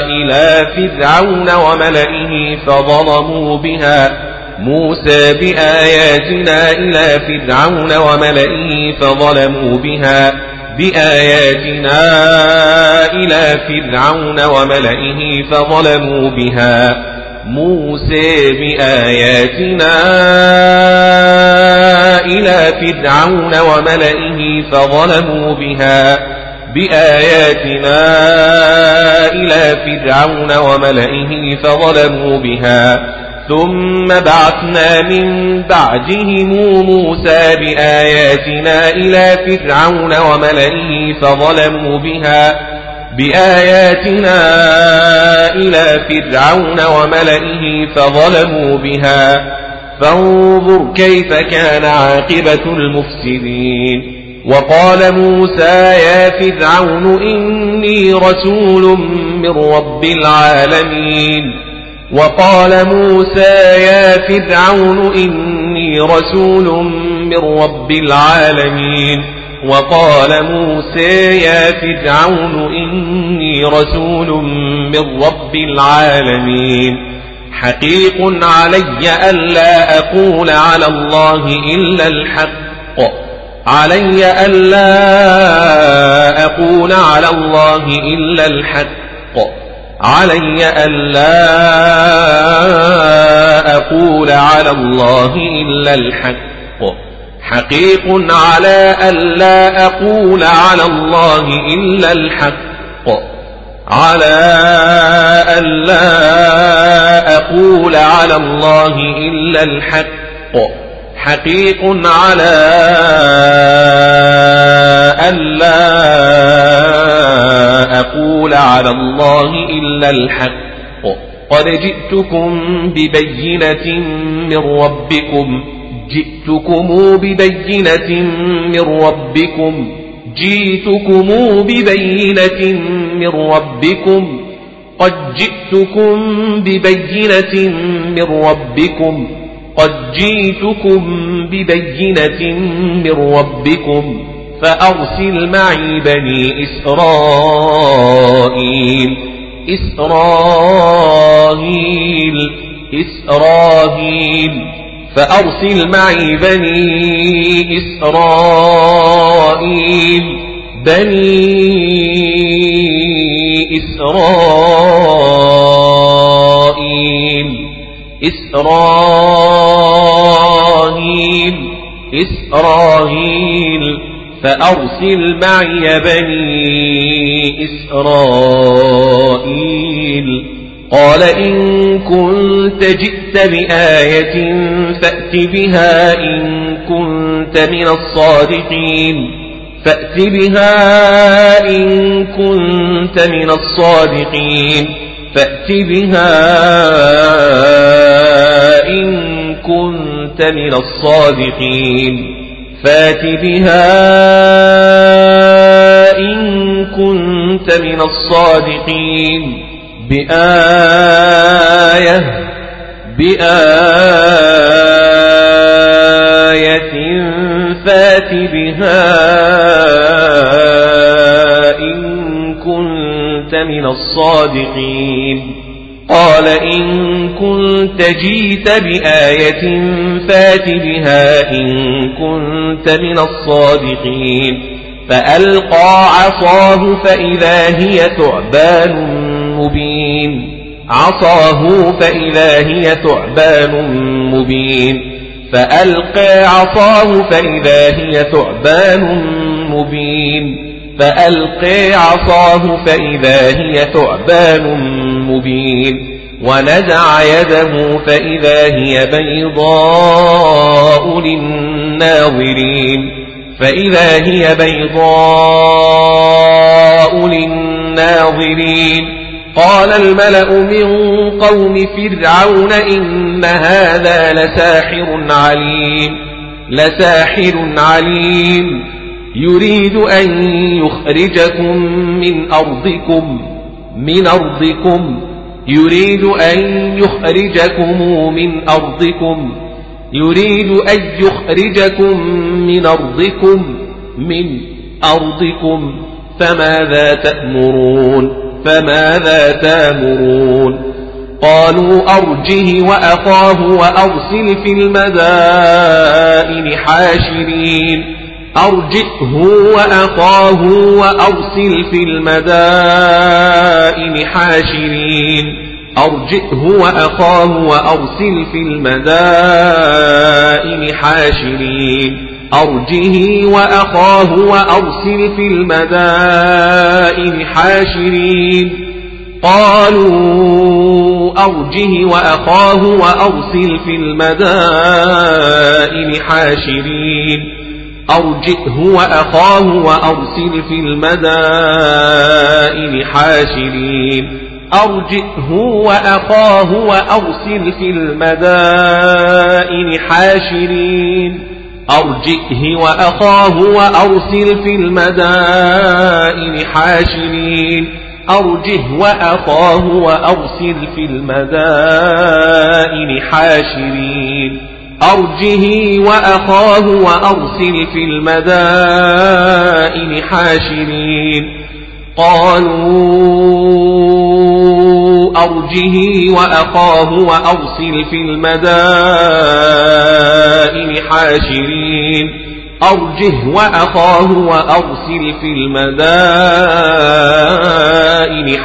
إلى فرعون وملئه فظلموا بها. موسى بآياتنا إلى فرعون وملئه فظلموا بها. بآياتنا إلى فرعون وملئه فظلموا بها. موسى بآياتنا إلى فرعون وملئه فظلموا بها بآياتنا إلى فرعون وملئه فظلموا بها ثم بعثنا من بعدهم موسى بآياتنا إلى فرعون وملئه فظلموا بها بآياتنا إلى فرعون وملئه فظلموا بها. فانظر كيف كان عاقبة المفسدين. وقال موسى يا فرعون إني رسول من رب العالمين. وقال موسى يا فرعون إني رسول من رب العالمين. وقال موسى يا فرعون إني رسول من رب العالمين. حقيق علي ألا أقول على الله إلا الحق. علي ألا أقول على الله إلا الحق. علي ألا أقول على الله إلا الحق. حقيق على ألا أقول على الله إلا الحق. على ألا أقول على الله إلا الحق. حقيق على ألا أقول على الله إلا الحق. قد جئتكم ببينة من ربكم. جئتكم ببينة من ربكم جئتكم ببينة من ربكم قد جئتكم ببينة من ربكم قد جئتكم ببينة من ربكم فأرسل معي بني إسرائيل إسرائيل إسرائيل. فأرسل معي بني إسرائيل. بني إسرائيل. إسرائيل. إسرائيل. فأرسل معي بني إسرائيل. قال إن كنت جئت بآية فأت بها إن كنت من الصادقين. فأت بها إن كنت من الصادقين. فأت بها إن كنت من الصادقين. فأت بها إن كنت من الصادقين. بآية بآية فات بها إن كنت من الصادقين. قال إن كنت جيت بآية فات بها إن كنت من الصادقين. فألقى عصاه فإذا هي ثعبان مبين. عصاه فإذا هي ثعبان مبين. فألقى عصاه فإذا هي ثعبان مبين. فألقي عصاه فإذا هي ثعبان مبين. ونزع يده فإذا هي بيضاء للناظرين. فإذا هي بيضاء للناظرين. قال الملأ من قوم فرعون إن هذا لساحر عليم لساحر عليم. يريد أن يخرجكم من أرضكم من أرضكم. يريد أن يخرجكم من أرضكم. يريد أن يخرجكم من أرضكم من أرضكم. فماذا تأمرون؟ فماذا تامرون؟ قالوا أرجه وأخاه وأرسل في المدائن حاشرين. أرجئه وأخاه وأرسل في المدائن حاشرين. أرجئه وأخاه وأرسل في المدائن حاشرين. أرجه وأخاه وأرسل في المدائن حاشرين. قالوا أرجه وأخاه وأرسل في المدائن حاشرين. أرجئه وأخاه وأرسل في المدائن حاشرين. أرجئه وأخاه وأرسل في المدائن حاشرين. أرجئه وأخاه وأرسل في المدائن حاشرين. أرجه وأخاه وأرسل في المدائن حاشرين. أرجه وأخاه وأرسل في المدائن حاشرين. قالوا أرجه وأخاه وأرسل في المدائن حاشرين. أرجه وأخاه وأرسل في المدائن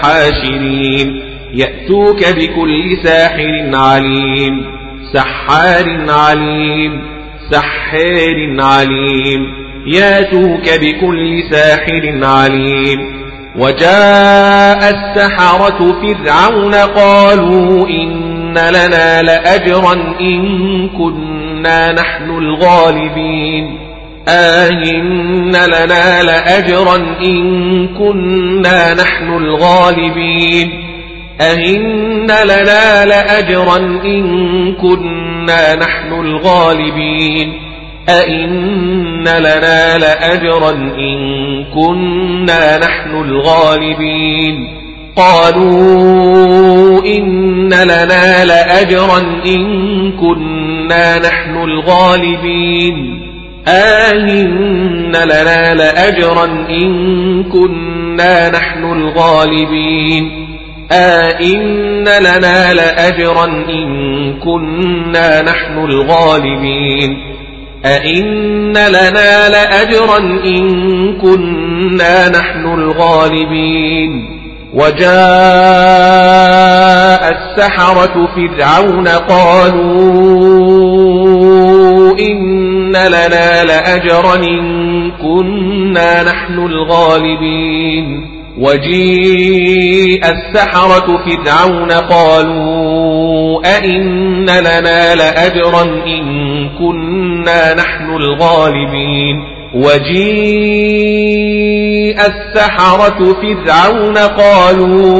حاشرين. يأتوك بكل ساحر عليم. سحار عليم. سحار عليم. يأتوك بكل ساحر عليم. وجاء السحرة فرعون قالوا إن لنا لأجرا إن كنا نحن الغالبين. آه إن لنا لأجرا إن كنا نحن الغالبين. أئن لنا لأجرا إن كنا نحن الغالبين. أئن لنا لأجرا إن كنا نحن الغالبين. قالوا إن لنا لأجرا إن كنا نحن الغالبين. آهن لنا لأجرا إن كنا نحن الغالبين. أئن لنا لأجرا إن كنا نحن الغالبين. أئن لنا لأجرا إن كنا نحن الغالبين. وجاء السحرة فرعون قالوا إن لنا لأجرا إن كنا نحن الغالبين. وجيء السحرة فرعون قالوا أئن لنا لأجرا إن كنا نحن الغالبين وجيء السحرة فرعون قالوا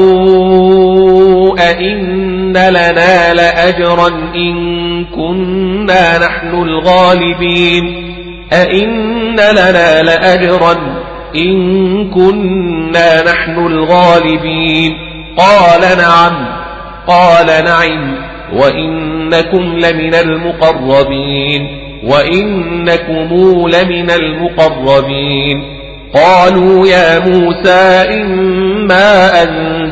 أئن لنا لأجرا إن كنا نحن الغالبين أئن لنا لأجرا إن كنا نحن الغالبين. قال نعم قال نعم وإنكم لمن المقربين وإنكم لمن المقربين. قالوا يا موسى إما أن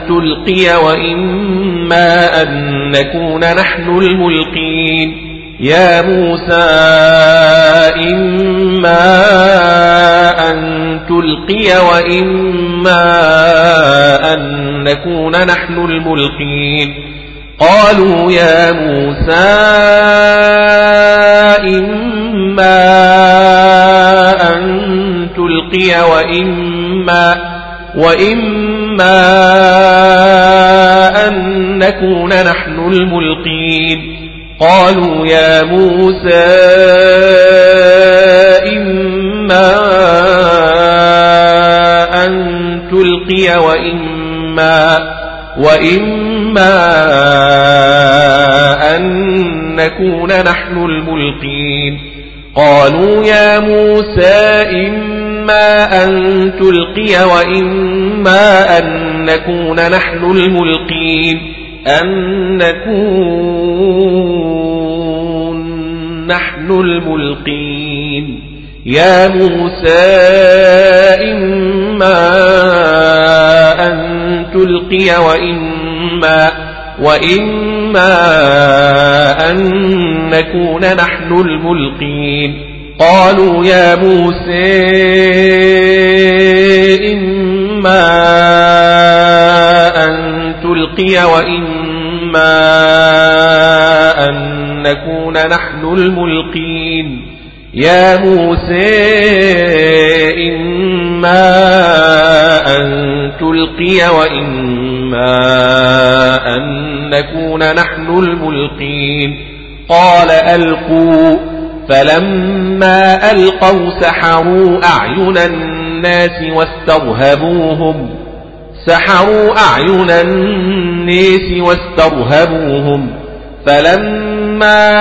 تلقي وإما أن نكون نحن الملقين. يا موسى إما أن تلقي وإما أن نكون نحن الملقين. قالوا يا موسى إما أن تلقي وإما وإما أن نكون نحن الملقين. قالوا يا موسى إما أن تلقي وإما وإما أن نكون نحن الملقين. قالوا يا موسى إما أن تلقي وإما أن نكون نحن الملقين. أن نكون نحن الملقين. يا موسى إما أن تلقي وإما وإما أن نكون نحن الملقين. قالوا يا موسى إما أن تلقي وإما أن نكون نحن الملقين يا موسى إما أن تلقي وإما أن نكون نحن الملقين قال ألقوا فلما ألقوا سحروا أعين الناس واسترهبوهم سحروا أعين الناس واسترهبوهم فلما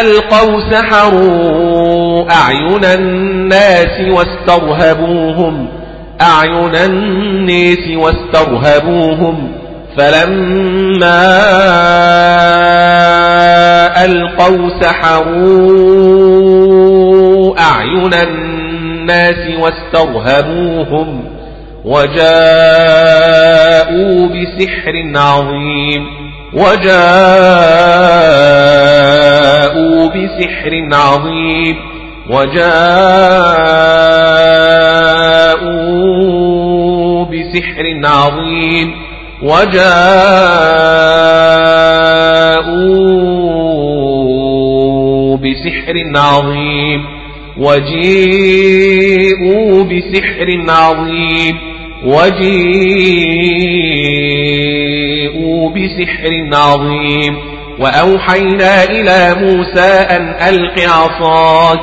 ألقوا سحروا أعين الناس واسترهبوهم أعين الناس واسترهبوهم فلما ألقوا سحروا أعين الناس واسترهبوهم وجاءوا بسحر عظيم. وجاءوا بسحر عظيم. وجاءوا بسحر عظيم. وجاءوا بسحر عظيم. وجيءوا بسحر عظيم. وجيءوا بسحر عظيم. وأوحينا إلى موسى أن ألق عصاك.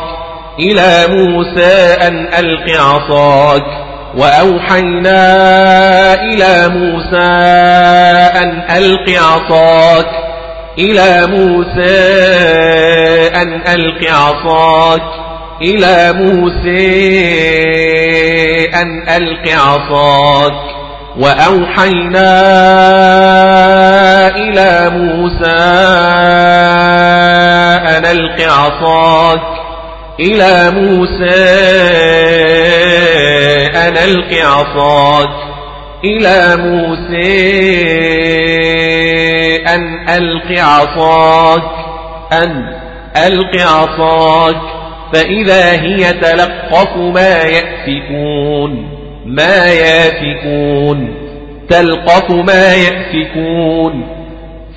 إلى موسى أن ألق عصاك. وأوحينا إلى موسى أن ألق عصاك. إلى موسى أن ألق عصاك. إلى موسى أن ألق عصاك. وأوحينا إلى موسى أن ألق عصاك. إلى موسى أن ألق عصاك. إلى موسى أن ألق عصاك. أن ألق عصاك. فإذا هي تلقف ما يأفكون ما يافكون تلقف ما يأفكون.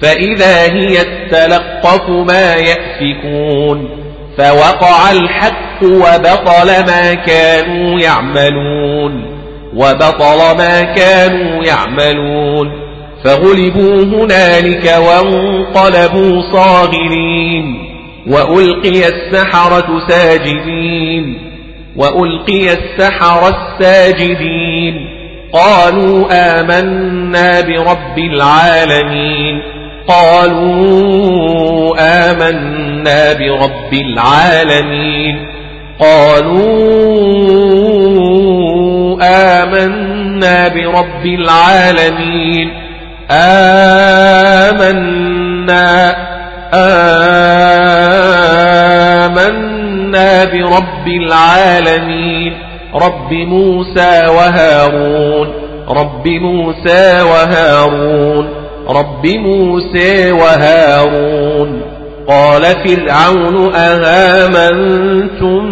فإذا هي تلقف ما يأفكون فوقع الحق وبطل ما كانوا يعملون وبطل ما كانوا يعملون. فغلبوا هنالك وانقلبوا صاغرين. وألقي السحرة ساجدين وألقي السحرة الساجدين. قالوا آمنا برب العالمين. قالوا آمنا برب العالمين. قالوا آمنا برب العالمين. آمنا آمنا برب العالمين. رب موسى وهارون. رب موسى وهارون. رب موسى وهارون. قال فرعون أهامنتم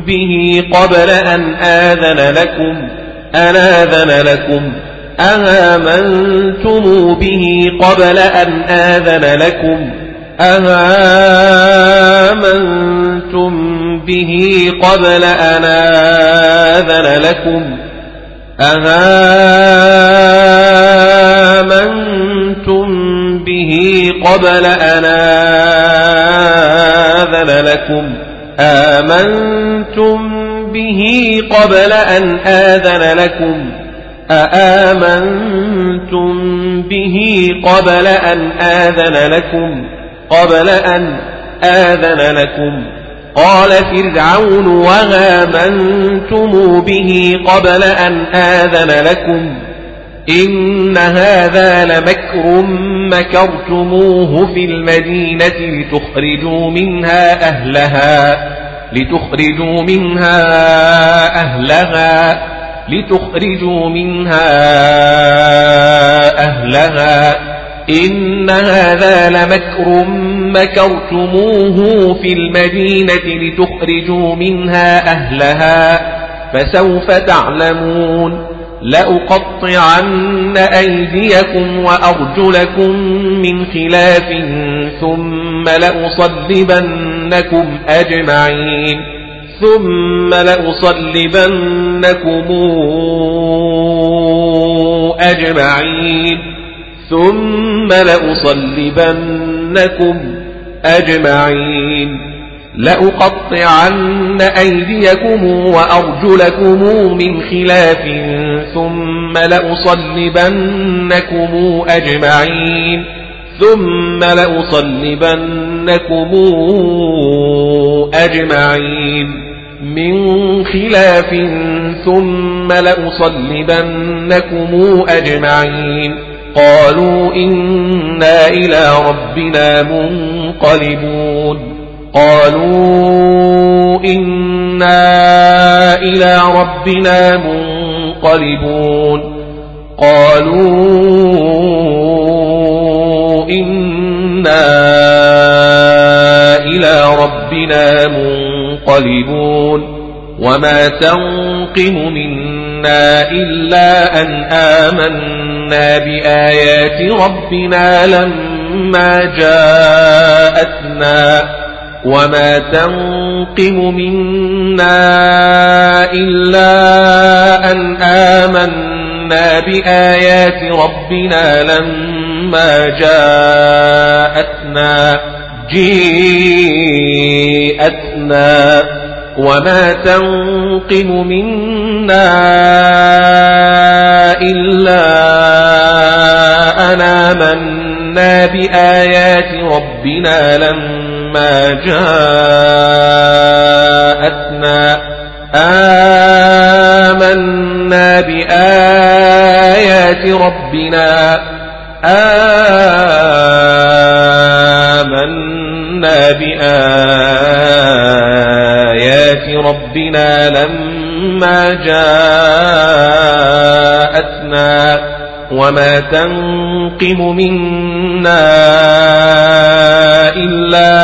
به قبل أن آذن لكم؟ أن آذن لكم. أهامنتم به قبل أن آذن لكم؟ أهامنتم به قبل أن آذن لكم أهامنتم به قبل أن آذن لكم آمنتم به قبل أن آذن لكم أآمنتم به قبل أن آذن لكم قبل أن آذن لكم. قال فرعون وغامنتم به قبل أن آذن لكم. إن هذا لمكر مكرتموه في المدينة لتخرجوا منها أهلها لتخرجوا منها أهلها لتخرجوا منها أهلها. إن هذا لمكر مكرتموه في المدينة لتخرجوا منها أهلها فسوف تعلمون لأقطعن أيديكم وأرجلكم من خلاف ثم لأصلبنكم أجمعين ثم لأصلبنكم أجمعين ثم لأصلبنكم أجمعين. لأقطعن أيديكم وأرجلكم من خلاف ثم لأصلبنكم أجمعين. ثم لأصلبنكم أجمعين. من خلاف ثم لأصلبنكم أجمعين. قالوا إنا إلى ربنا منقلبون. قالوا إنا إلى ربنا منقلبون. قالوا إنا إلى ربنا منقلبون. وما تنقم منا إلا أن آمنا. بآيات ربنا لما جاءتنا وما تنقم منا إلا أن آمنا بآيات ربنا لما جاءتنا جيءتنا وما تنقم منا إلا آمنا بآيات ربنا لما جاءتنا. آمنا بآيات ربنا. آمنا بآيات ربنا لما جاءتنا. وما تنقم منا إلا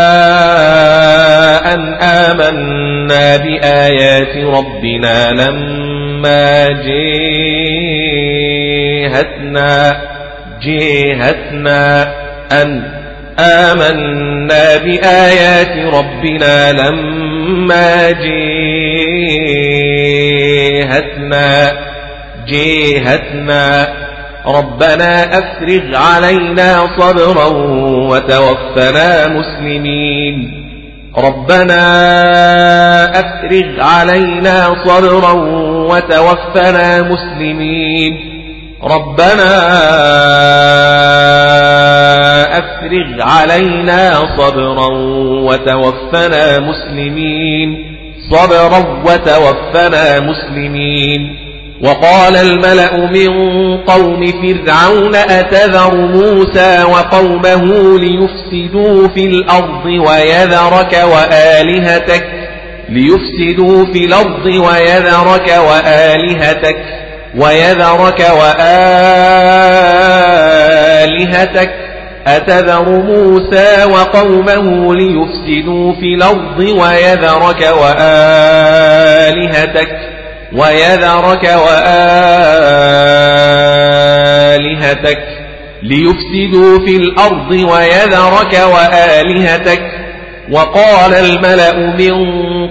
أن آمنا بآيات ربنا لما جيهتنا جيهتنا أن آمنا بآيات ربنا لما جيهتنا جيهتنا ربنا أفرغ علينا صبرا وتوفنا مسلمين. ربنا أفرغ علينا صبرا وتوفنا مسلمين. ربنا أفرغ علينا صبرا وتوفنا مسلمين. صبرا وتوفنا مسلمين. وقال الملأ من قوم فرعون أتذر موسى وقومه ليفسدوا في الأرض ويذرك وآلهتك ليفسدوا في الأرض ويذرك وآلهتك ويذرك وآلهتك أتذر موسى وقومه ليفسدوا في الأرض ويذرك وآلهتك ويذرك وآلهتك ليفسدوا في الأرض ويذرك وآلهتك وقال الملأ من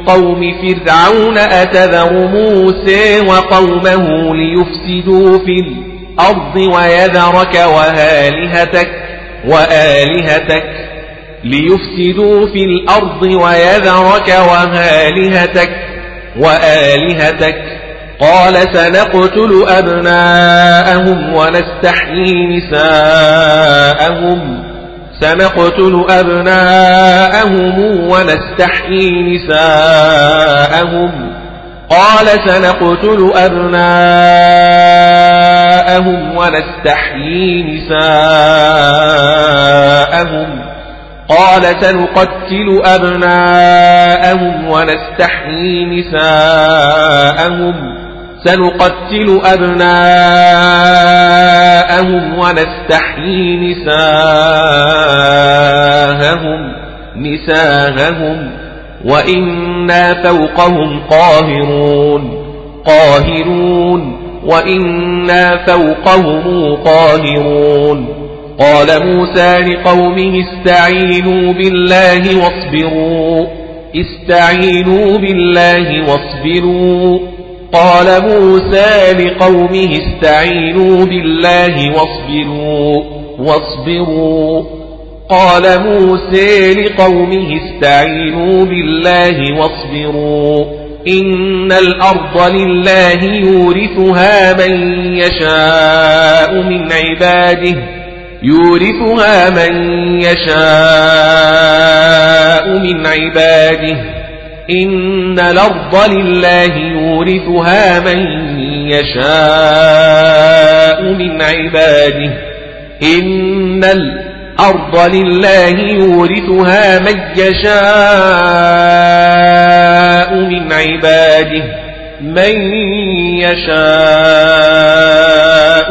قوم فرعون أتذر موسى وقومه ليفسدوا في الأرض ويذرك وآلهتك وآلهتك ليفسدوا في الأرض ويذرك وآلهتك وآلهتك قال سنقتل أبناءهم ونستحيي نساءهم. سنقتل أبناءهم ونستحيي نساءهم. قال سنقتل أبناءهم ونستحيي نساءهم. قال سنقتل أبناءهم ونستحيي نساءهم. سنقتل أبناءهم ونستحيي نساءهم. نساءهم. وإنا فوقهم قاهرون. قاهرون. وإنا فوقهم قاهرون. قال موسى لقومه استعينوا بالله واصبروا. استعينوا بالله واصبروا. قال موسى لقومه استعينوا بالله واصبروا. واصبروا. قال موسى لقومه استعينوا بالله واصبروا. إن الأرض لله يورثها من يشاء من عباده. يورثها من يشاء من عباده. إن الأرض لله يورثها من يشاء من عباده. إن الأرض لله يورثها من يشاء من عباده. من يشاء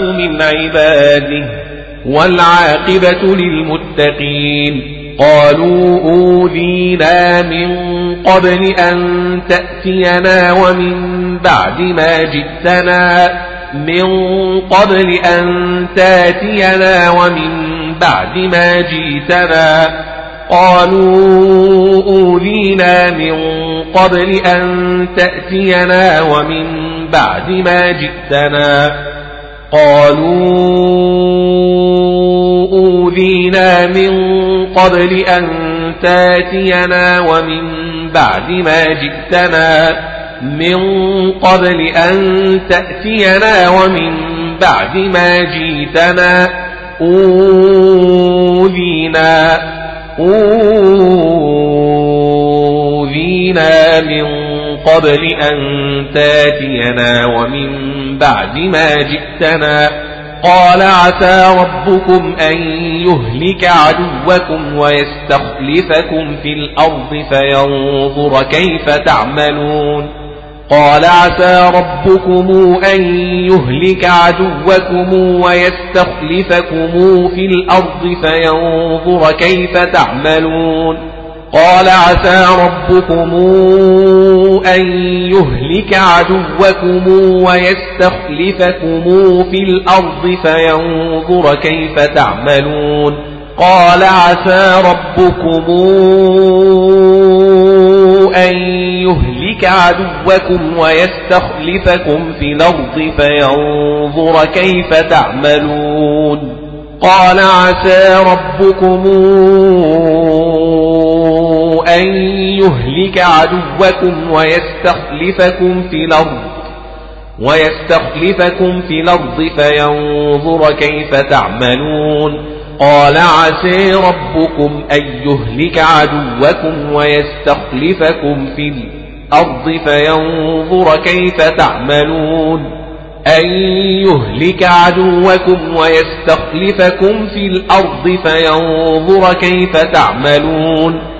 من عباده. والعاقبة للمتقين. قالوا أوذينا من قبل أن تأتينا ومن بعد ما جئتنا. من قبل أن تأتينا ومن بعد ما جئتنا. قالوا أوذينا من قبل أن تأتينا ومن بعد ما جئتنا. قالوا أوذينا من قبل أن تاتينا ومن بعد ما جئتنا من قبل أن تأتينا ومن بعد ما جئتنا أوذينا أوذينا من قبل أن تاتينا ومن بعد ما جئتنا. قال عسى ربكم أن يهلك عدوكم ويستخلفكم في الأرض فينظر كيف تعملون. قال عسى ربكم أن يهلك عدوكم ويستخلفكم في الأرض فينظر كيف تعملون. قال عسى ربكم أن يهلك عدوكم ويستخلفكم في الأرض فينظر كيف تعملون. قال عسى ربكم أن يهلك عدوكم ويستخلفكم في الأرض فينظر كيف تعملون. قال عسى ربكم أن يهلك عدوكم ويستخلفكم في الأرض ويستخلفكم في الأرض فينظر كيف تعملون. قال عسى ربكم أن يهلك عدوكم ويستخلفكم في الأرض فينظر كيف تعملون. أن يهلك عدوكم ويستخلفكم في الأرض فينظر كيف تعملون.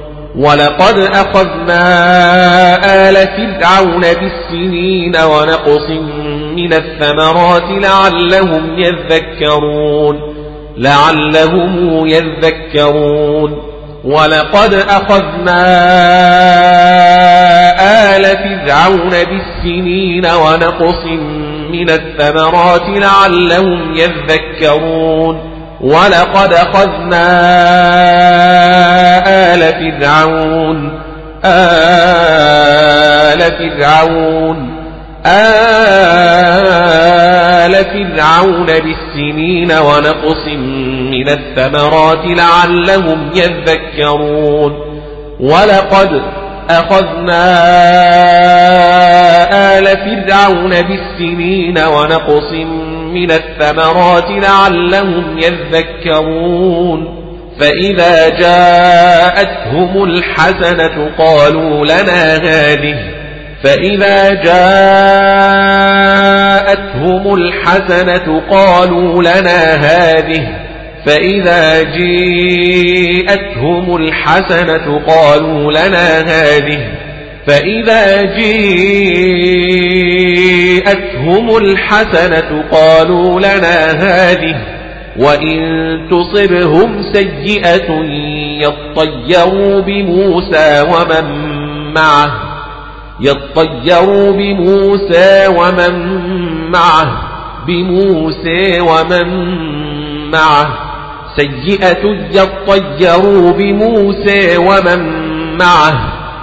ولقد أخذنا آل فرعون بالسنين ونقص من الثمرات لعلهم يذكرون لعلهم يذكرون ولقد أخذنا آل فرعون بالسنين ونقص من الثمرات لعلهم يذكرون ولقد أخذنا آل فرعون آل فرعون آل فرعون بالسنين ونقص من الثمرات لعلهم يذكرون. ولقد أخذنا آل فرعون بالسنين ونقص من الثمرات لعلهم يذكرون فإذا جاءتهم الحسنة قالوا لنا هذه فإذا جاءتهم الحسنة قالوا لنا هذه فإذا جاءتهم الحسنة قالوا لنا هذه فإذا جاءتهم الحسنة قالوا لنا هذه وإن تصبهم سيئة يطيروا بموسى ومن معه يطيروا بموسى ومن معه بموسى ومن معه سيئة يطيروا بموسى ومن معه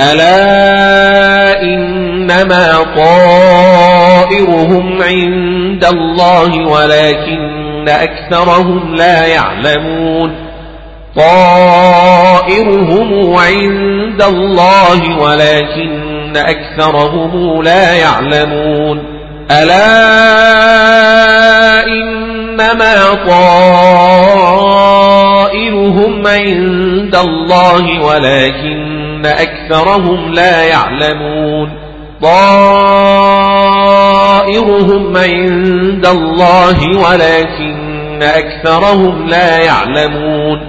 ألا إنما طائرهم عند الله ولكن أكثرهم لا يعلمون. طائرهم عند الله ولكن أكثرهم لا يعلمون. ألا إنما طائرهم عند الله ولكن أكثرهم لا يعلمون. طائرهم عند الله ولكن أكثرهم لا يعلمون.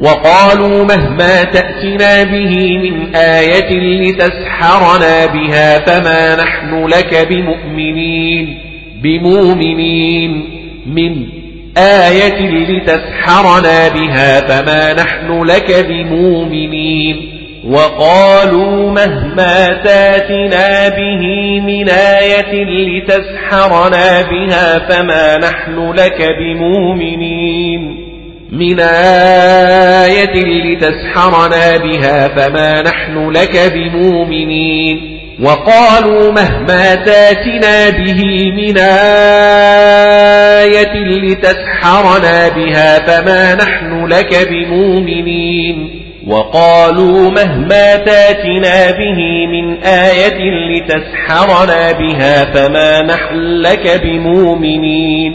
وقالوا مهما تأتنا به من آية لتسحرنا بها فما نحن لك بمؤمنين. بمؤمنين. من آية لتسحرنا بها فما نحن لك بمؤمنين. وقالوا مهما تاتنا به من آية لتسحرنا بها فما نحن لك بمؤمنين. من آية لتسحرنا بها فما نحن لك بمؤمنين. وقالوا مهما تاتنا به من آية لتسحرنا بها فما نحن لك بمؤمنين. وقالوا مهما تاتنا به من آية لتسحرنا بها فما نحن لك بمؤمنين.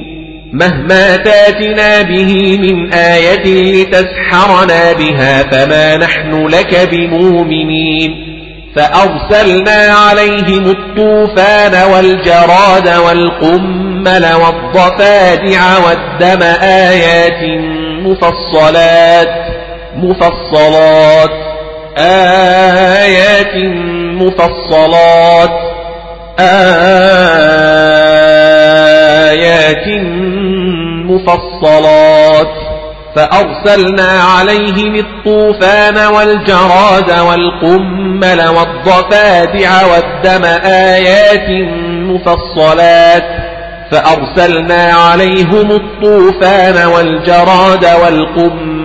مهما تاتنا به من آية لتسحرنا بها فما نحن لك بمؤمنين. فأرسلنا عليهم الطوفان والجراد والقمل والضفادع والدم آيات مفصلات مفصلات. آيات مفصلات. آيات مفصلات. فأرسلنا عليهم الطوفان والجراد والقمل والضفادع والدم. آيات مفصلات. فأرسلنا عليهم الطوفان والجراد والقمل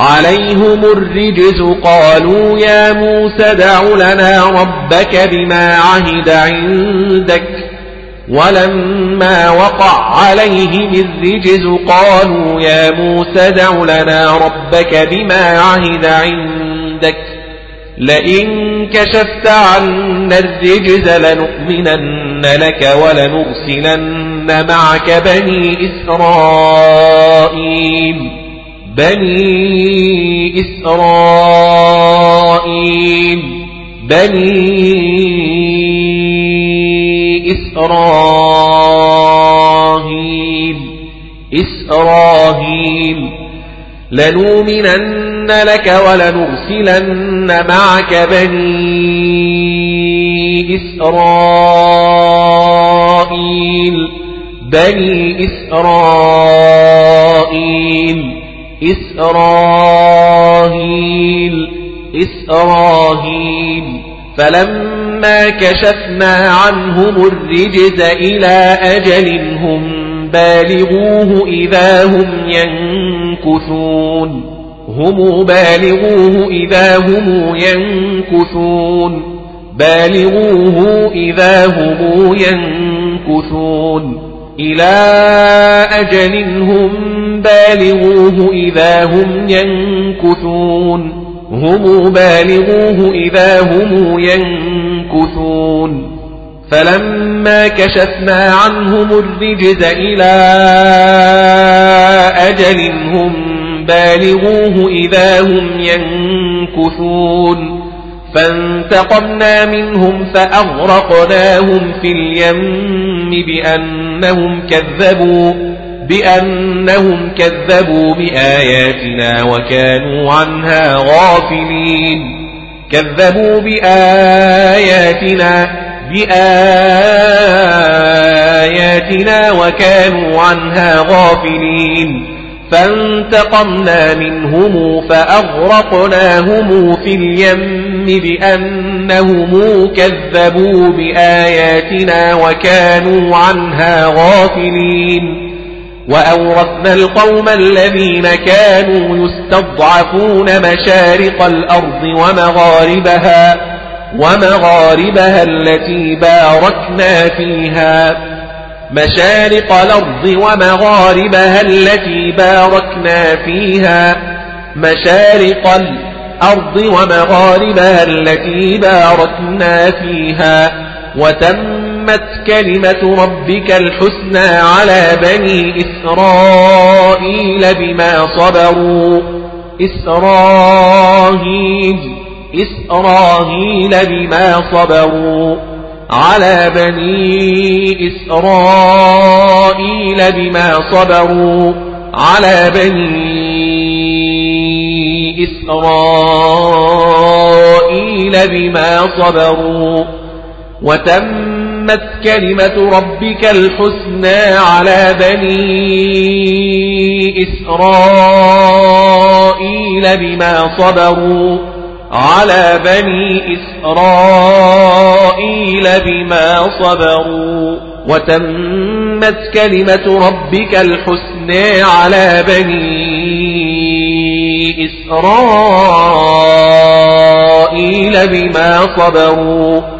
عليهم الرجز قالوا يا موسى ادع لنا ربك بما عهد عندك ولما وقع عليهم الرجز قالوا يا موسى ادع لنا ربك بما عهد عندك لئن كشفت عنا الرجز لنؤمنن لك ولنرسلن معك بني إسرائيل بني إسرائيل بني إسرائيل إسرائيل لنؤمنن لك ولنرسلن معك بني إسرائيل بني إسرائيل. إسرائيل إسرائيل. فلما كشفنا عنهم الرجز إلى أجل هم بالغوه إذا هم ينكثون. هم بالغوه إذا هم ينكثون. بالغوه إذا هم ينكثون. إلى أجل هم بالغوه إذا هم ينكثون هم بالغوه إذا هم ينكثون فلما كشفنا عنهم الرجز إلى أجل هم بالغوه إذا هم ينكثون فانتقمنا منهم فأغرقناهم في اليم بأنهم كذبوا بأنهم كذبوا بآياتنا وكانوا عنها غافلين. كذبوا بآياتنا بآياتنا وكانوا عنها غافلين. فانتقمنا منهم فأغرقناهم في اليم بأنهم كذبوا بآياتنا وكانوا عنها غافلين. وأورثنا القوم الذين كانوا يستضعفون مشارق الأرض ومغاربها ومغاربها التي باركنا فيها. مشارق الأرض ومغاربها التي باركنا فيها. مشارق الأرض ومغاربها التي باركنا فيها. وتمت كلمة ربك الحسنى على بني إسرائيل بما صبروا. إسرائيل إسرائيل بما صبروا. على بني إسرائيل بما صبروا. على بني إسرائيل بما صبروا. وتمت كلمة ربك الحسنى على بني إسرائيل بما صبروا على بني إسرائيل بما صبروا وتمت كلمة ربك الحسنى على بني إسرائيل بما صبروا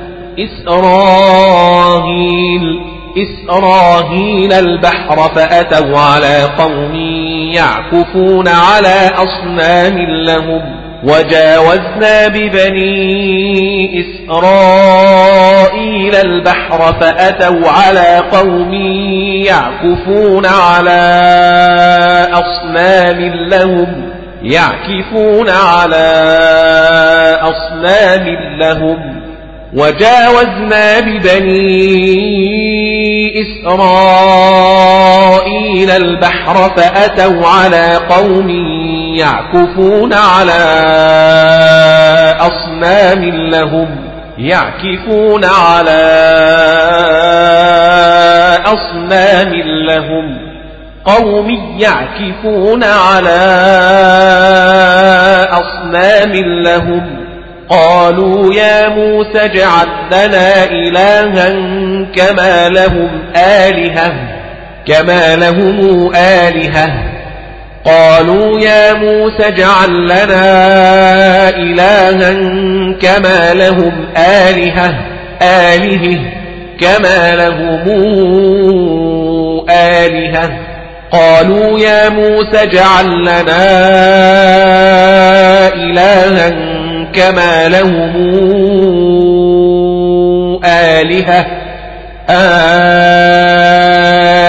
إسرائيل إسرائيل البحر فأتوا على قوم يعكفون على أصنام لهم وجاوزنا ببني إسرائيل البحر فأتوا على قوم يعكفون على أصنام لهم يعكفون على أصنام لهم. وجاوزنا ببني إسرائيل البحر فأتوا على قوم يعكفون على أصنام لهم يعكفون على أصنام لهم قوم يعكفون على أصنام لهم قالوا يا موسى اجعل لنا إلها كما لهم آلهة كما لهم آلهة. قالوا يا موسى اجعل لنا إلها كما لهم آلهة آله كما لهم آلهة. قالوا يا موسى اجعل لنا إلها كما لهم آلهة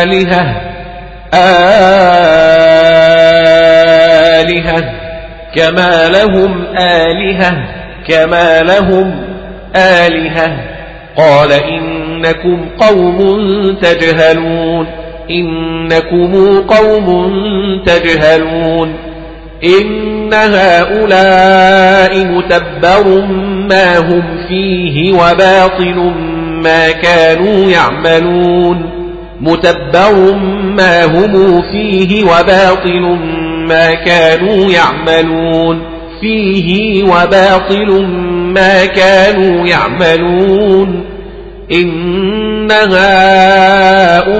آلهة آلهة. كما لهم آلهة كما لهم آلهة. قال إنكم قوم تجهلون إنكم قوم تجهلون. إن هؤلاء متبر ما هم فيه وباطل ما كانوا يعملون. متبر ما هم فيه وباطل ما كانوا يعملون. فيه وباطل ما كانوا يعملون. إن هؤلاء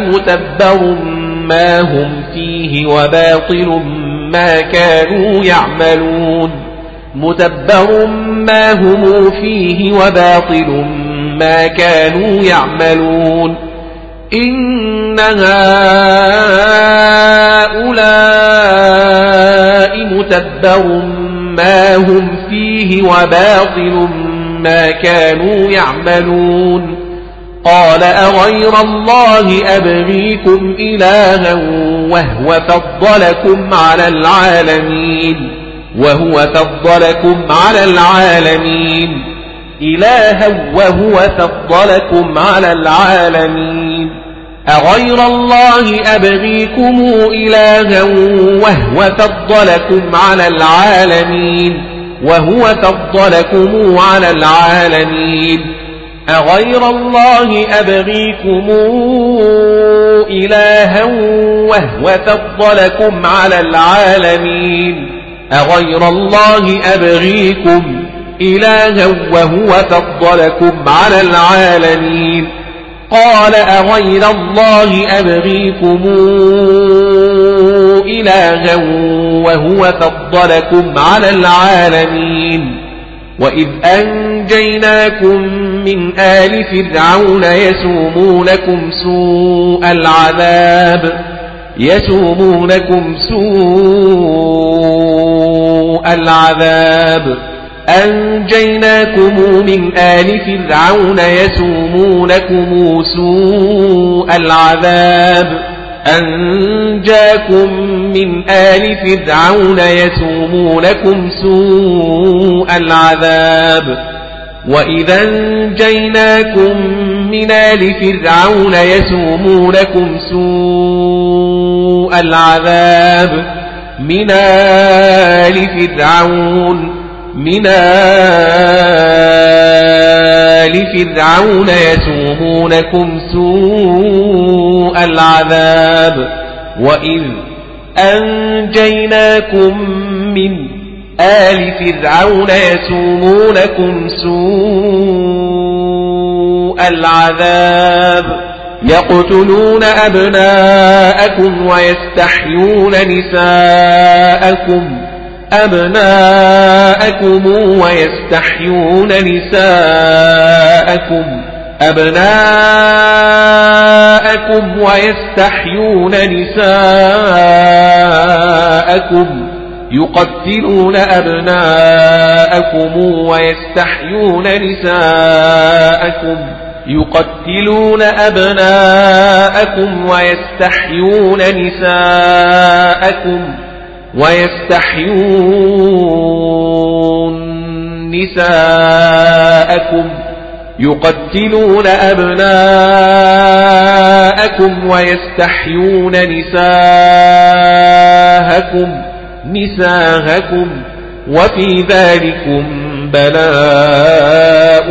متبر ما هم فيه وباطل ما كانوا يعملون متبر ما هم فيه وباطل ما كانوا يعملون إن هؤلاء متبر ما هم فيه وباطل ما كانوا يعملون قال أغير الله أبغيكم إلها وهو فضلكم على العالمين وهو فضلكم على العالمين. إلها وهو فضلكم على العالمين. أغير الله أبغيكم إلها وهو فضلكم على العالمين وهو فضلكم على العالمين. أغير الله أبغيكم إلها وهو فضلكم على العالمين أغير الله أبغيكم إلها وهو فضلكم على العالمين قال أغير الله أبغيكم إلها وهو فضلكم على العالمين وإذ أنجيناكم من آل فرعون يسومونكم سوء العذاب. يسومونكم سوء العذاب. أنجيناكم من آل فرعون يسومونكم سوء العذاب. أنجاكم من آل فرعون يسومونكم سوء العذاب. وإذا انجيناكم من آل فرعون يسومونكم سوء العذاب من آل فرعون من آل فرعون يسومونكم سوء العذاب وإذ أنجيناكم من آل فرعون يسومونكم سوء العذاب يقتلون أبناءكم ويستحيون نساءكم أبناءكم ويستحيون نساءكم أبناءكم ويستحيون نساءكم يقتلون أبناءكم ويستحيون نساءكم. يقتلون أبناءكم ويستحيون نساءكم. ويستحيون نساءكم. يقتلون أبناءكم ويستحيون نساءكم. نساءكم وفي ذلكم بلاء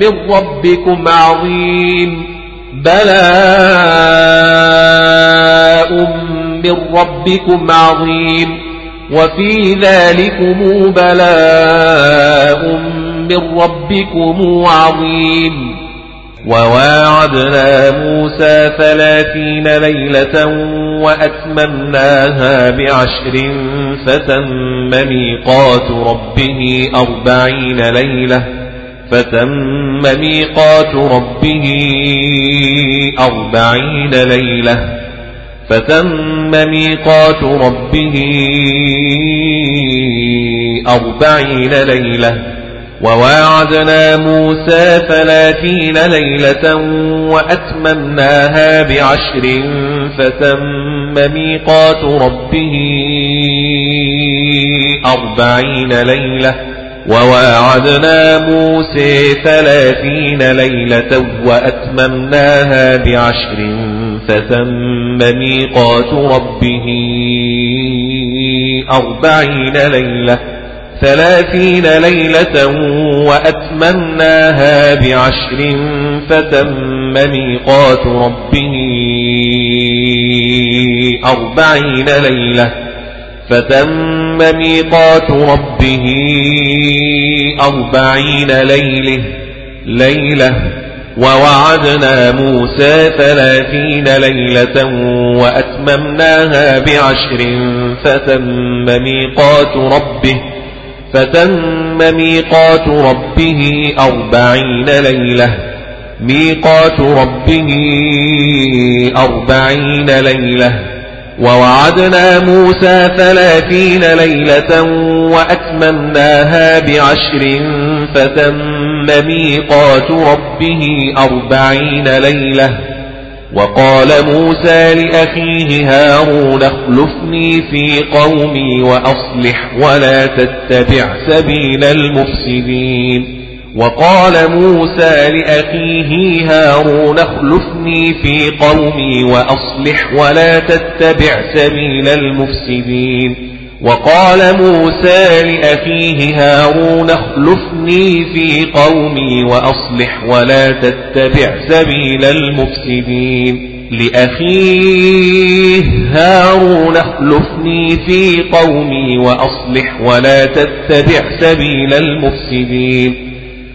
من ربكم عظيم. بلاء من ربكم عظيم. وفي ذلكم بلاء من ربكم عظيم. وواعدنا موسى ثلاثين ليلة وأتممناها بعشر فتم ميقات ربه أربعين ليلة فتم ميقات ربه أربعين ليلة فتم ميقات ربه أربعين ليلة وواعدنا موسى ثلاثين ليلة وأتممناها بعشر فتم ميقات ربه أربعين ليلة وواعدنا موسى ثلاثين ليلة وأتممناها بعشر فتم ميقات ربه أربعين ليلة ثلاثين ليلة وأتممناها بعشر فتم ميقات ربه أربعين ليلة فتم ميقات ربه أربعين ليلة ليلة ووعدنا موسى ثلاثين ليلة وأتممناها بعشر فتم ميقات ربه فتم ميقات ربه أربعين ليلة. ميقات ربه أربعين ليلة. ووعدنا موسى ثلاثين ليلة وأتممناها بعشر. فتم ميقات ربه أربعين ليلة. وقال موسى لأخيه هارون اخلفني في قومي وأصلح ولا تتبع سبيل المفسدين. وقال موسى لأخيه هارون اخلفني في قومي وأصلح ولا تتبع سبيل المفسدين. وقال موسى لأخيه هارون اخلفني في قومي وأصلح ولا تتبع سبيل المفسدين. لأخيه هارون اخلفني في قومي وأصلح ولا تتبع سبيل المفسدين.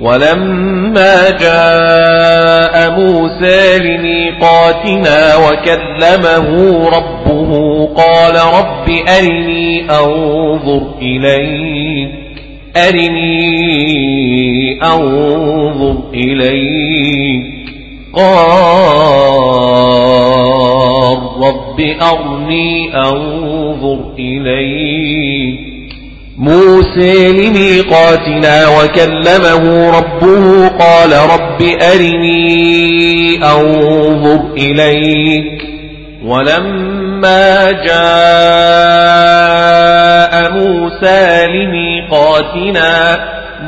ولما جاء موسى لميقاتنا وكلمه ربه قال رب أرني أنظر إليك أرني أنظر إليك. قال رب أرني أنظر إليك. موسى لميقاتنا وكلمه ربه قال رب أرني أنظر إليك ولما جاء موسى لميقاتنا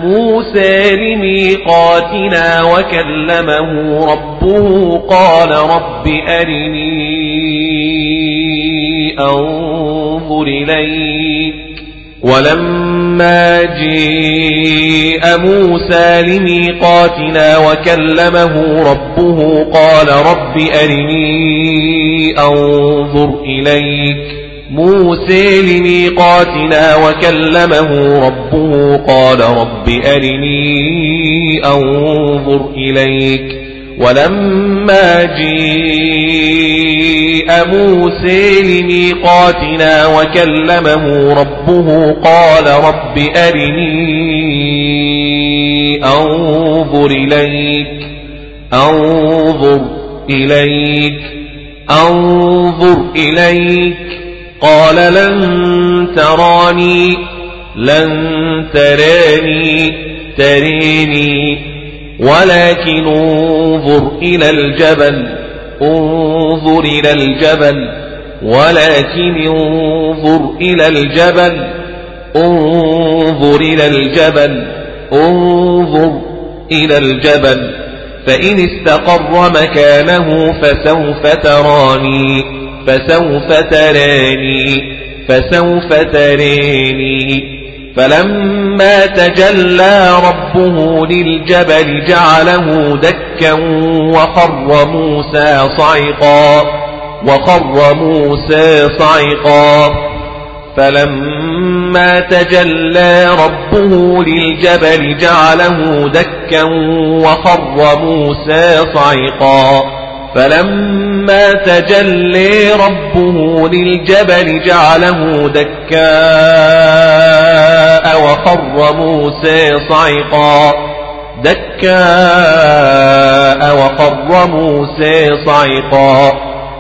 موسى لميقاتنا وكلمه ربه قال رب أرني أنظر إليك ولما جاء موسى لميقاتنا وكلمه ربه قال رب أرني أنظر إليك. موسى لميقاتنا وكلمه ربه قال رب أرني أنظر إليك. ولما جاء موسى لميقاتنا وكلمه ربه قال رب أرني أنظر إليك أنظر إليك أنظر إليك. قال لن تراني لن تراني تريني. ولكن انظر إلى الجبل انظر إلى الجبل ولكن انظر إلى الجبل انظر إلى الجبل انظر إلى الجبل. فإن استقر مكانه فسوف تراني فسوف تراني فسوف تراني. فلما تجلى ربه للجبل جعله دكا وخر موسى صعقا وخر موسى صعقا. فلما تجلى ربه للجبل جعله دكا وخر موسى صعقا. فلما تجلي ربه للجبل جعله دكاء وخر موسى صعقا. دكاء وخر موسى صعقا.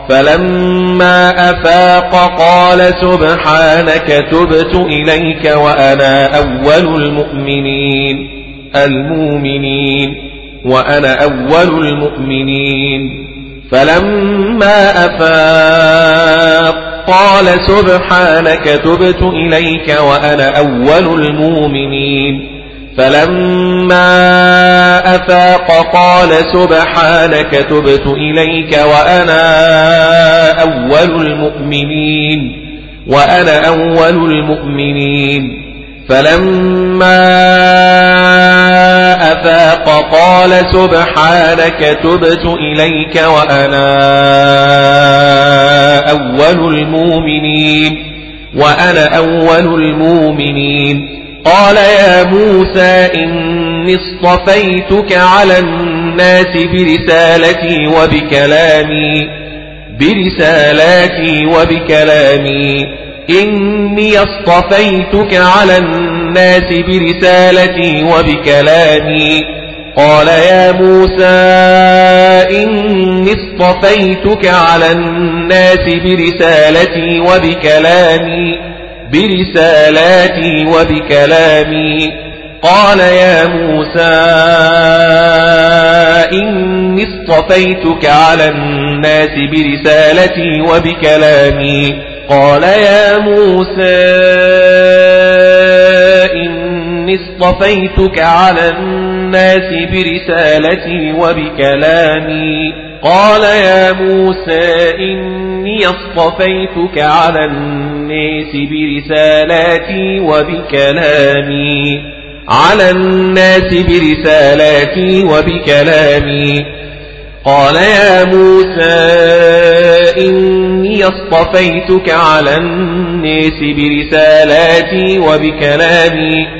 فلما أفاق قال سبحانك تبت إليك وأنا أول المؤمنين. المؤمنين. وأنا أول المؤمنين. فلما أفاق قال سبحانك تبت إليك وأنا أول المؤمنين فلما أفاق قال سبحانك تبت إليك وأنا أول المؤمنين وأنا أول المؤمنين فلما أفاق قال سبحانك تبت إليك وأنا أول المؤمنين. وأنا أول المؤمنين. قال يا موسى إني اصطفيتك على الناس برسالتي وبكلامي برسالاتي وبكلامي. إني اصطفيتك على الناس برسالتي وبكلامي. قال يا موسى إني اصطفيتك على الناس برسالتي وبكلامي برسالاتي وبكلامي. قال يا موسى إني اصطفيتك على الناس برسالتي وبكلامي. قال يا موسى إني اصطفيتك على الناس برسالتي وبكلامي. قال يا موسى إني اصطفيتك على الناس برسالاتي وبكلامي. على الناس برسالاتي وبكلامي. قال يا موسى إني اصطفيتك على الناس برسالاتي وبكلامي.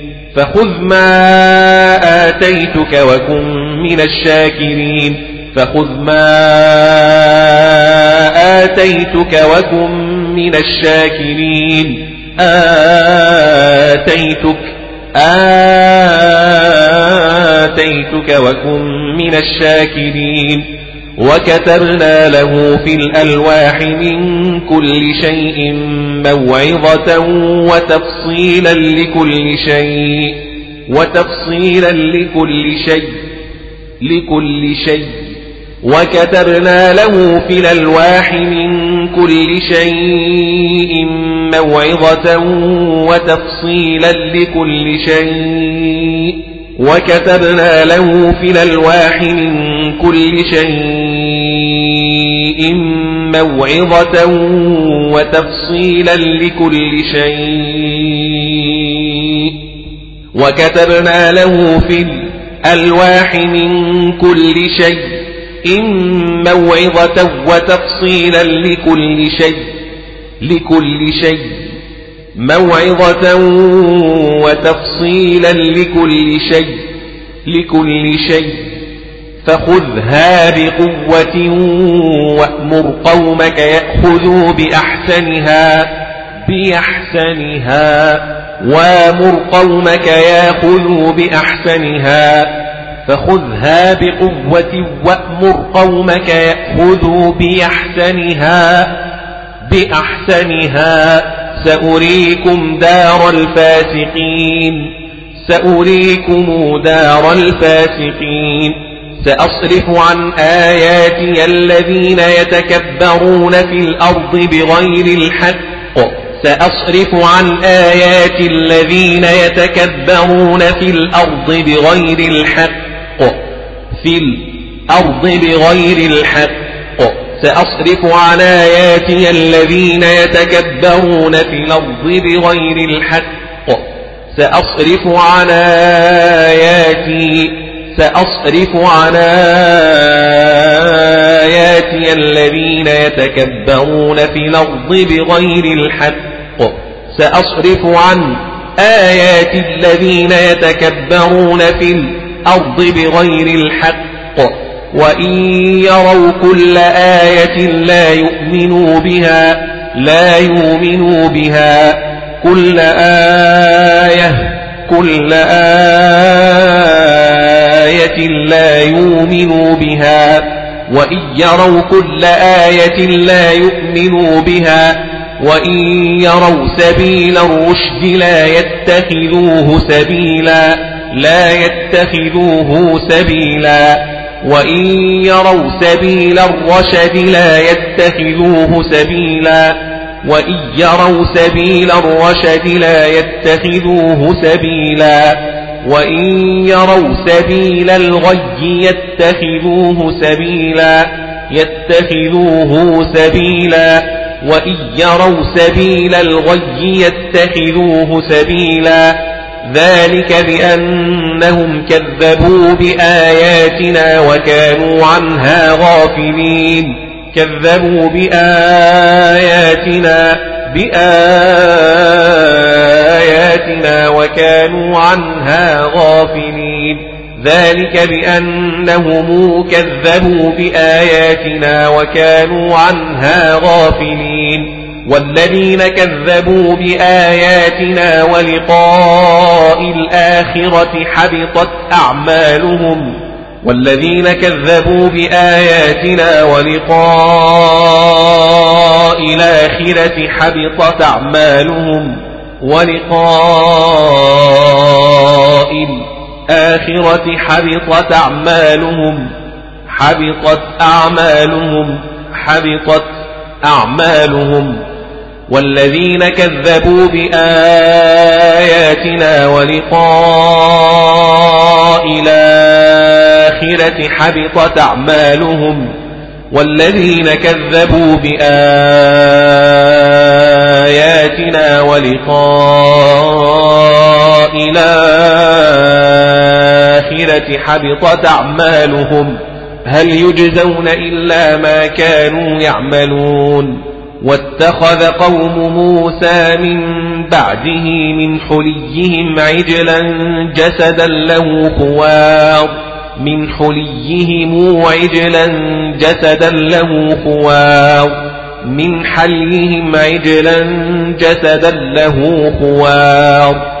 فخذ ما آتيتك وكن من الشاكرين. فخذ ما آتيتك وكن من الشاكرين. آتيتك آتيتك وكن من الشاكرين. وكتبنا له في الألواح من كل شيء موعظة وتفصيلا لكل شيء وتفصيلا لكل شيء لكل شيء. وكتبنا له في الألواح من كل شيء موعظة وتفصيلا لكل شيء. وكتبنا له في الألواح من كل شيء موعظة وتفصيلا لكل شيء. وكتبنا له في الألواح من كل شيء موعظة وتفصيلا لكل شيء لكل شيء. موعظة وتفصيلا لكل شيء لكل شيء. فخذها بقوة وأمر قومك يأخذوا بأحسنها بأحسنها. وأمر قومك يأخذوا بأحسنها. فخذها بقوة وأمر قومك يأخذوا بأحسنها. بأحسنها. سأريكم دار الفاسقين. سأريكم دار الفاسقين. سأصرف عن آياتي الذين يتكبرون في الأرض بغير الحق. سأصرف عن آيات الذين يتكبرون في الأرض بغير الحق. في الأرض بغير الحق. سأصرف عن آياتي الذين يتكبرون في الأرض بغير الحق. سأصرف عن آياتي سأصرف عن آياتي الذين يتكبرون في الأرض بغير الحق. سأصرف عن آيات الذين يتكبرون في الأرض بغير الحق. وإن يروا كل آية لا يؤمنوا بها لا يؤمنوا بها. كل آية كل آية لا يؤمنوا بها. وإن يروا كل آية لا يؤمنوا بها وإن يروا سبيل الرشد لا يتخذوه سبيلا لا يتخذوه سبيلا. وإن يروا سبيل الرشد لا يتخذوه سبيلا وإن يروا سبيل الرشد لا يتخذوه سبيلا وإن يروا سبيل الغي يتخذوه سبيلا يتخذوه سبيلا وإن يروا سبيل الغي يتخذوه سبيلا ذلك بأنهم كذبوا بآياتنا وكانوا عنها غافلين. كذبوا بآياتنا بآياتنا وكانوا عنها غافلين. ذلك بأنهم كذبوا بآياتنا وكانوا عنها غافلين. والذين كذبوا بآياتنا ولقاء الآخرة حبطت أعمالهم والذين كذبوا بآياتنا ولقاء الآخرة حبطت أعمالهم ولقاء الآخرة حبطت أعمالهم حبطت أعمالهم حبطت أعمالهم والذين كذبوا بآياتنا ولقاء الآخرة حبطت أعمالهم والذين كذبوا بآياتنا ولقاء الآخرة حبطت أعمالهم هل يجزون إلا ما كانوا يعملون واتخذ قوم موسى من بعده من حليهم عجلا جسدا له خوار. من حليهم عجلا جسدا له خوار. من حليهم عجلا جسدا له خوار.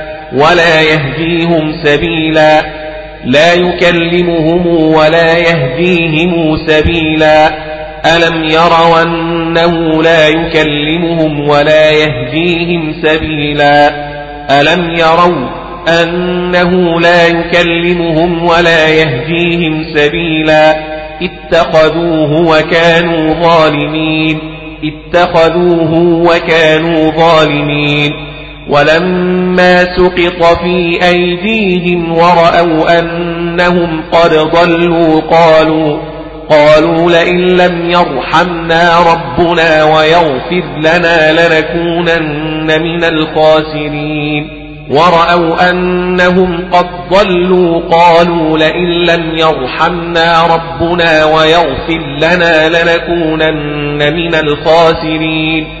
ولا يهديهم سبيلا. لا يكلمهم ولا يهديهم سبيلا. ألم يروا أنه لا يكلمهم ولا يهديهم سبيلا؟ ألم يروا أنه لا يكلمهم ولا يهديهم سبيلا؟ اتخذوه وكانوا ظالمين. اتخذوه وكانوا ظالمين. ولما سقط في أيديهم ورأوا أنهم قد ضلوا قالوا قالوا لئن لم يرحمنا ربنا ويغفر لنا لنكونن من الخاسرين. ورأوا أنهم قد ضلوا قالوا لئن لم يرحمنا ربنا ويغفر لنا لنكونن من الخاسرين.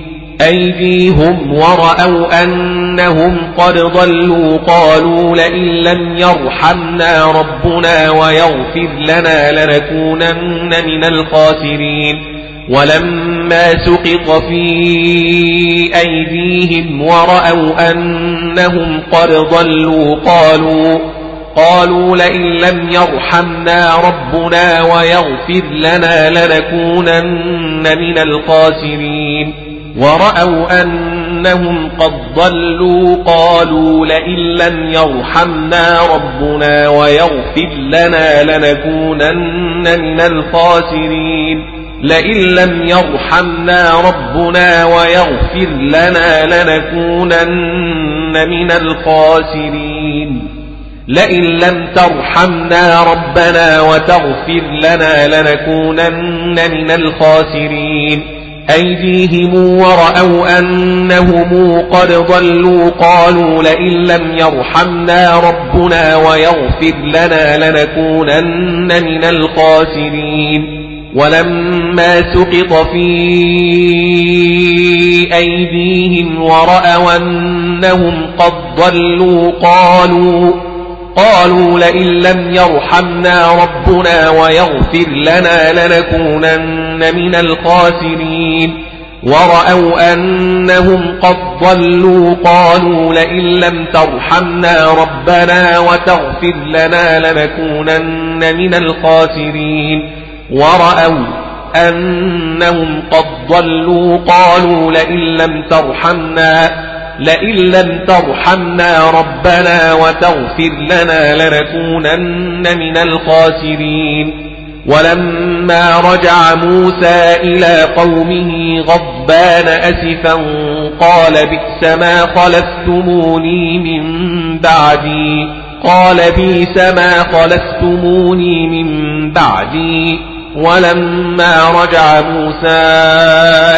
أيديهم ورأوا أنهم قد ضلوا قالوا لئن لم يرحمنا ربنا ويغفر لنا لنكونن من الخاسرين ولما سقط في أيديهم ورأوا أنهم قد ضلوا قالوا قالوا لئن لم يرحمنا ربنا ويغفر لنا لنكونن من الخاسرين ورأوا أنهم قد ضلوا قالوا لئن لم يرحمنا ربنا ويغفر لنا لنكونن من الخاسرين. لئن لم يرحمنا ربنا ويغفر لنا لنكونن من الخاسرين. لئن لم ترحمنا ربنا وتغفر لنا لنكونن من الخاسرين. أيديهم ورأوا أنهم قد ضلوا قالوا لئن لم يرحمنا ربنا ويغفر لنا لنكونن من الخاسرين. ولما سقط في أيديهم ورأوا أنهم قد ضلوا قالوا قالوا لئن لم يرحمنا ربنا ويغفر لنا لنكونن من الخاسرين. ورأوا أنهم قد ضلوا قالوا لئن لم ترحمنا ربنا وتغفر لنا لنكونن من الخاسرين. ورأوا أنهم قد ضلوا قالوا لئن لم ترحمنا لئن لم ترحمنا ربنا وتغفر لنا لنكونن من الخاسرين. ولما رجع موسى إلى قومه غضبان أسفا قال بئس ما خلفتموني من بعدي. قال بئس ما خلفتموني من بعدي. ولما رجع موسى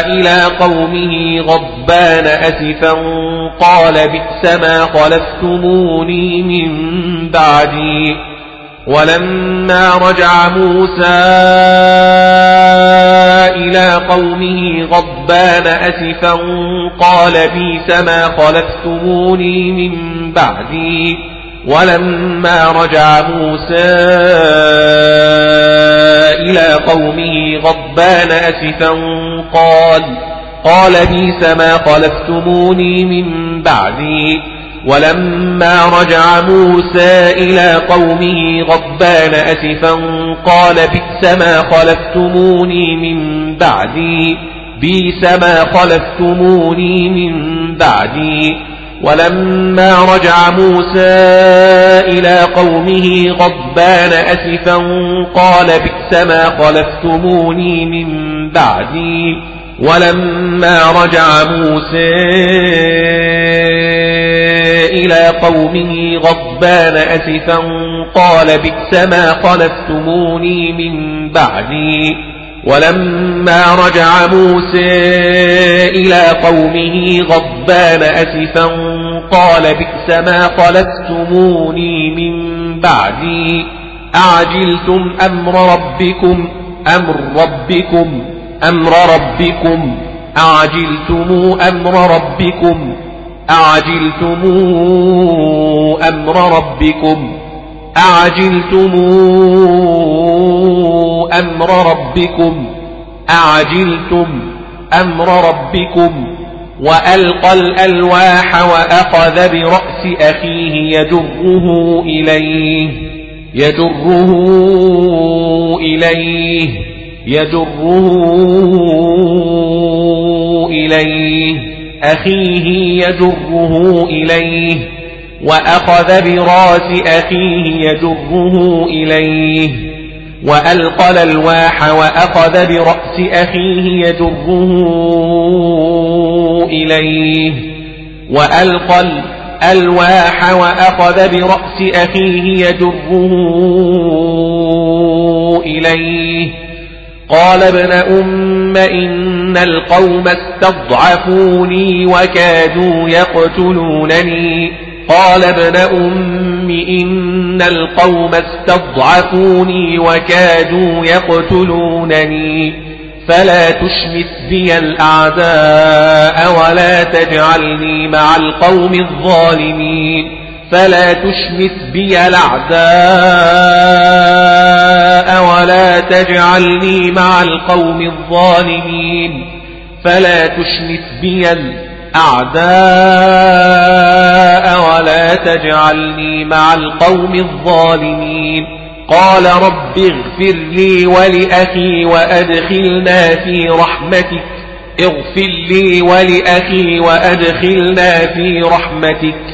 إلى قومه غضبان أسفا قال بئس ما خلفتموني من بعدي. ولما رجع موسى إلى قومه غضبان أسفا قال بئس ما خلفتموني من بعدي. ولما رجع موسى إلى قومه غضبان أسفا قال قال بيس ما خلفتموني من بعدي. ولما رجع موسى إلى قومه غضبان أسفا قال بئس ما خلفتموني من بعدي بئس ما خلفتموني من بعدي. ولما رجع موسى إلى قومه غضبان أسفا قال بئس ما خلفتموني من بعدي. ولما رجع موسى إلى قومه غضبان أسفا قال بئس ما خلفتموني من بعدي. ولما رجع موسى إلى قومه غضبان أسفا قال بئس ما خلفتموني من بعدي. أعجلتم أمر ربكم؟ أمر ربكم. أمر ربكم. أعجلتم أمر ربكم؟ أعجلتم أمر ربكم؟ أعجلتم أمر ربكم؟ أعجلتم أمر ربكم؟ وألقى الألواح وأخذ برأس أخيه يجره إليه يجره إليه يجره إليه. أخيه يجره إليه وأخذ براس أخيه يجره إليه وألقى الألواح وأخذ برأس أخيه يجره إليه وألقى الألواح وأخذ برأس أخيه يجره إليه. قال ابن أم إن القوم استضعفوني وكادوا يقتلونني. قال ابن أم إن القوم استضعفوني وكادوا يقتلونني. فلا تشمت بي الأعداء ولا تجعلني مع القوم الظالمين. فلا تشمت بي الأعداء ولا تجعلني مع القوم الظالمين فلا تشمت بي الأعداء ولا تجعلني مع القوم الظالمين قال رب اغفر لي ولأخي وأدخلنا في رحمتك اغفر لي ولأخي وأدخلنا في رحمتك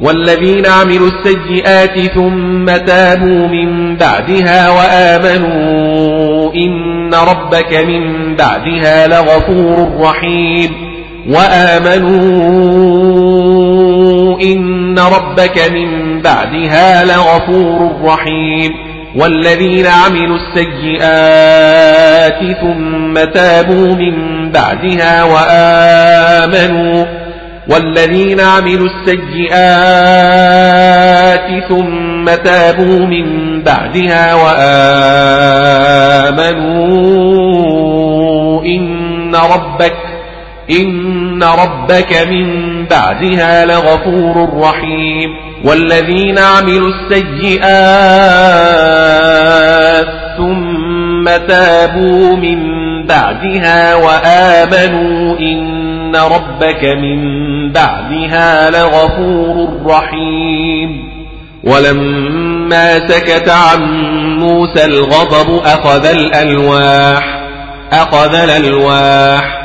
والذين عملوا السيئات ثم تابوا من بعدها وآمنوا إن ربك من بعدها لغفور رحيم وآمنوا إن ربك من بعدها لغفور رحيم والذين عملوا السيئات ثم تابوا من بعدها وآمنوا والذين عملوا السيئات ثم تابوا من بعدها وآمنوا. إن ربك إن ربك من بعدها لغفور رحيم. والذين عملوا السيئات ثم تابوا من بعدها وآمنوا. إن ربك من بعدها لغفور رحيم ولما سكت عن موسى الغضب أخذ الألواح أخذ الألواح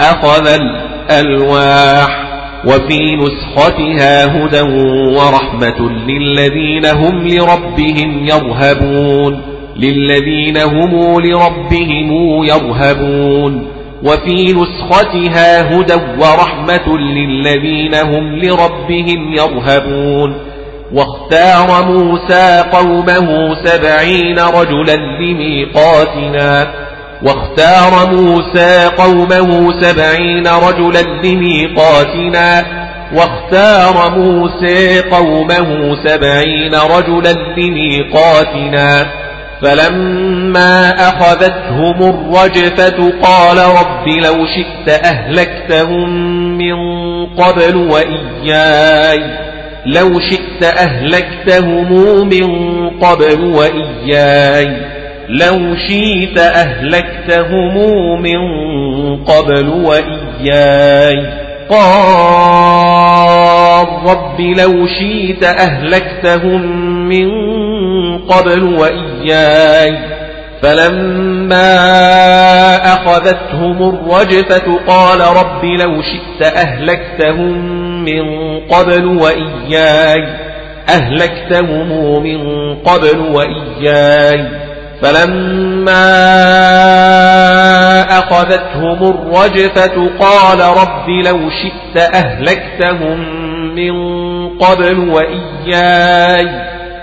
أخذ الألواح وفي نسختها هدى ورحمة للذين هم لربهم يرهبون للذين هم لربهم يرهبون وفي نسختها هدى ورحمة للذين هم لربهم يرهبون. واختار موسى قومه سبعين رجلا لميقاتنا. واختار موسى قومه سبعين رجلا لميقاتنا. واختار موسى قومه سبعين رجلا لميقاتنا. فلما أخذتهم الرجفة قال رب لو شئت أهلكتهم من قبل وإياي. لو شئت أهلكتهم من قبل وإياي. لو شئت أهلكتهم من قبل وإياي. قال رب لو شئت أهلكتهم من قبل وإياي فلما أخذتهم الرجفة قال رب لو شئت أهلكتهم من قبل وإياي أهلكتهم من قبل وإياي فلما أخذتهم الرجفة قال رب لو شئت أهلكتهم من قبل وإياي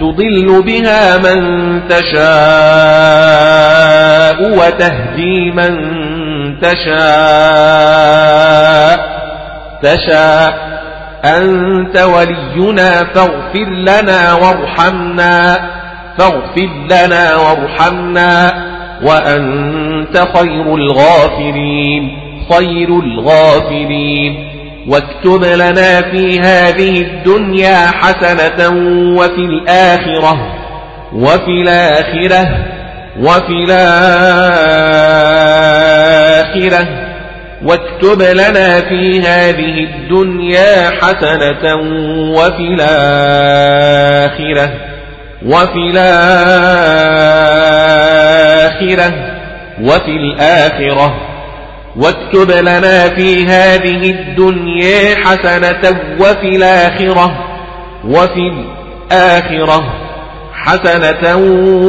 تضل بها من تشاء وتهدي من تشاء. تشاء. أنت ولينا فاغفر لنا وارحمنا. فاغفر لنا وارحمنا. وأنت خير الغافرين. خير الغافرين. واكتب لنا في هذه الدنيا حسنة وفي الآخرة وفي الآخرة وفي الآخرة واكتب لنا في هذه الدنيا حسنة وفي الآخرة وفي الآخرة وفي الآخرة واكتب لنا في هذه الدنيا حسنة وفي الآخرة وفي الآخرة حسنة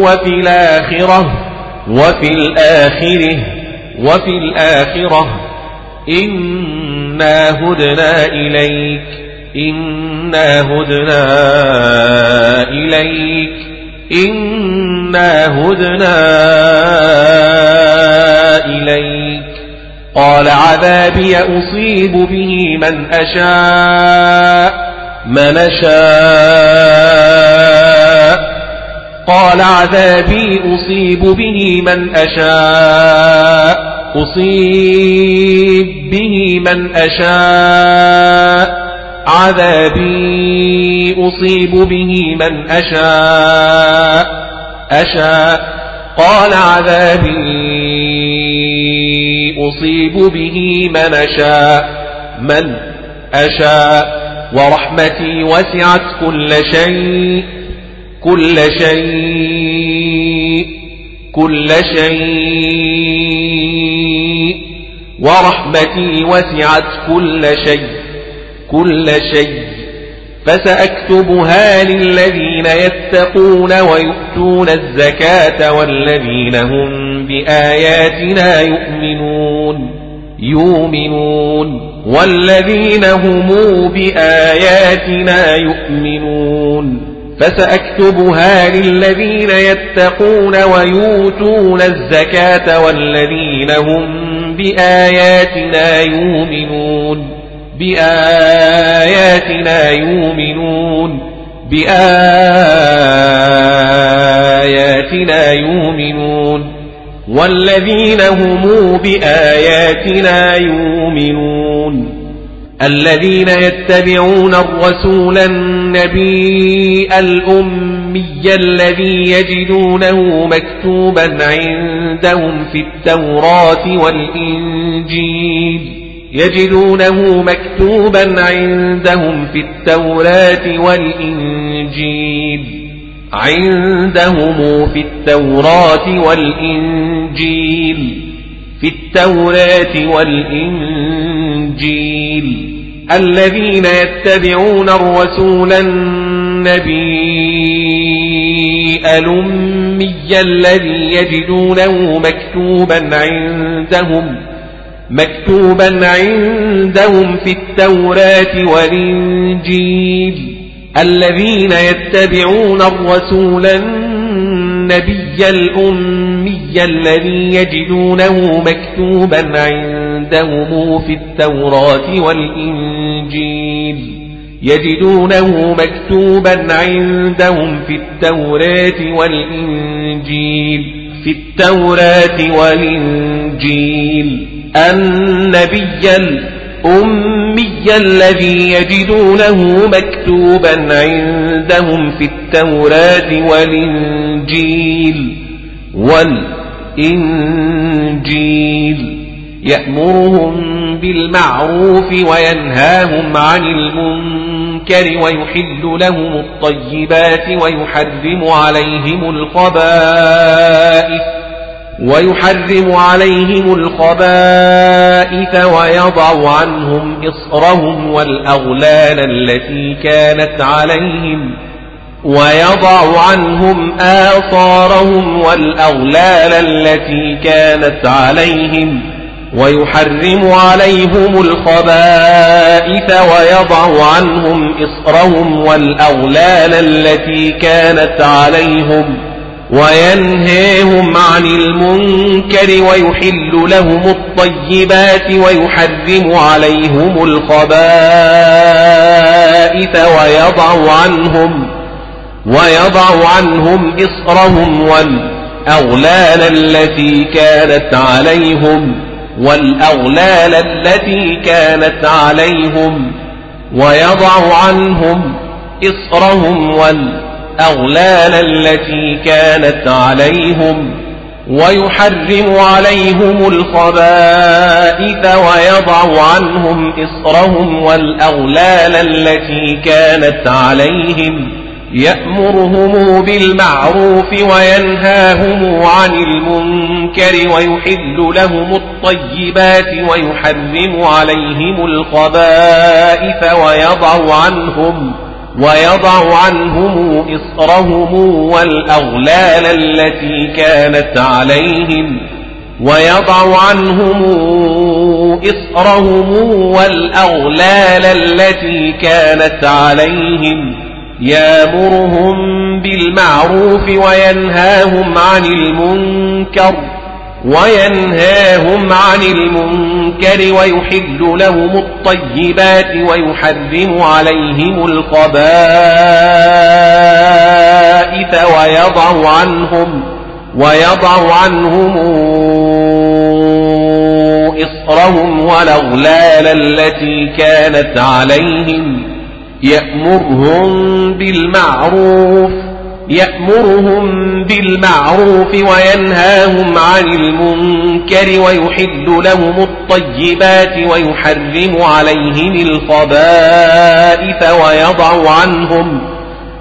وفي الآخرة وفي الآخرة وفي الآخرة. إنا هدنا إليك إنا هدنا إليك إنا هدنا إليك. قال عذابي أصيب به من أشاء من أشاء. قال عذابي أصيب به من أشاء أصيب به من أشاء. عذابي أصيب به من أشاء أشاء. قال عذابي أصيب به من أشاء من أشاء. ورحمتي وسعت كل شيء كل شيء كل شيء. ورحمتي وسعت كل شيء كل شيء. فسأكتبها للذين يتقون ويؤتون الزكاة والذين هم بآياتنا يؤمنون يؤمنون. والذين هم بآياتنا يؤمنون. فسأكتبها للذين يتقون ويؤتون الزكاة والذين هم بآياتنا يؤمنون. بآياتنا يؤمنون. بآياتنا يؤمنون. والذين هم بآياتنا يؤمنون. الذين يتبعون الرسول النبي الأمي الذي يجدونه مكتوبا عندهم في التوراة والإنجيل. يجدونه مكتوبا عندهم في التوراة والإنجيل. عندهم في التوراة والإنجيل في التوراة والإنجيل. الذين يتبعون الرسول النبي الأمي الذي يجدونه مكتوبا عندهم مكتوبا عندهم في التوراة والإنجيل. الذين يتبعون الرسول النبي الأمي الذي يجدونه مكتوبا عندهم في التوراة والإنجيل. يجدونه مكتوبا عندهم في التوراة والإنجيل. في التوراة والإنجيل. النبي الأمي الذي يجدونه مكتوبا عندهم في التوراة والإنجيل والإنجيل. يأمرهم بالمعروف وينهاهم عن المنكر ويحل لهم الطيبات ويحرم عليهم الخبائث. ويحرم عليهم الخبائث ويضع عنهم إصرهم والأغلال التي كانت عليهم ويضع عنهم آثارهم والأغلال التي كانت عليهم ويحرم عليهم الخبائث ويضع عنهم إصرهم والأغلال التي كانت عليهم وينهيهم عن المنكر ويحل لهم الطيبات ويحرم عليهم الخبائث ويضع عنهم ويضع عنهم إصرهم والأغلال التي كانت عليهم والأغلال التي كانت عليهم ويضع عنهم إصرهم والأغلال التي كانت عليهم ويحرم عليهم الخبائث ويضع عنهم إصرهم والأغلال التي كانت عليهم يأمرهم بالمعروف وينهاهم عن المنكر ويحل لهم الطيبات ويحرم عليهم الخبائث ويضع عنهم ويضع عنهم إصرهم والأغلال التي كانت عليهم ويضع عنهم إصرهم والأغلال التي كانت عليهم يامرهم بالمعروف وينهاهم عن المنكر وينهاهم عن المنكر ويحل لهم الطيبات ويحرم عليهم الخبائث ويضع عنهم ويضع عنهم إصرهم والأغلال التي كانت عليهم يأمرهم بالمعروف يأمرهم بالمعروف وينهاهم عن المنكر ويحل لهم الطيبات ويحرم عليهم الخبائث ويضع عنهم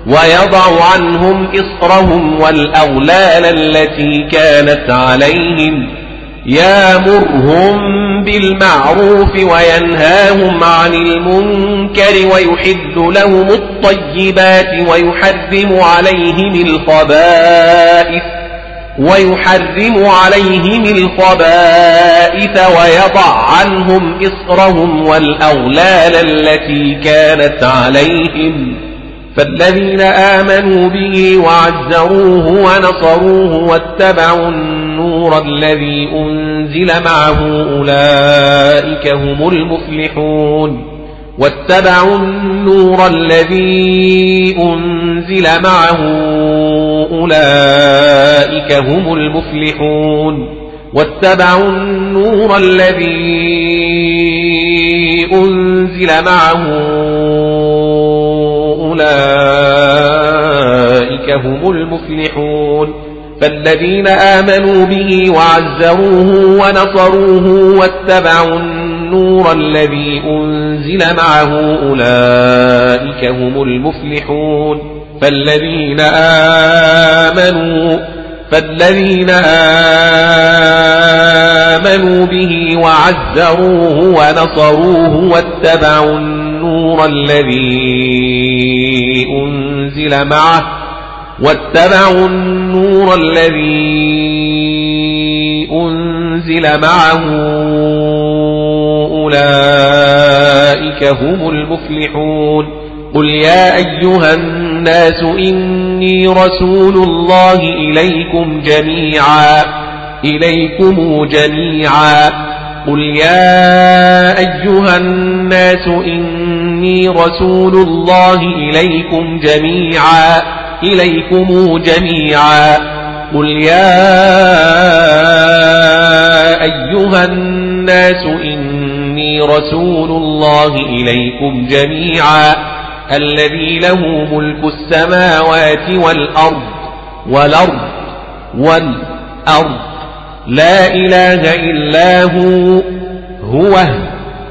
ويضع عنهم إصرهم والأغلال التي كانت عليهم يامرهم بالمعروف وينهاهم عن المنكر ويحل لهم الطيبات ويحرم عليهم الخبائث ويحرم عليهم الخبائث ويضع عنهم إصرهم والأغلال التي كانت عليهم فالذين آمنوا به وعزروه ونصروه واتبعوا النور الذي أنزل معه أولئك هم المفلحون. واتبعوا النور الذي أنزل معه أولئك هم المفلحون. واتبعوا النور الذي أنزل معه أولئك هم المفلحون. فالذين آمنوا به وعزروه ونصروه واتبعوا النور الذي أنزل معه أولئك هم المفلحون فالذين آمنوا فالذين آمنوا به وعزروه ونصروه واتبعوا النور الذي أنزل معه واتبعوا النور الذي أنزل معه أولئك هم المفلحون. قل يا أيها الناس إني رسول الله إليكم جميعا إليكم جميعا. قل يا أيها الناس إني رسول الله إليكم جميعا. إليكم جميعا. قل يا أيها الناس إني رسول الله إليكم جميعا. الذي له ملك السماوات والأرض والأرض والأرض. لا إله إلا هو هو.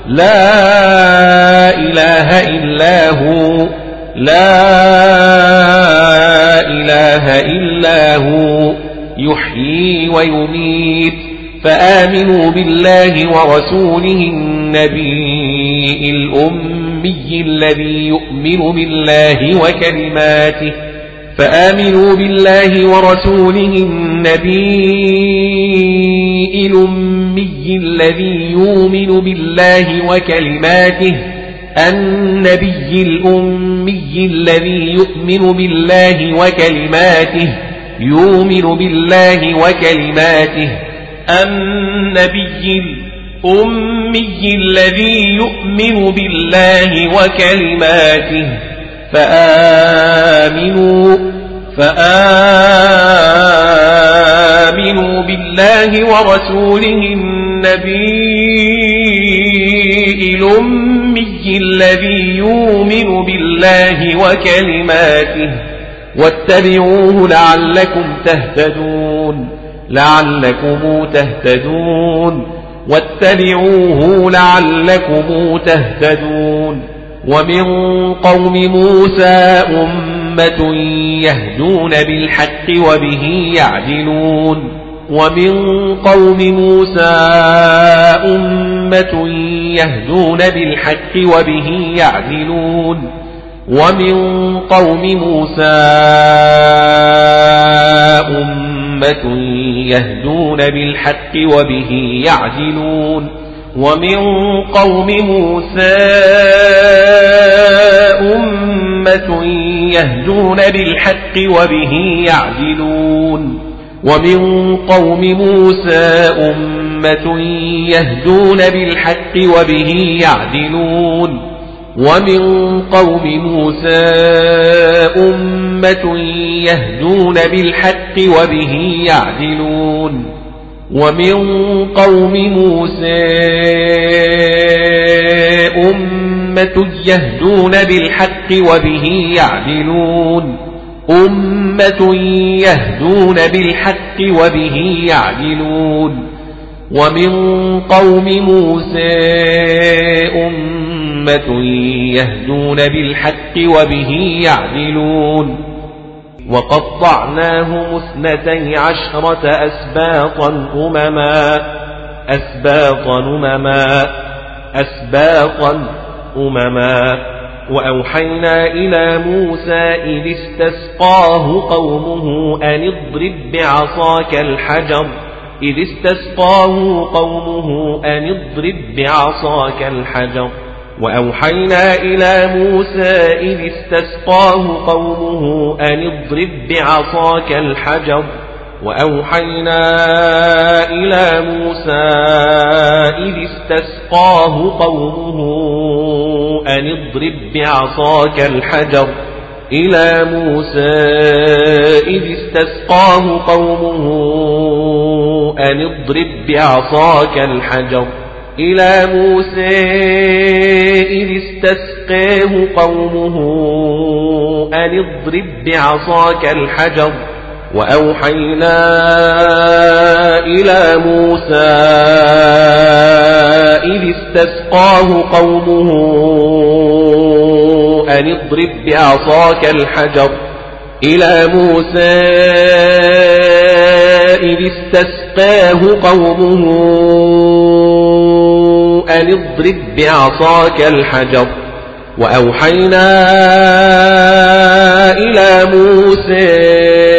لا إله إلا هو. لا إله إلا هو يحيي ويميت فآمنوا بالله ورسوله النبي الأمي الذي يؤمن بالله وكلماته فآمنوا بالله ورسوله النبي الأمي الذي يؤمن بالله وكلماته النبي الأمي الذي يؤمن بالله وكلماته يؤمن بالله وكلماته. النبي الأمي الذي يؤمن بالله وكلماته. فآمنوا فآمنوا بالله ورسوله النبي الأمي. الذي يؤمن بالله وكلماته واتبعوه لعلكم تهتدون لعلكم تهتدون واتبعوه لعلكم تهتدون. ومن قوم موسى أمة يهدون بالحق وبه يعدلون. ومن قوم موسى أمة يهدون بالحق وبه يعدلون. ومن قوم موسى أمة يهدون بالحق وبه يعدلون. ومن قوم موسى أمة يهدون بالحق وبه يعدلون. ومن قوم موسى أمة يهدون بالحق وبه يعدلون. ومن قوم موسى أمة يهدون بالحق وبه يعدلون. ومن قوم موسى أمة يهدون بالحق وبه يعدلون. أمة يهدون بالحق وبه يعدلون. ومن قوم موسى أمة يهدون بالحق وبه يعدلون. وقطعناهم اثنتي عشرة أسباطا أمما أسباطا أمما أسباطا أمما. وأوحينا إلى موسى إذ استسقاه قومه أن اضرب بعصاك الحجر. إذ استسقاه قومه أن اضرب بعصاك الحجر. وأوحينا إلى موسى إذ استسقاه قومه أن اضرب بعصاك الحجر. وأوحينا إلى موسى إذ استسقاه قومه أن اضرب بعصاك الحجر إلى موسى إذ استسقاه قومه أن اضرب بعصاك الحجر إلى موسى إذ استسقاه قومه أن اضرب بعصاك الحجر وأوحينا إلى موسى إذ استسقاه قومه أن اضرب بعصاك الحجر إلى موسى إذ استسقاه قومه أن اضرب بعصاك الحجر وأوحينا إلى موسى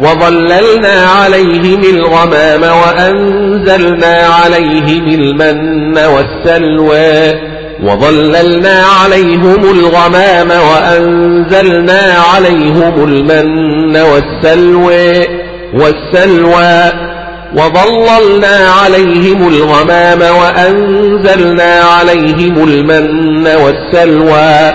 وظللنا عليهم الغمام وأنزلنا عليهم المن والسلوى وظللنا عليهم الغمام وأنزلنا عليهم المن والسلوى والسلوى وظللنا عليهم الغمام وأنزلنا عليهم المن والسلوى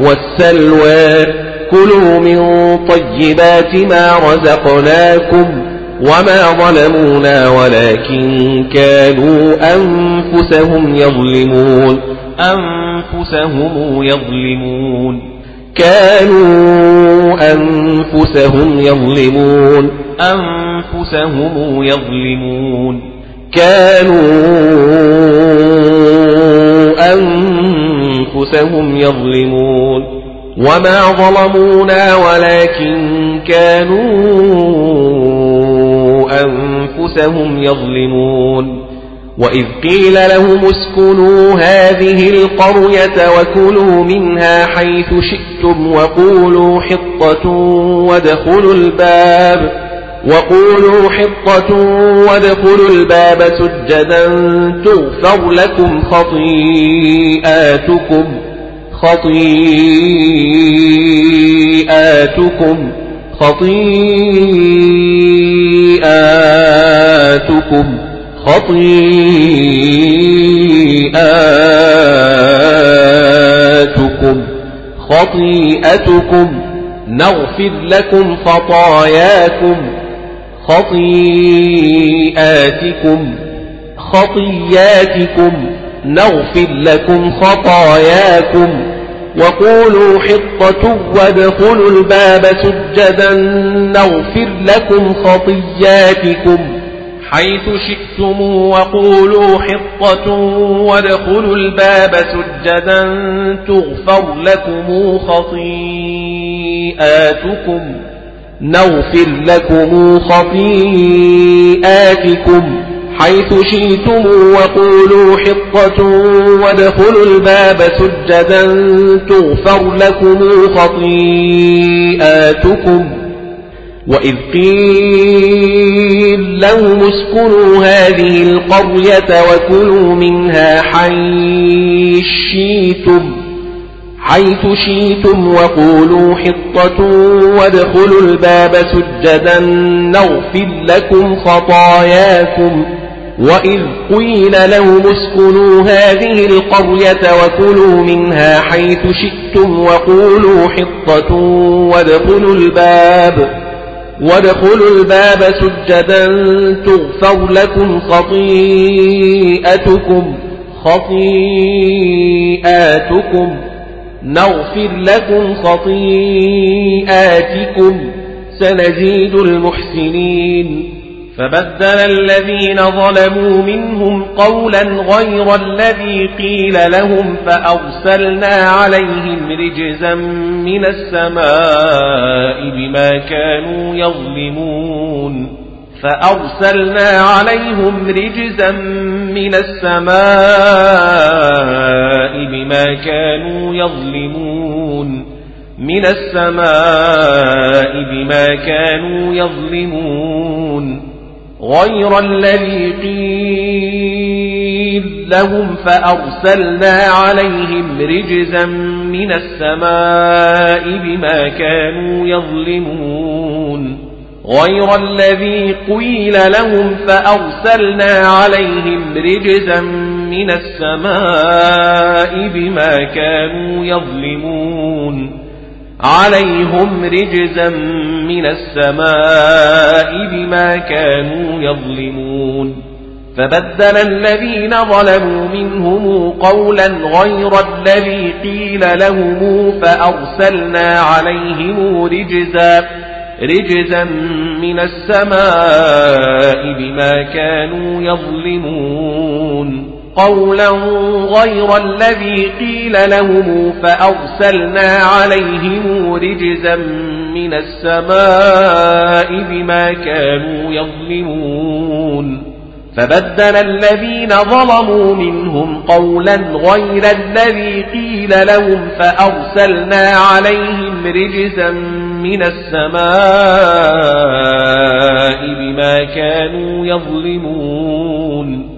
والسلوى كلوا من طيبات ما رزقناكم وما ظلمونا ولكن كانوا أنفسهم يظلمون أنفسهم يظلمون كانوا أنفسهم يظلمون أنفسهم يظلمون كانوا أنفسهم يظلمون وما ظلمونا ولكن كانوا أنفسهم يظلمون وإذ قيل لهم اسكنوا هذه القرية وكلوا منها حيث شئتم وقولوا حطة وادخلوا الباب وقولوا حطة وادخلوا الباب سجدا تغفر لكم خطيئاتكم خطيئاتكم خطيئاتكم خطيئاتكم خطيئتكم. نغفر لكم خطاياكم خطيئاتكم خطياتكم نغفر لكم خطاياكم وقولوا حطة وادخلوا الباب سجدا نغفر لكم خطياتكم حيث شئتم وقولوا حطة وادخلوا الباب سجدا تغفر لكم خطيئاتكم. نغفر لكم خطيئاتكم. حيث شئتم وقولوا حطة وادخلوا الباب سجدا تغفر لكم خطيئاتكم وإذ قيل لهم اسكنوا هذه القرية وكلوا منها حيث شئتم حيث شئتم وقولوا حطة وادخلوا الباب سجدا نغفر لكم خطاياكم. وإذ قيل لهم اسكنوا هذه القرية وكلوا منها حيث شئتم وقولوا حطة وادخلوا الباب وادخلوا الباب سجدا تغفر لكم خطيئتكم خطيئاتكم نغفر لكم خطيئاتكم سنزيد المحسنين فبدل الذين ظلموا منهم قولا غير الذي قيل لهم فأرسلنا عليهم رجزا من السماء بما كانوا يظلمون فأرسلنا عليهم رجزا من السماء بما كانوا يظلمون من السماء بما كانوا يظلمون غير الذي قيل لهم فأرسلنا عليهم رجزا من السماء بما كانوا يظلمون. غير الذي قيل لهم فأرسلنا عليهم رجزا من السماء بما كانوا يظلمون. عليهم رجزا من السماء بما كانوا يظلمون. فبدل الذين ظلموا منهم قولا غير الذي قيل لهم فأرسلنا عليهم رجزا رجزا من السماء بما كانوا يظلمون. قولا غير الذي قيل لهم فأرسلنا عليهم رجزا من السماء بما كانوا يظلمون فبدل الذين ظلموا منهم قولا غير الذي قيل لهم فأرسلنا عليهم رجزا من السماء بما كانوا يظلمون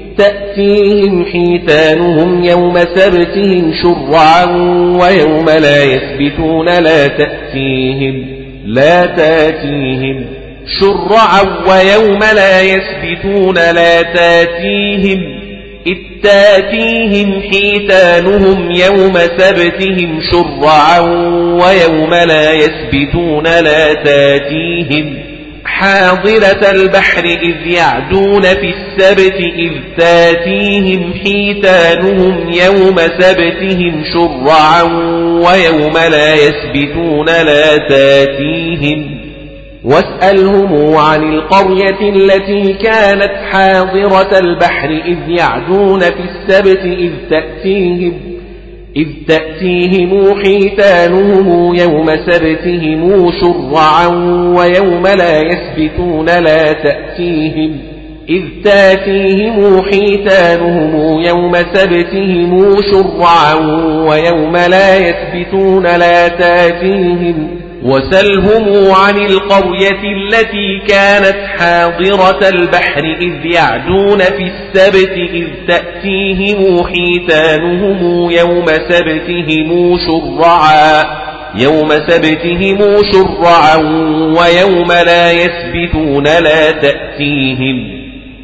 تأتيهم حيتانهم يوم سبتهم شرعا ويوم لا يسبتون لا تأتيهم لا تأتيهم. شرعا ويوم لا يسبتون لا تأتيهم. إذ تأتيهم حيتانهم يوم سبتهم شرعا ويوم لا يسبتون لا تأتيهم. حاضرة البحر إذ يعدون في السبت إذ تاتيهم حيتانهم يوم سبتهم شرعا ويوم لا يسبتون لا تاتيهم. واسألهم عن القرية التي كانت حاضرة البحر إذ يعدون في السبت إذ تأتيهم إذ تأتيهم حيتانهم يوم سبتهم شرعا ويوم لا يسبتون لا تأتيهم إذ تأتيهم حيتانهم يوم سبتهم شرعا ويوم لا يسبتون لا تأتيهم وسلهم عن القرية التي كانت حاضرة البحر إذ يعدون في السبت إذ تأتيهم حيتانهم يوم سبتهم شرعا يوم سبتهم شرعا ويوم لا يسبتون لا تأتيهم.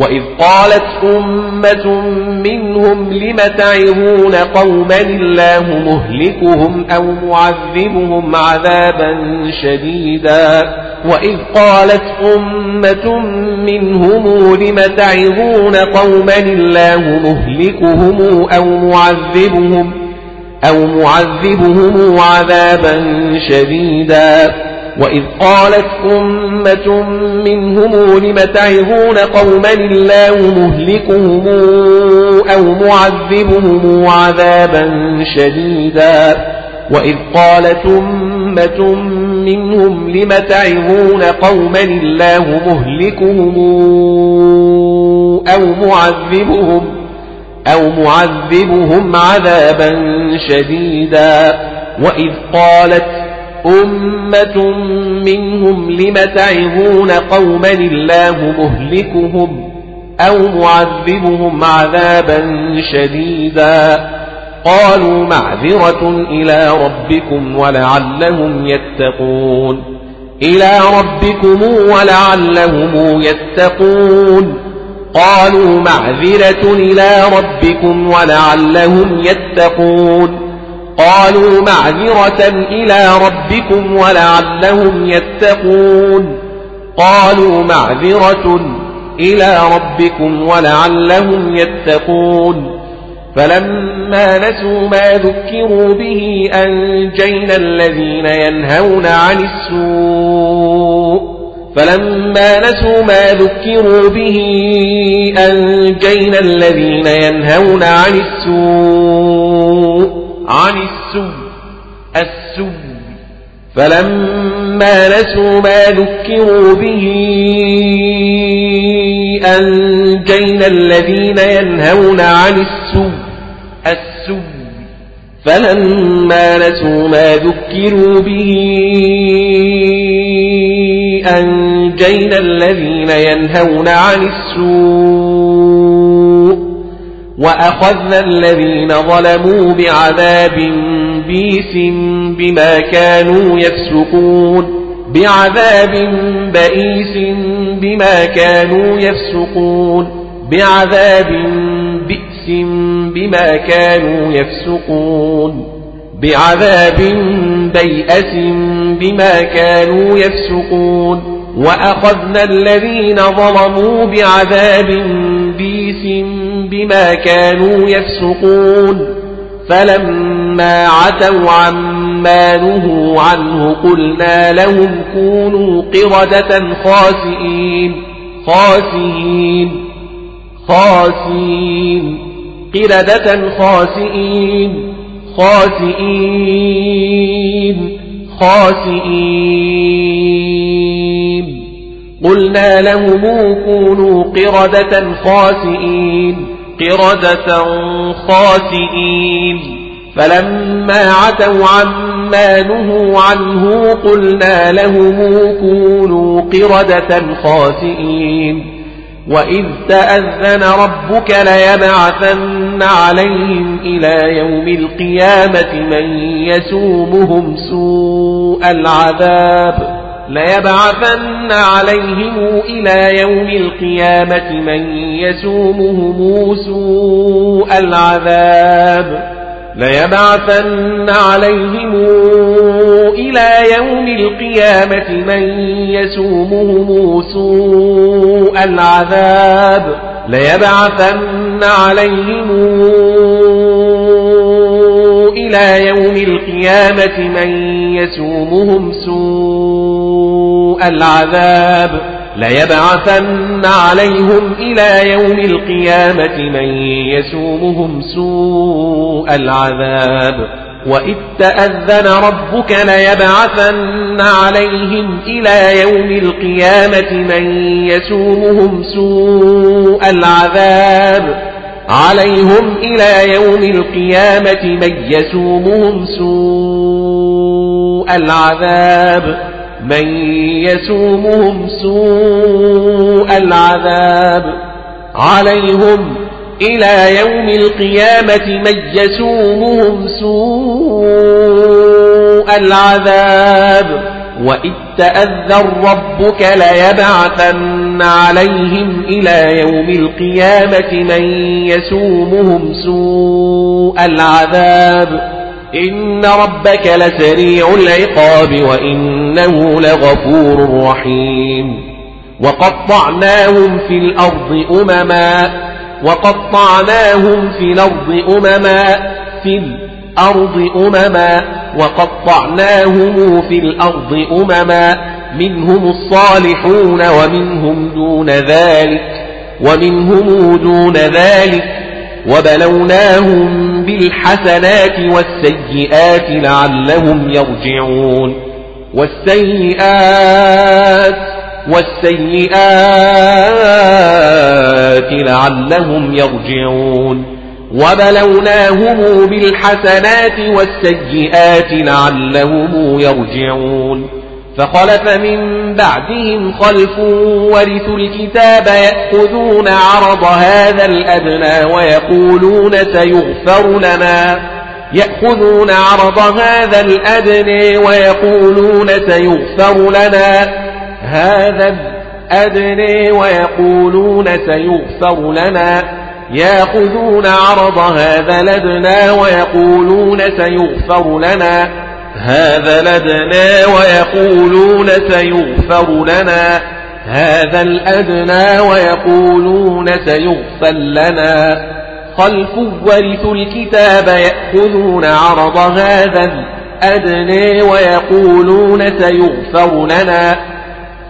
وإذ قالت أمة منهم لم تعظون قوما الله مهلكهم أو معذبهم عذابا شديدا وإذ قالت أمة منهم لم تعظون قوما الله مهلكهم أو معذبهم أو معذبهم عذابا شديدا وإذ قالت أمة منهم لم تعظون قوما الله مهلكهم أو معذبهم عذابا شديدا وإذ قالت أمة منهم لم تعظون قوما الله مهلكهم أو معذبهم أو معذبهم عذابا شديدا وإذ قالت أمة منهم لم تعظون قوما الله مهلكهم أو معذبهم عذابا شديدا. قالوا معذرة إلى ربكم ولعلهم يتقون. إلى ربكم ولعلهم يتقون. قالوا معذرة إلى ربكم ولعلهم يتقون. قالوا معذرة إلى ربكم ولعلهم يتقون. قالوا معذرة إلى ربكم ولعلهم يتقون. فلما نسوا ما ذكروا به أنجينا الذين ينهون عن السوء. فلما نسوا ما ذكروا به أنجينا الذين ينهون عن السوء. عن السوء السوء. فلما نسوا ما ذكروا به أنجينا الذين ينهون عن السوء السوء. فلما نسوا ما ذكروا به أنجينا الذين ينهون عن السوء. وأخذنا الذين ظلموا بعذاب بيس بما كانوا يفسقون. بعذاب بئيس بما كانوا يفسقون. بعذاب بئس بما كانوا يفسقون. بعذاب بيأس بما كانوا يفسقون. وأخذنا الذين ظلموا بعذاب بيس بما كانوا يفسقون فلما عتوا عما نهوا عنه قلنا لهم كونوا قردة خاسئين خاسئين خاسئين قردة خاسئين خاسئين. خاسئين. قلنا لهم كونوا قردة خاسئين. قردة خاسئين. فلما عتوا عما نهوا عنه قلنا لهم كونوا قردة خاسئين. وإذ تأذن ربك ليبعثن عليهم إلى يوم القيامة من يسومهم سوء العذاب ليبعثن عليهم إلى يوم القيامة من يسومهم سوء العذاب ليبعثن عليهم إلى يوم القيامة من يسومهم سوء العذاب ليبعثن عليهم إلى يوم القيامة من يسومهم سوء العذاب ليبعثن عليهم إلى يوم القيامة من يسومهم سوء العذاب وإذ تأذن ربك ليبعثن عليهم إلى يوم القيامة من يسومهم سوء العذاب عليهم إلى يوم القيامة من يسومهم سوء العذاب من يسومهم سوء العذاب عليهم إلى يوم القيامة من يسومهم سوء العذاب. وإذ تأذن ربك ليبعثن عليهم إلى يوم القيامة من يسومهم سوء العذاب. إن ربك لسريع العقاب وإنه لغفور رحيم. وقطعناهم في الأرض أمما وقطعناهم في الأرض أمما في الأرض أمما وقطعناهم في الأرض أمما منهم الصالحون ومنهم دون ذلك ومنهم دون ذلك وبلوناهم بالحسنات والسيئات لعلهم يرجعون والسيئات والسيئات لعلهم يرجعون وبلوناهم بالحسنات والسيئات لعلهم يرجعون فخلف من بعدهم خلف ورثوا الكتاب يأخذون عرض هذا الأدنى ويقولون سيغفر لنا. يأخذون عرض هذا الأدنى ويقولون سيغفر لنا. هذا الأدنى ويقولون سيغفر لنا. يأخذون عرض هذا لدنا ويقولون سيغفر لنا. هذا لدنا ويقولون سيغفر لنا. هذا الأدنى ويقولون سيغفر لنا. خلف ورثوا الكتاب يأخذون عرض هذا الأدنى ويقولون سيغفر لنا.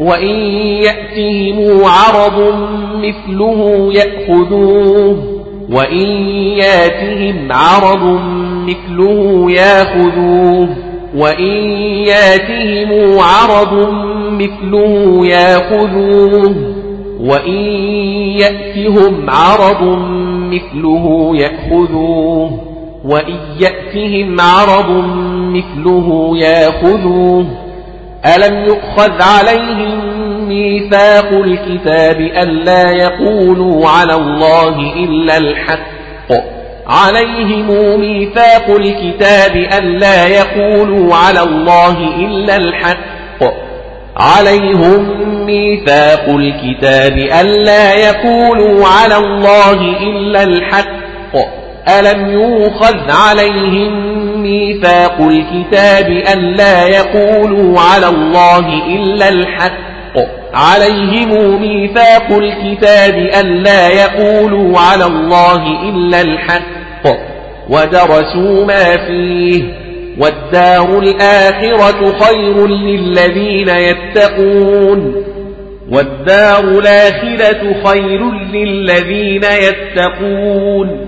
وإن يأتهم عرض مثله يأخذوه وإن ياتهم عرض مثله يأخذوه وإن ياتهم عرض مثله يأخذوه وإن يأتهم عرض مثله يأخذوه وإن يأتهم عرض مثله يأخذوه ألم يؤخذ عليهم ميثاق الكتاب ألا يقولوا على الله إلا الحق عليهم ميثاق الكتاب ألا يقولوا على الله إلا الحق عليهم ميثاق الكتاب ألا يقولوا على الله إلا الحق ألم يوخذ عليهم ميثاق الكتاب ألا يقولوا على الله إلا الحق. عليهم ميثاق الكتاب ألا يقولوا على الله إلا الحق. ودرسوا ما فيه. والدار الآخرة خير للذين يتقون. والدار الآخرة خير للذين يتقون.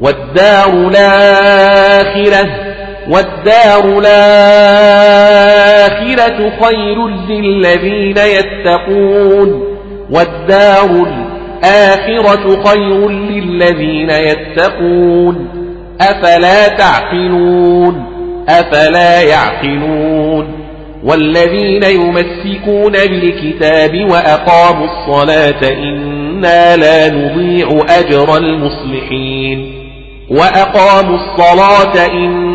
والدار الآخرة والدار الآخرة خير للذين يتقون والدار الآخرة خير للذين يتقون أفلا تعقلون أفلا يعقلون والذين يمسكون بالكتاب وأقاموا الصلاة إنا لا نضيع أجر المصلحين وأقاموا الصلاة إنا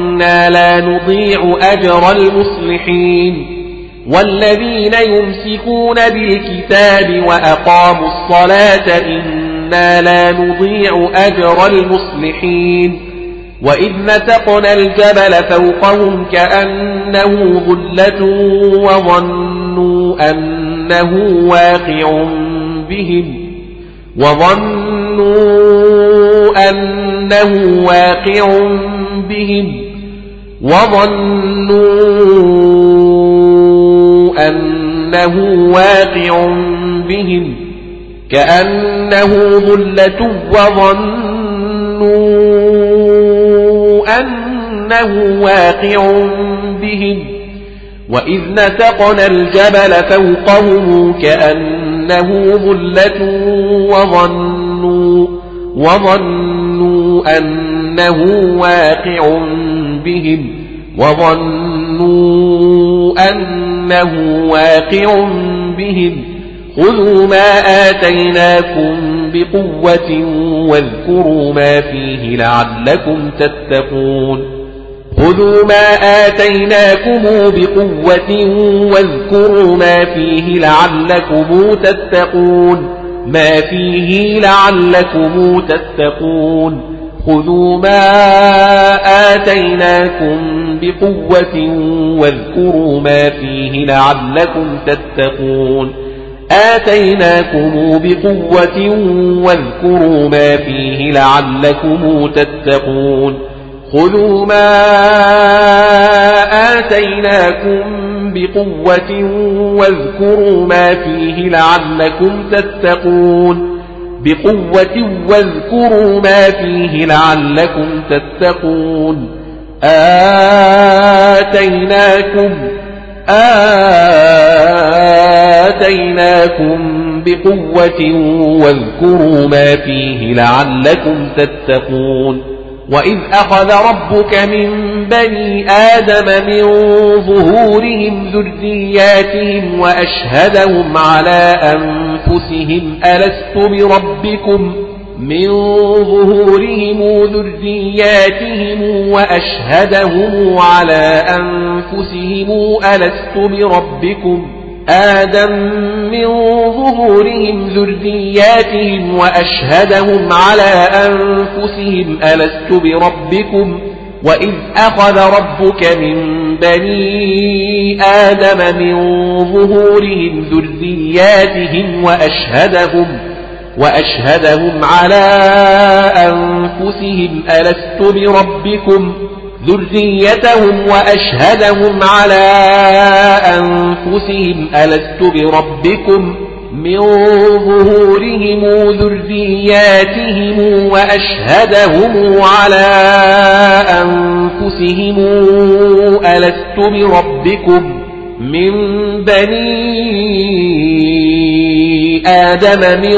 لا نضيع أجر المصلحين والذين يمسكون بالكتاب وأقاموا الصلاة إنا لا نضيع أجر المصلحين وإذ نتقنا الجبل فوقهم كأنه ظلة وظنوا أنه واقع بهم وظنوا أنه واقع بهم وظنوا أنه واقع بهم كأنه ظلة وظنوا أنه واقع بهم وإذ نتقنا الجبل فوقهم كأنه ظلة وظنوا وظنوا أنه واقع بهم وظنوا أنه واقع بهم. خذوا ما آتيناكم بقوة واذكروا ما فيه لعلكم تتقون. خذوا ما آتيناكم بقوة واذكروا ما فيه لعلكم تتقون. ما فيه لعلكم تتقون. خذوا ما آتيناكم بقوة واذكروا ما فيه لعلكم تتقون آتيناكم بقوة واذكروا ما فيه لعلكم تتقون خذوا ما آتيناكم بقوة واذكروا ما فيه لعلكم تتقون بقوة واذكروا ما فيه لعلكم تتقون. آتيناكم آتيناكم بقوة واذكروا ما فيه لعلكم تتقون. وإذ أخذ ربك من بني آدم من ظهورهم ذرياتهم وأشهدهم على أنفسهم ألست بربكم من ظهورهم ذرياتهم وأشهدهم على أنفسهم ألست بربكم آدم من ظهورهم ذرياتهم وأشهدهم على أنفسهم ألست بربكم؟ وإذ أخذ ربك من بني آدم من ظهورهم ذرياتهم وأشهدهم وأشهدهم على أنفسهم ألست بربكم؟ ذريتهم وأشهدهم على أنفسهم ألست بربكم من ظهورهم ذرياتهم وأشهدهم على أنفسهم ألست بربكم من بني آدم من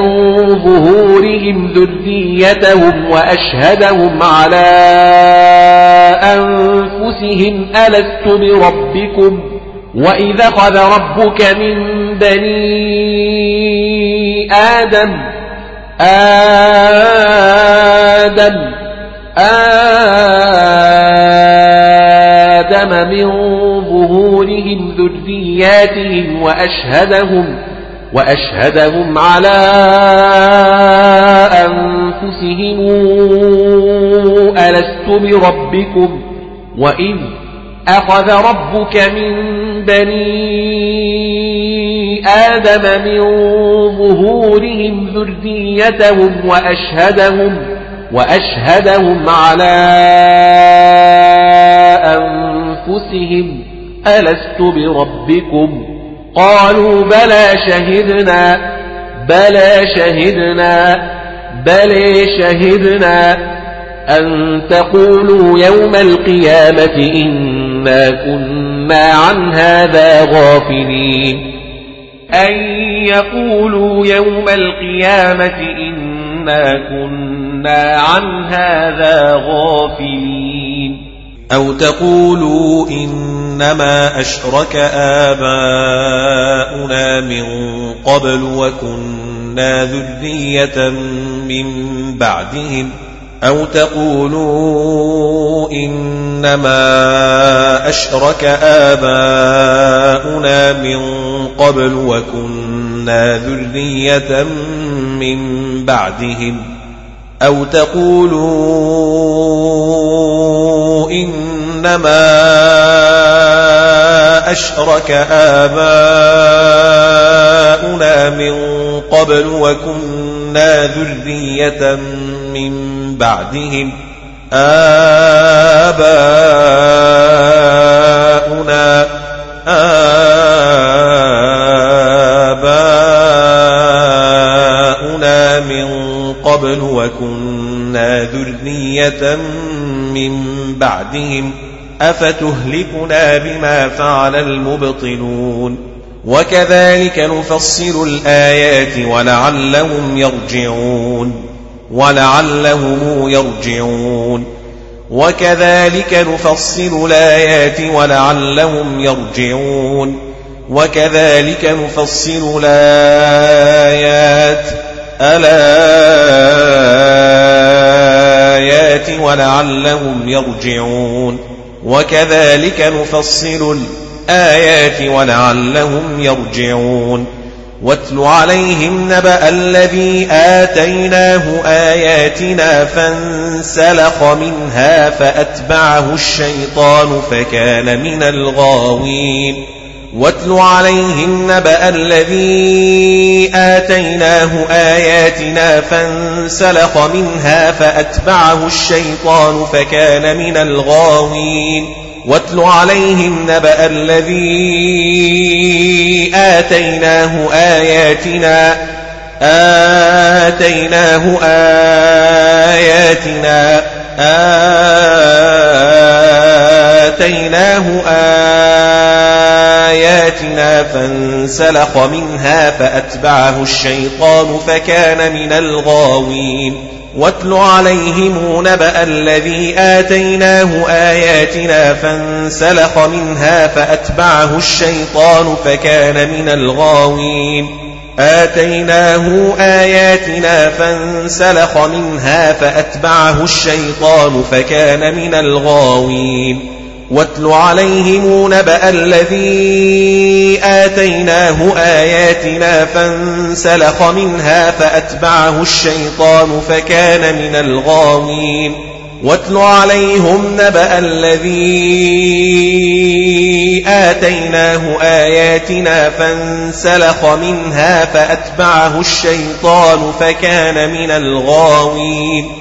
ظهورهم ذريتهم وأشهدهم على أنفسهم ألست بربكم؟ وإذا خذ ربك من بني آدم آدم آدم من ظهورهم ذرياتهم وأشهدهم وأشهدهم على أنفسهم ألست بربكم وإذ أخذ ربك من بني آدم من ظهورهم ذريتهم وأشهدهم وأشهدهم على أنفسهم ألست بربكم قالوا بلى شهدنا بلى شهدنا بلى شهدنا. أن تقولوا يوم القيامة إنا كنا عن هذا غافلين. أن يقولوا يوم القيامة إنا كنا عن هذا غافلين. أو تقولوا إنما أشرك آباؤنا من قبل وكنا ذرية من بعدهم أو تقولوا إنما أشرك آباؤنا من قبل وكنا ذرية من بعدهم أو تقولوا إنما أشرك آباؤنا من قبل وكنا ذرية من بعدهم آباؤنا آباؤنا من قبل وكنا ذرية من بعدهم أفتهلكنا بما فعل المبطلون وكذلك نفصل الآيات ولعلهم يرجعون ولعلهم يرجعون وكذلك نفصل الآيات ولعلهم يرجعون وكذلك نفصل الآيات الآيات ولعلهم يرجعون. وكذلك نفصل الآيات ولعلهم يرجعون. واتل عليهم نبأ الذي آتيناه آياتنا فانسلخ منها فأتبعه الشيطان فكان من الغاوين. واتل عليهم نبأ الذي آتيناه آياتنا فانسلخ منها فأتبعه الشيطان فكان من الغاوين. واتل عليهم نبأ الذي آتيناه آياتنا آتيناه آياتنا آتيناه آياتنا فانسلخ منها فأتبعه الشيطان فكان من الغاوين. واتل عليهم نبأ الذي آتيناه آياتنا فانسلخ منها فأتبعه الشيطان فكان من الغاوين. آتيناه آياتنا فانسلخ منها فأتبعه الشيطان فكان من الغاوين. واتل عليهم نبأ الذي آتيناه آياتنا فانسلخ منها فأتبعه الشيطان فكان من الغاوين. واتل عليهم نبأ الذي آتيناه آياتنا فانسلخ منها فأتبعه الشيطان فكان من الغاوين.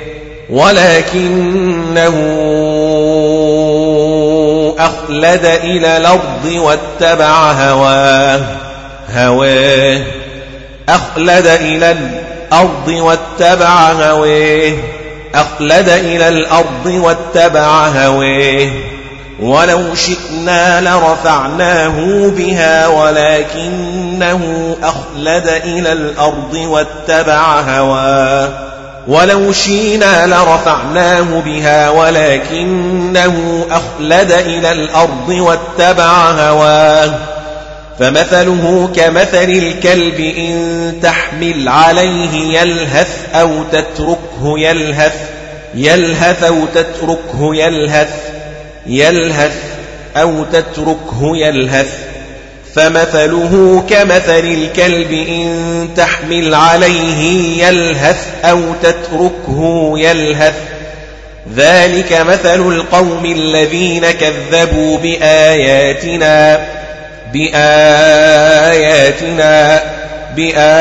ولكنه أخلد إلى الأرض واتبع هواه. هواه. أخلد إلى الأرض واتبع هواه. أخلد إلى الأرض واتبع هواه. ولو شئنا لرفعناه بها ولكنه أخلد إلى الأرض واتبع هواه. ولو شينا لرفعناه بها ولكنه أخلد إلى الأرض واتبع هواه. فمثله كمثل الكلب إن تحمل عليه يلهث أو تتركه يلهث يلهث أو تتركه يلهث يلهث أو تتركه يلهث. فمثله كمثل الكلب إن تحمل عليه يلهث أو تتركه يلهث. ذلك مثل القوم الذين كذبوا بآياتنا بآياتنا بآياتنا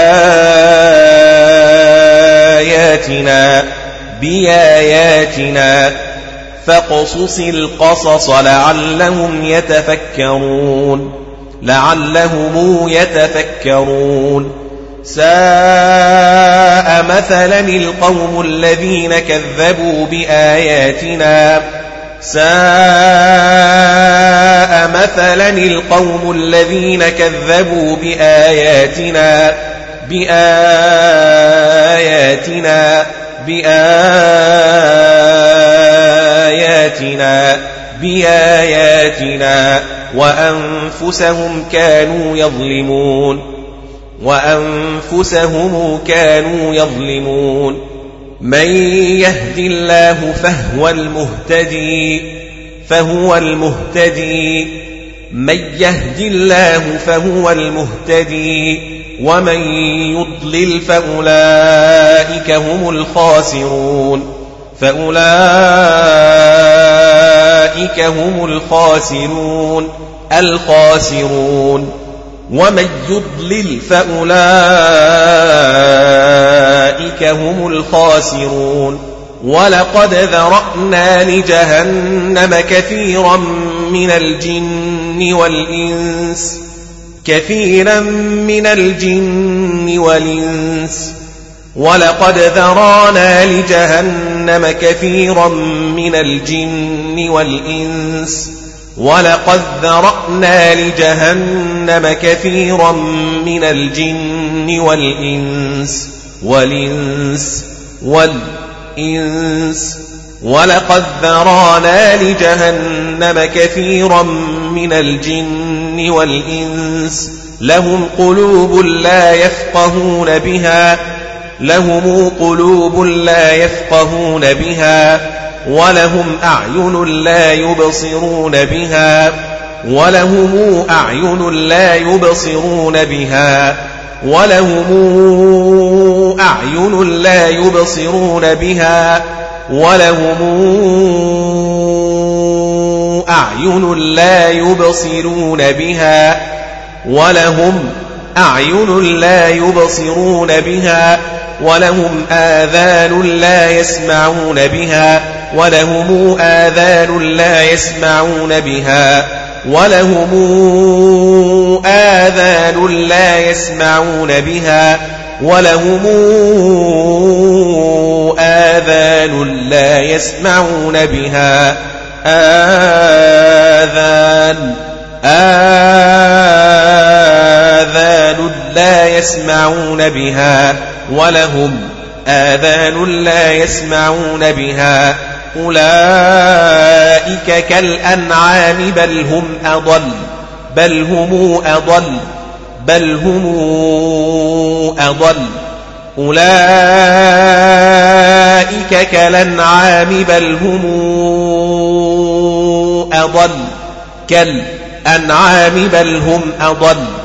بآياتنا. فاقصص القصص لعلهم يتفكرون. لعلهم يتفكرون. ساء مثلا القوم الذين كذبوا بآياتنا. ساء مثلا القوم الذين كذبوا بآياتنا. بآياتنا. بآياتنا. بآياتنا وأنفسهم كانوا يظلمون وأنفسهم كانوا يظلمون من يهد الله فهو المهتدي فهو المهتدي من يهد الله فهو المهتدي ومن يضلل فأولئك هم الخاسرون فأولئك هم الخاسرون الخاسرون. ومن يضلل فأولئك هم الخاسرون. ولقد ذرأنا لجهنم كثيرا من الجن والإنس كثيرا من الجن والإنس. ولقد ذرانا لجهنم كثيرا من الجن والإنس ولقد ذرأنا لجهنم كثيرا من الجن والإنس والإنس والإنس ولقد ذرانا لجهنم كثيرا من الجن والإنس لهم قلوب لا يفقهون بها لهم قلوب لا يفقهون بها ولهم أعين لا يبصرون بها ولهم أعين لا يبصرون بها ولهم أعين لا يبصرون بها ولهم أعين لا يبصرون بها ولهم أعين لا يبصرون بها ولهم آذان لا يسمعون بها ولهم آذان لا يسمعون بها ولهم آذان لا يسمعون بها ولهم آذان لا يسمعون بها آذان آذان لا يسمعون بها ولهم آذان لا يسمعون بها أولئك كالأنعام بل هم أضل بل هم أضل بل هم أضل أولئك كالأنعام بل هم أضل كالأنعام بل هم أضل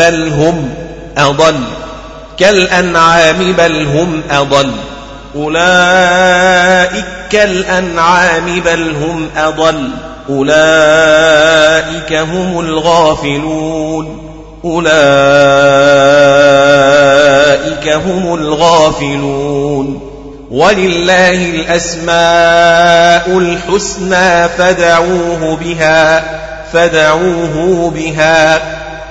بل هم أضل كالأنعام بل هم أضل أولئك كالأنعام بل هم أضل أولئك هم الغافلون أولئك هم الغافلون ولله الأسماء الحسنى فدعوه بها فدعوه بها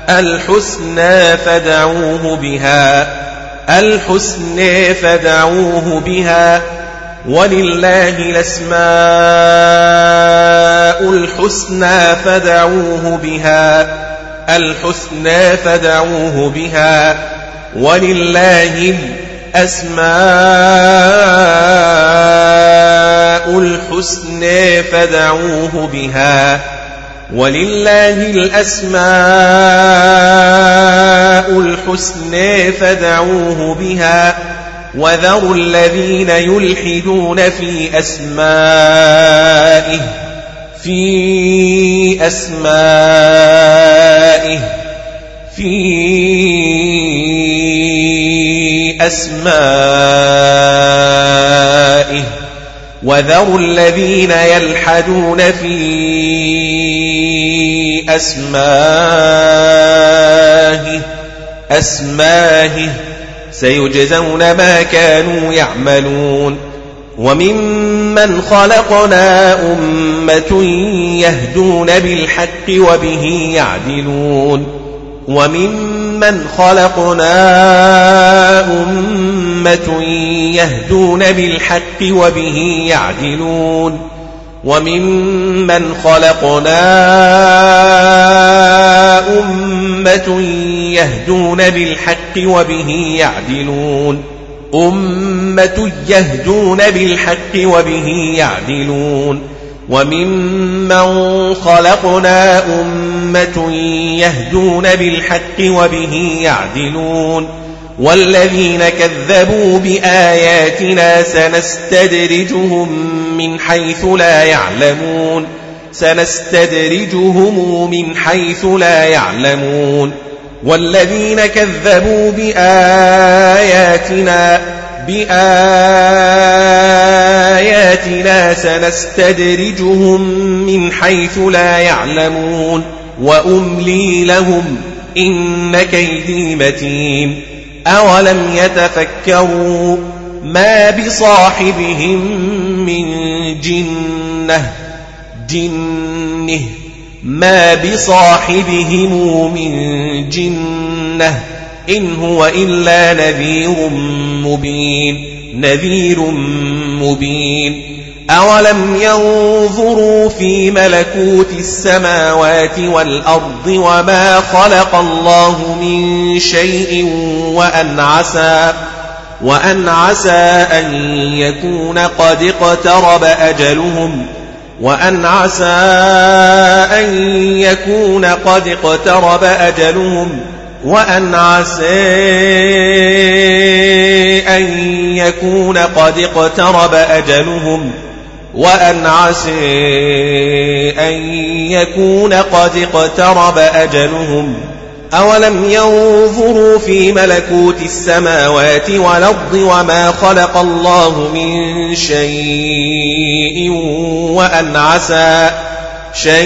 الحسنى فدعوه بها الحسنى فدعوه بها ولله الأسماء الحسنى فدعوه بها الحسنى فدعوه بها ولله الأسماء الحسنى فدعوه بها. ولله الأسماء الحسنى فدعوه بها وذروا الذين يلحدون في أسمائه في أسمائه في أسمائه. وذروا الذين يلحدون في أسمائه أسمائه سيجزون ما كانوا يعملون. وممن خلقنا أمة يهدون بالحق وبه يعدلون. وممن خلقنا أمة يهدون بالحق وبه يعدلون وممن خلقنا أمة يهدون بالحق وبه يعدلون أمة يهدون بالحق وبه يعدلون وممن خلقنا أمة يهدون بالحق وبه يعدلون والذين كذبوا بآياتنا سنستدرجهم من حيث لا يعلمون سنستدرجهم من حيث لا يعلمون والذين كذبوا بآياتنا بآياتنا سنستدرجهم من حيث لا يعلمون وأملي لهم إن كيدي متين أولم يتفكروا ما بصاحبهم من جنة جنة ما بصاحبهم من جنة إن هو إلا نذير مبين نذير مبين. أولم ينظروا في ملكوت السماوات والأرض وما خلق الله من شيء وأن عسى وأن عسى أن يكون قد اقترب أجلهم وأن عسى أن يكون قد اقترب أجلهم. وأن عسى أن يكون قد اقترب أجلهم وأن عسى أن يكون قد اقترب أجلهم أولم ينظروا في ملكوت السماوات والأرض وما خلق الله من شيء وأن عسى شيء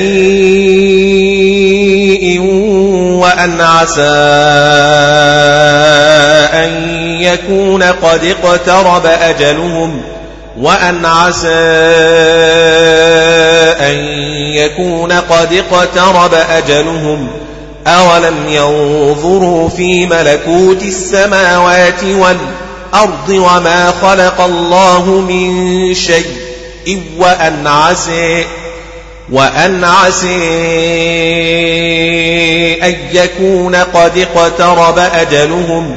وأن عسى أن يكون قد اقترب أجلهم وأن عسى أن يكون قد اقترب أجلهم أولم ينظروا في ملكوت السماوات والأرض وما خلق الله من شيء وأن عسى وأن عسى أن يكون قد اقترب أجلهم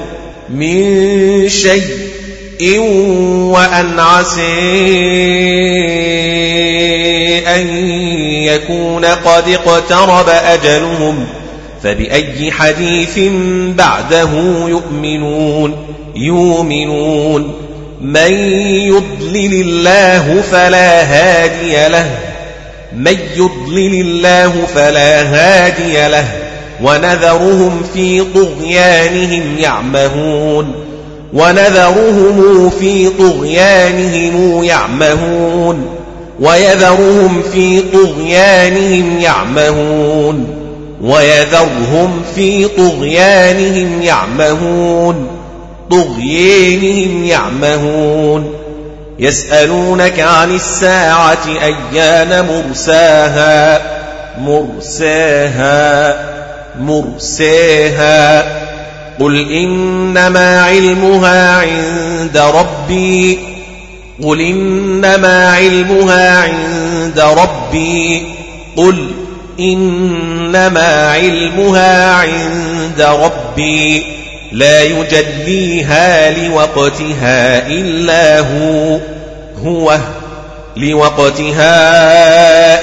من شيء وأن عسى أن يكون قد اقترب أجلهم فبأي حديث بعده يؤمنون يؤمنون من يضلل الله فلا هادي له من يضلل الله فلا هادي له ونذرهم في طغيانهم يعمهون ونذرهم في طغيانهم يعمهون ويذرهم في طغيانهم يعمهون ويذرهم في طغيانهم يعمهون طغيانهم يعمهون يسألونك عن الساعة أيان مرساها؟ مرساها مرساها. قل إنما علمها عند ربي قل إنما علمها عند ربي قل إنما علمها عند ربي. لا يجليها لوقتها إلا هو هو لوقتها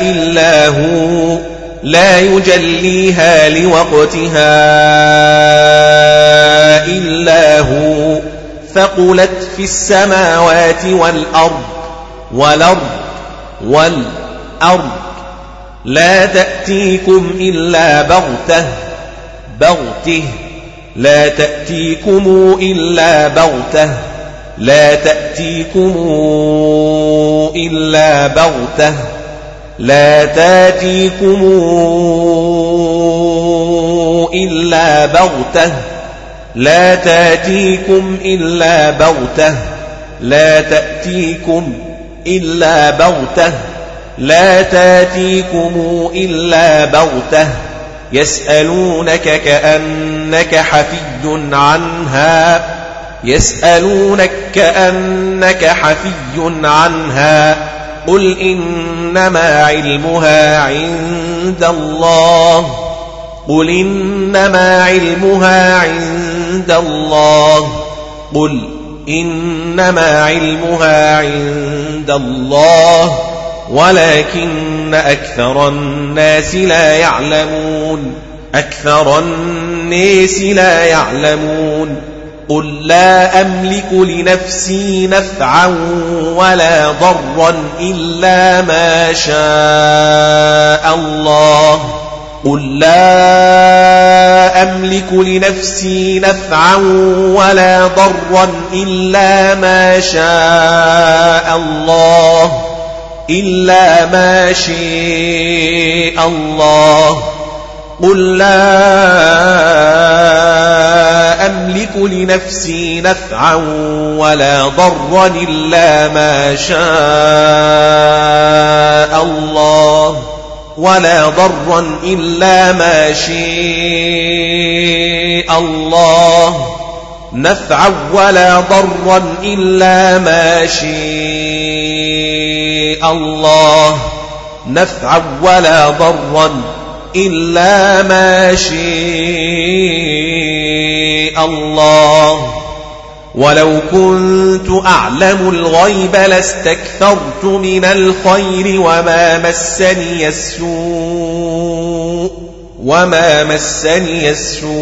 إلا هو. لا يجليها لوقتها إلا هو. ثقلت في السماوات والأرض والأرض والأرض. لا تأتيكم إلا بغتة بغته. لا تأتيكم إلا بغتة. لا تأتيكم إلا بغتة. لا تأتيكم إلا بغتة. لا تأتيكم إلا بغتة. لا تأتيكم إلا بغتة. لا تأتيكم إلا بغتة. يسألونك كأنك حفي عنها. يسألونك كأنك حفي عنها. قل إنما علمها عند الله. قل إنما علمها عند الله. قل إنما علمها عند الله. ولكن أكثر الناس لا يعلمون أكثر الناس لا يعلمون. قل لا أملك لنفسي نفعا ولا ضرا إلا ما شاء الله. قل لا أملك لنفسي نفعا ولا ضرا إلا ما شاء الله. إلا ما شاء الله. قل لا أملك لنفسي نفعا ولا ضرا إلا ما شاء الله. ولا ضرا إلا ما شاء الله. نفعا ولا ضرا إلا ما شاء الله. نفعا ولا ضرا إلا ما شاء الله. ولو كنت أعلم الغيب لاستكثرت من الخير وما مسني السوء. وما مسني السوء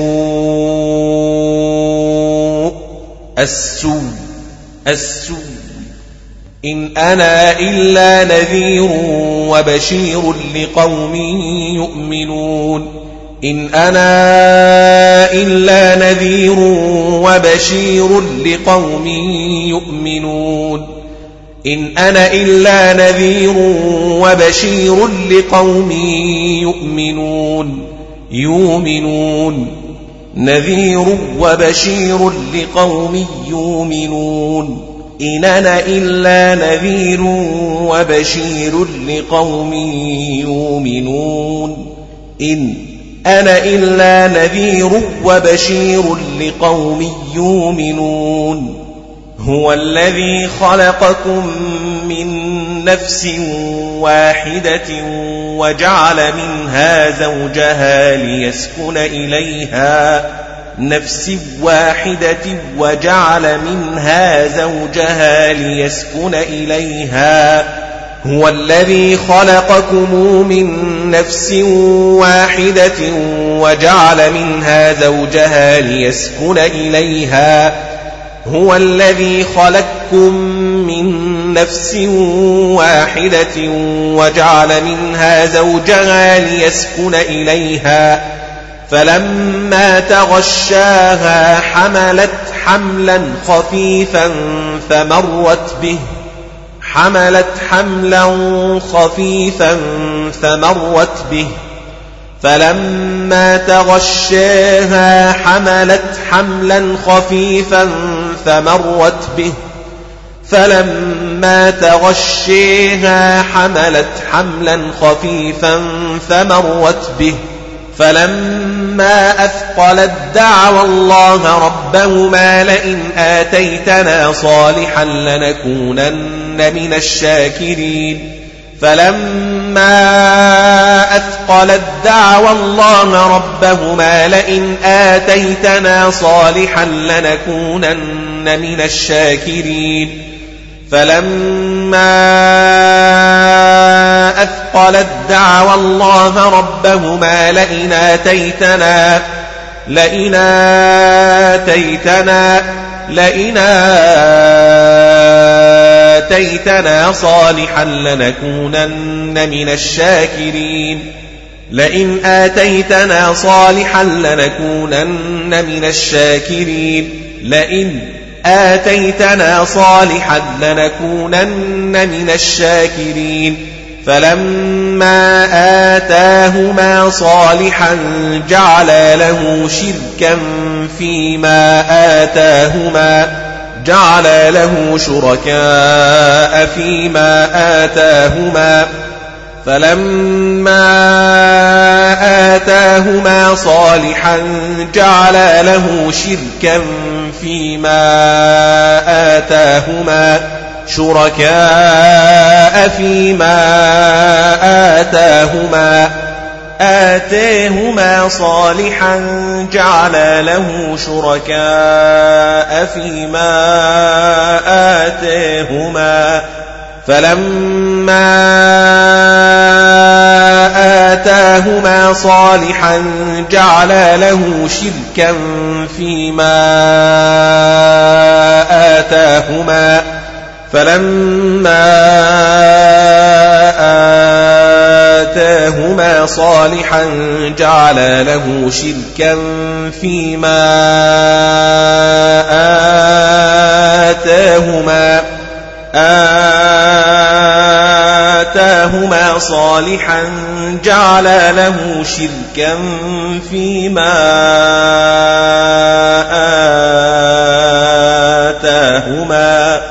السوء السوء إن أنا إلا نذير وبشير لقوم يؤمنون إن أنا إلا نذير وبشير لقوم يؤمنون إن أنا إلا نذير وبشير لقوم يؤمنون يؤمنون. نذير وبشير لقوم يؤمنون. إن أنا إلا نذير وبشير لقوم يؤمنون. إن أنا إلا نذير وبشير لقوم يؤمنون. هو الذي خلقكم من نفس واحدة وجعل منها زوجها ليسكن إليها نفس واحدة وجعل منها زوجها ليسكن إليها هو الذي خلقكم من نفس واحدة وجعل منها زوجها ليسكن إليها هو الذي خلقكم من نفس واحدة وجعل منها زوجها ليسكن إليها. فلما تغشاها حملت حملا خفيفا فمرت به. حملت حملا خفيفا فمرت به. فلما تغشاها حملت حملا خفيفا فمرت به. فلما تغشيها حملت حملا خفيفا فمرت به. فلما أثقلت دعوى الله ربهما لئن آتيتنا صالحا لنكونن من الشاكرين. فلما أثقلت دعوى الله ربهما لئن آتيتنا صالحا لنكونن من الشاكرين فلما أثقلت دعوى الله ربهما لئن آتيتنا لئن آتيتنا لئن آتيتنا صالحا لنكونن من الشاكرين. لئن آتيتنا صالحا لنكونن من الشاكرين. لئن آتيتنا صالحا لنكونن من الشاكرين. فلما آتاهما صالحا جعل له شركا فيما آتاهما. جعل له شركاء فيما آتاهما فلما آتاهما صالحا جعل له شركا فيما آتاهما شركاء فيما آتاهما آتاهما صالحا جعل له شركاء فيما آتاهما فلما آتاهما صالحا جعل له شركا فيما آتاهما. فلما آتاهما صالحا جعل له شركا فيما آتاهما آتاهما صالحا جعل له شركا فيما آتاهما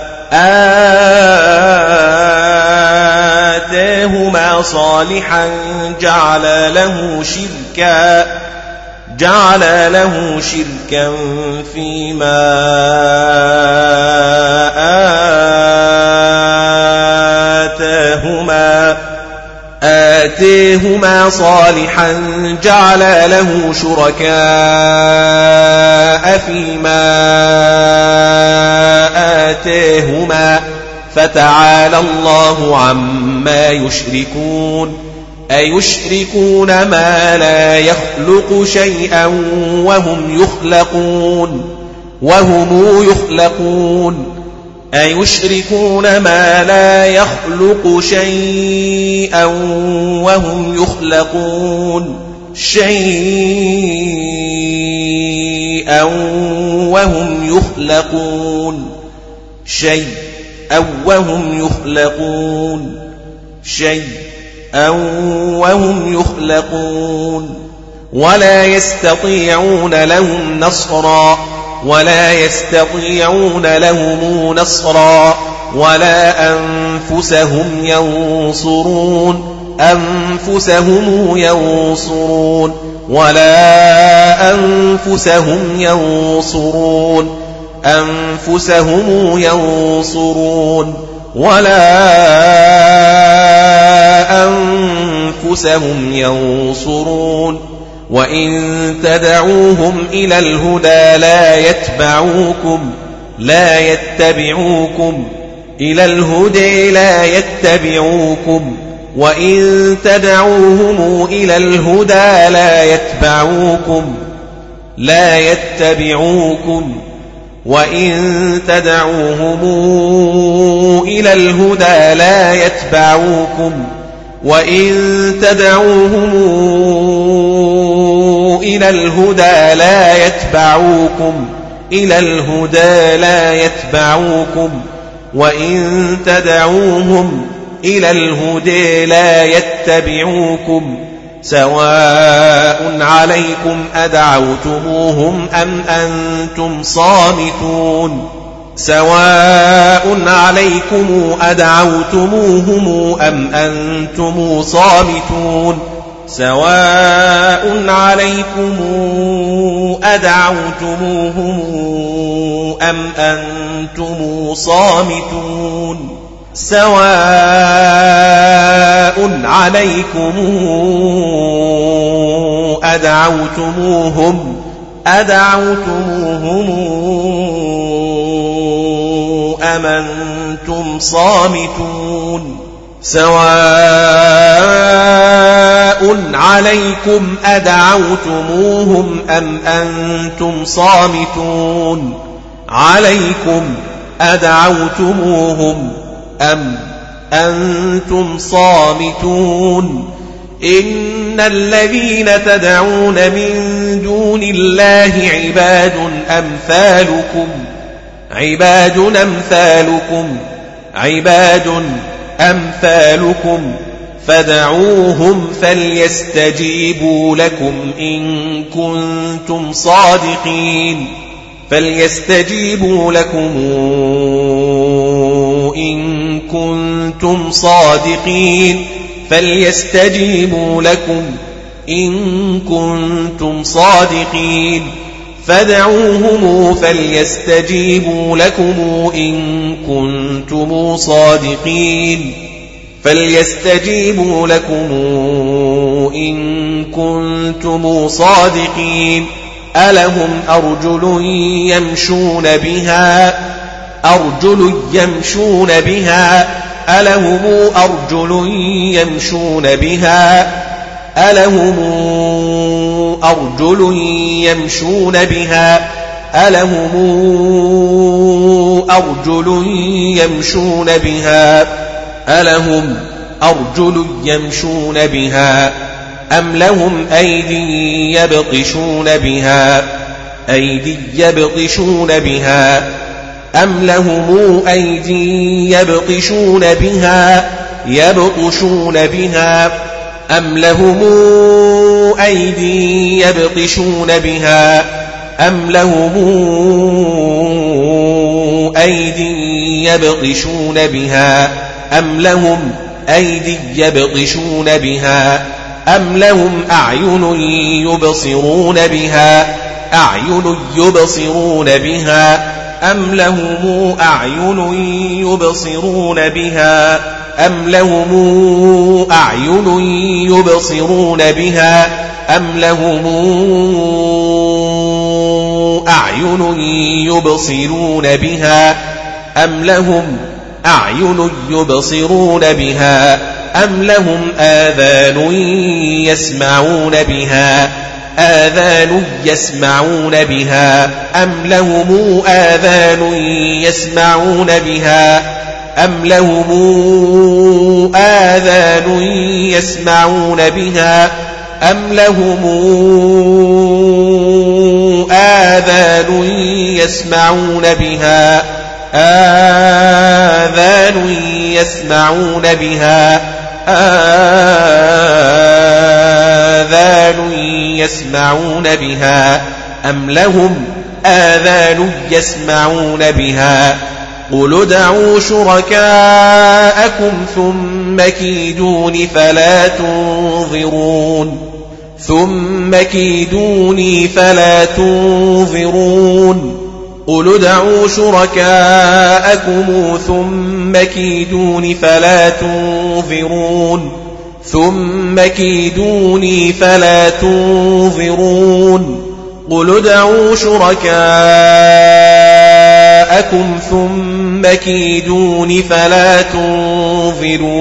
آتاهما صالحا جعل له شركا جعل له شركا فيما آتيهما صالحا جعل له شركاء فيما آتيهما فتعالى الله عما يشركون أيشركون ما لا يخلق شيئا وهم يخلقون وهم يخلقون أيشركون ما لا يخلق شيئا وهم يخلقون شيئا وهم يخلقون شيئا وهم يخلقون شيئا وهم يخلقون ولا يستطيعون لهم نصرا ولا يستطيعون لهم نصرا ولا أنفسهم ينصرون أنفسهم ينصرون ولا أنفسهم ينصرون أنفسهم ينصرون ولا أنفسهم ينصرون وإن تدعوهم إلى الهدى لا يتبعوكم لا يتبعوكم. إلى الهدى لا يتبعوكم. وإن تدعوهم إلى الهدى لا يتبعوكم لا يتبعوكم. وإن تدعوهم إلى الهدى لا يتبعوكم وإن تدعوهم إلى الهدى لا يتبعوكم إلى الهدى لا يتبعوكم وإن تدعوهم إلى الهدى لا يتبعوكم سواء عليكم أدعوتموهم أم أنتم صامتون سواء عليكم أدعوتموهم أم أنتم صامتون سواء عليكم أدعوتموهم أم أنتم صامتون سواء عليكم أدعوتموهم أدعوتموهم أم أنتم صامتون سواء عليكم أدعوتموهم أم أنتم صامتون عليكم أدعوتموهم أم أنتم صامتون إن الذين تدعون من دون الله عباد أمثالكم عباد أمثالكم عباد أمثالكم فدعوهم فليستجيبوا لكم إن كنتم صادقين فليستجيبوا لكم إن كنتم صادقين فليستجيبوا لكم إن كنتم صادقين. فدعوهم فليستجيبوا لكم إن كنتم صادقين. فليستجيبوا لكم إن كنتم صادقين. ألهم أرجل يمشون بها؟ أرجل يمشون بها؟ ألهم أرجل يمشون بها؟ ألهم أرجل يمشون بها ألهم أرجل يمشون بها ألهم أرجل يمشون بها أم لهم أيدي يبطشون بها أيدي يبطشون بها أم لهم أيدي يبطشون بها يبطشون بها. أم لهم أيدي يبطشون بها أم لهم أيدي يبطشون بها أم لهم أيدي يبطشون بها أم لهم أعين يبصرون بها أعين يبصرون بها أم لهم أعين يبصرون بها أم لهم أعين يبصرون بها أم لهم أعين يبصرون بها أم لهم أعين يبصرون بها أم لهم آذان يسمعون بها آذان يسمعون بها أم لهم آذان يسمعون بها أم لهم آذان يسمعون بها أم لهم آذان يسمعون بها آذان يسمعون بها آذان يسمعون بها أم لهم آذان يسمعون بها قل ادعوا شركاءكم ثم كيدون فلا تنظرون ثم كيدوني فلا تنظرون قل ادعوا شركاءكم ثم كيدون فلا تنظرون ثم كيدوني فلا تنظرون قل ادعوا شركاءكم ثم كيدون فلا تنظرون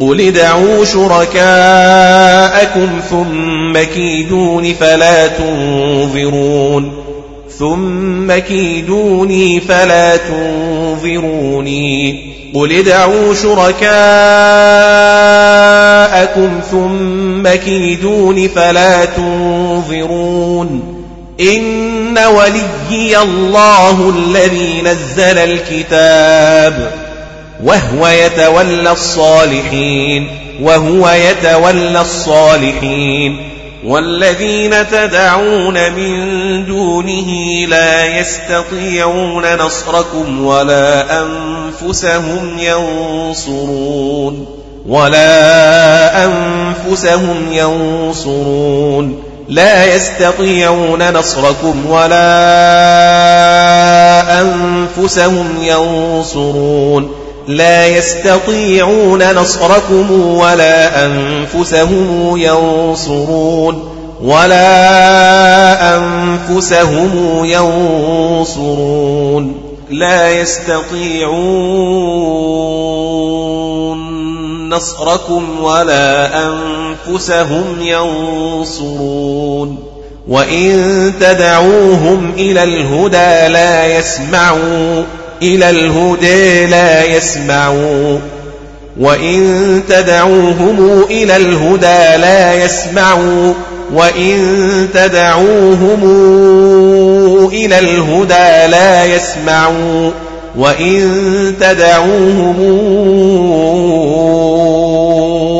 قل ادعوا شركاءكم ثم كيدون فلا تنظرون ثم كيدوني فلا تنظروني قل ادعوا شركاءكم ثم كيدون فلا تنظرون إن وليي الله الذي نزل الكتاب وهو يتولى الصالحين وهو يتولى الصالحين والذين تدعون من دونه لا يستطيعون نصركم ولا أنفسهم ينصرون ولا أنفسهم ينصرون لا يستطيعون نصركم ولا أنفسهم ينصرون. لا يستطيعون نصركم ولا أنفسهم ينصرون. ولا أنفسهم ينصرون. لا يستطيعون نصركم ولا أنفسهم ينصرون وإن تدعوهم إلى الهدى لا يسمعون إلى الهدى لا يسمعوا. وإن تدعوهم إلى الهدى لا يسمعوا وإن تدعوهم إلى الهدى لا يسمعوا. وإن تدعوهم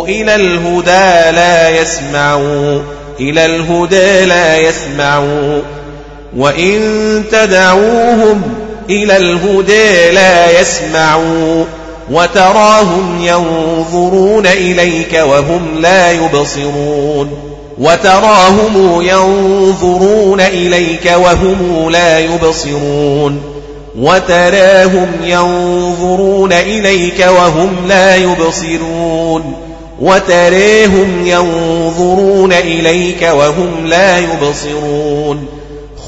إلى الهدى لا يسمعوا إلى الهدى لا يسمعوا. وإن تدعوهم إلى الهدى لا يسمعوا. وتراهم ينظرون إليك وهم لا يبصرون. وتراهم ينظرون إليك وهم لا يبصرون. وتراهم ينظرون إليك وهم لا يبصرون. وتراهم ينظرون إليك وهم لا يبصرون.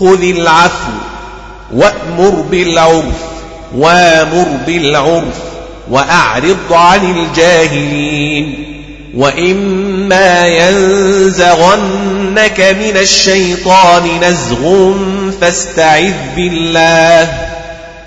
خذ العفو وأمر بالعرف وامر بالعرف وأعرض عن الجاهلين. وإما ينزغنك من الشيطان نزغ فاستعذ بالله.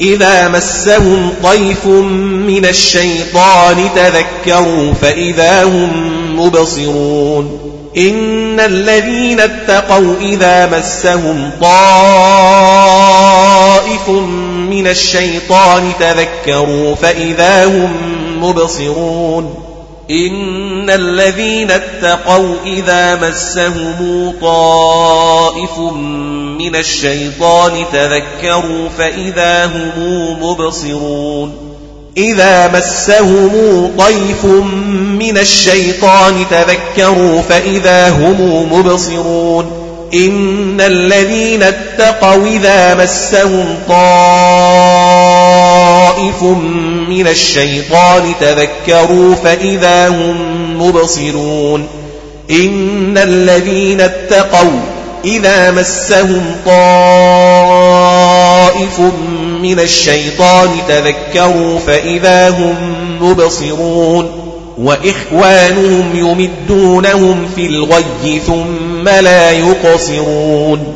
إذا مسهم طيف من الشيطان تذكروا فإذا هم مبصرون إن الذين اتقوا إذا مسهم طائف من الشيطان تذكروا فإذا هم مبصرون إن الذين اتقوا إذا مسهم طائف من الشيطان تذكروا فإذا هم مبصرون إذا مسهم طيف من الشيطان تذكروا فإذا هم مبصرون إن الذين اتقوا إذا مسهم طائف من الشيطان تذكروا فإذا هم مبصرون. إن الذين اتقوا إذا مسهم طائف من الشيطان تذكروا فإذا هم مبصرون. وإخوانهم يمدونهم في الغي ثم لا يقصرون.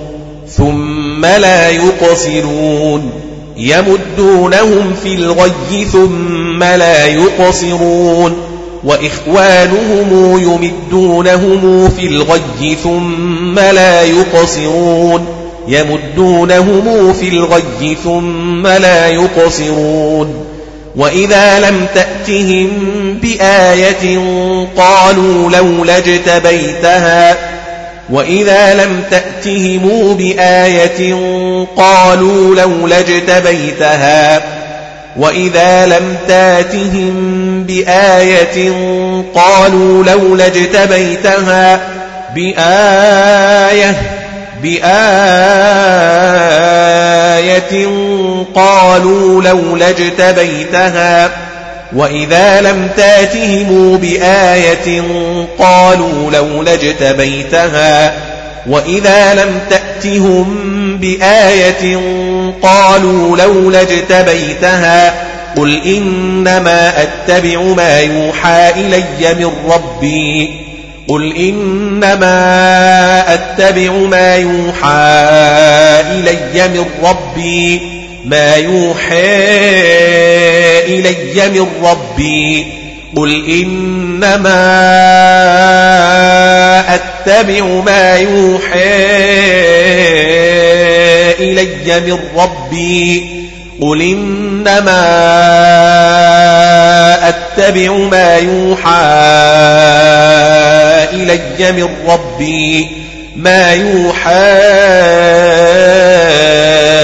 ثم لا يقصرون. يمدونهم في الغي ثم لا يقصرون. وإخوانهم يمدونهم في الغي ثم لا يقصرون. يمدونهم في الغي ثم لا يقصرون. وإذا لم تأتهم بآية قالوا لولا اجتبيتها وإذا لم تأتهم بآية قالوا لولا اجتبيتها وإذا لم تاتهم بآية قالوا لولا اجتبيتها بآية بآية آية قالوا لولا اجتبيتها وإذا لم تاتهم بآية قالوا لولا اجتبيتها وإذا لم تأتهم بآية قالوا لولا اجتبيتها قل إنما أتبع ما يوحى إلي من ربي قل إنما أتبع ما يوحى إلي من ربي ما يوحى إلي من ربي. قل إنما أتبع ما يوحى إلي من ربي. قل إنما أتبع ما يوحى إلي من ربي. ما يوحى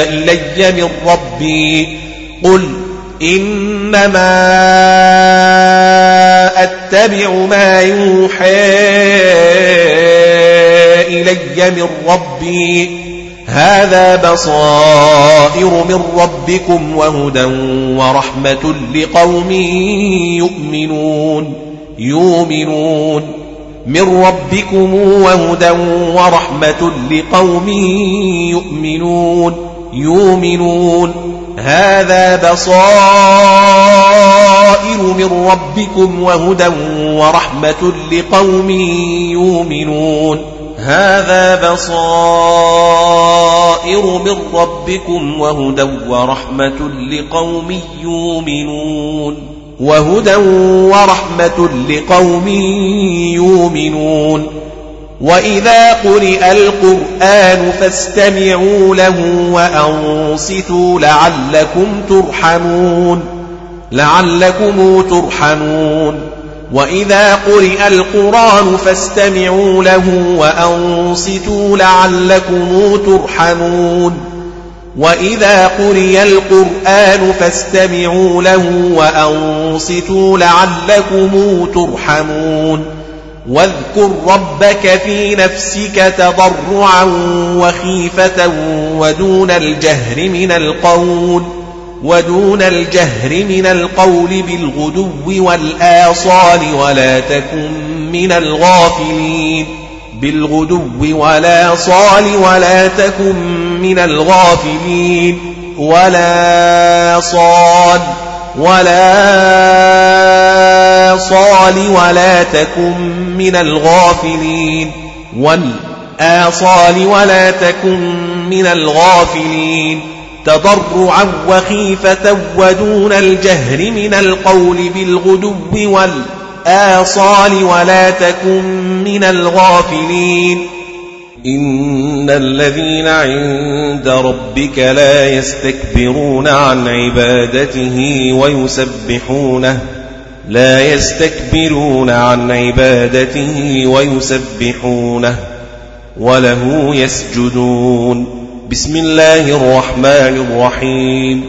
إلي من ربي. قل إنما أتبع ما يوحى إلي من ربي. هذا بصائر من ربكم وهدى ورحمة لقوم يؤمنون. يؤمنون. من ربكم وهدى ورحمة لقوم يؤمنون. يؤمنون. هذا بصائر من ربكم وهدى ورحمة لقوم يؤمنون. هذا بصائر من ربكم وهدى ورحمة لقوم يؤمنون. وهدى ورحمة لقوم يؤمنون. وإذا قرئ القرآن فاستمعوا له وأنصتوا لعلكم ترحمون لعلكم ترحمون وإذا قرئ القرآن فاستمعوا له وأنصتوا لعلكم ترحمون وإذا قرئ القرآن فاستمعوا له وأنصتوا لعلكم ترحمون واذكر ربك في نفسك تضرعا وخيفة ودون الجهر من القول ودون الجهر من القول بالغدو والآصال ولا تكن من الغافلين. بالغدو ولا صال ولا تكن من الغافلين. ولا صال. ولا صال ولا تكن من الغافلين والآصال ولا تكن من الغافلين تضرعا وخيفة ودون الجهر من القول بالغدو والآصال ولا تكن من الغافلين إن الذين عند ربك لا يستكبرون عن عبادته ويسبحونه لا يستكبرون عن عبادته ويسبحونه وله يسجدون بسم الله الرحمن الرحيم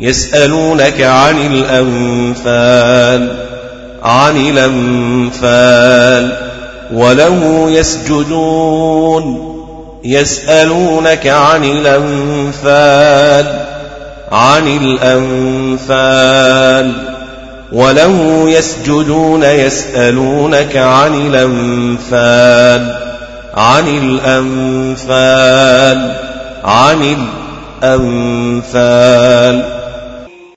يسألونك عن الأنفال عن الأنفال وله يسجدون يسألونك عن الأنفال عن الأنفال وله يسجدون يسألونك عن الأنفال عن الأنفال عن الأنفال.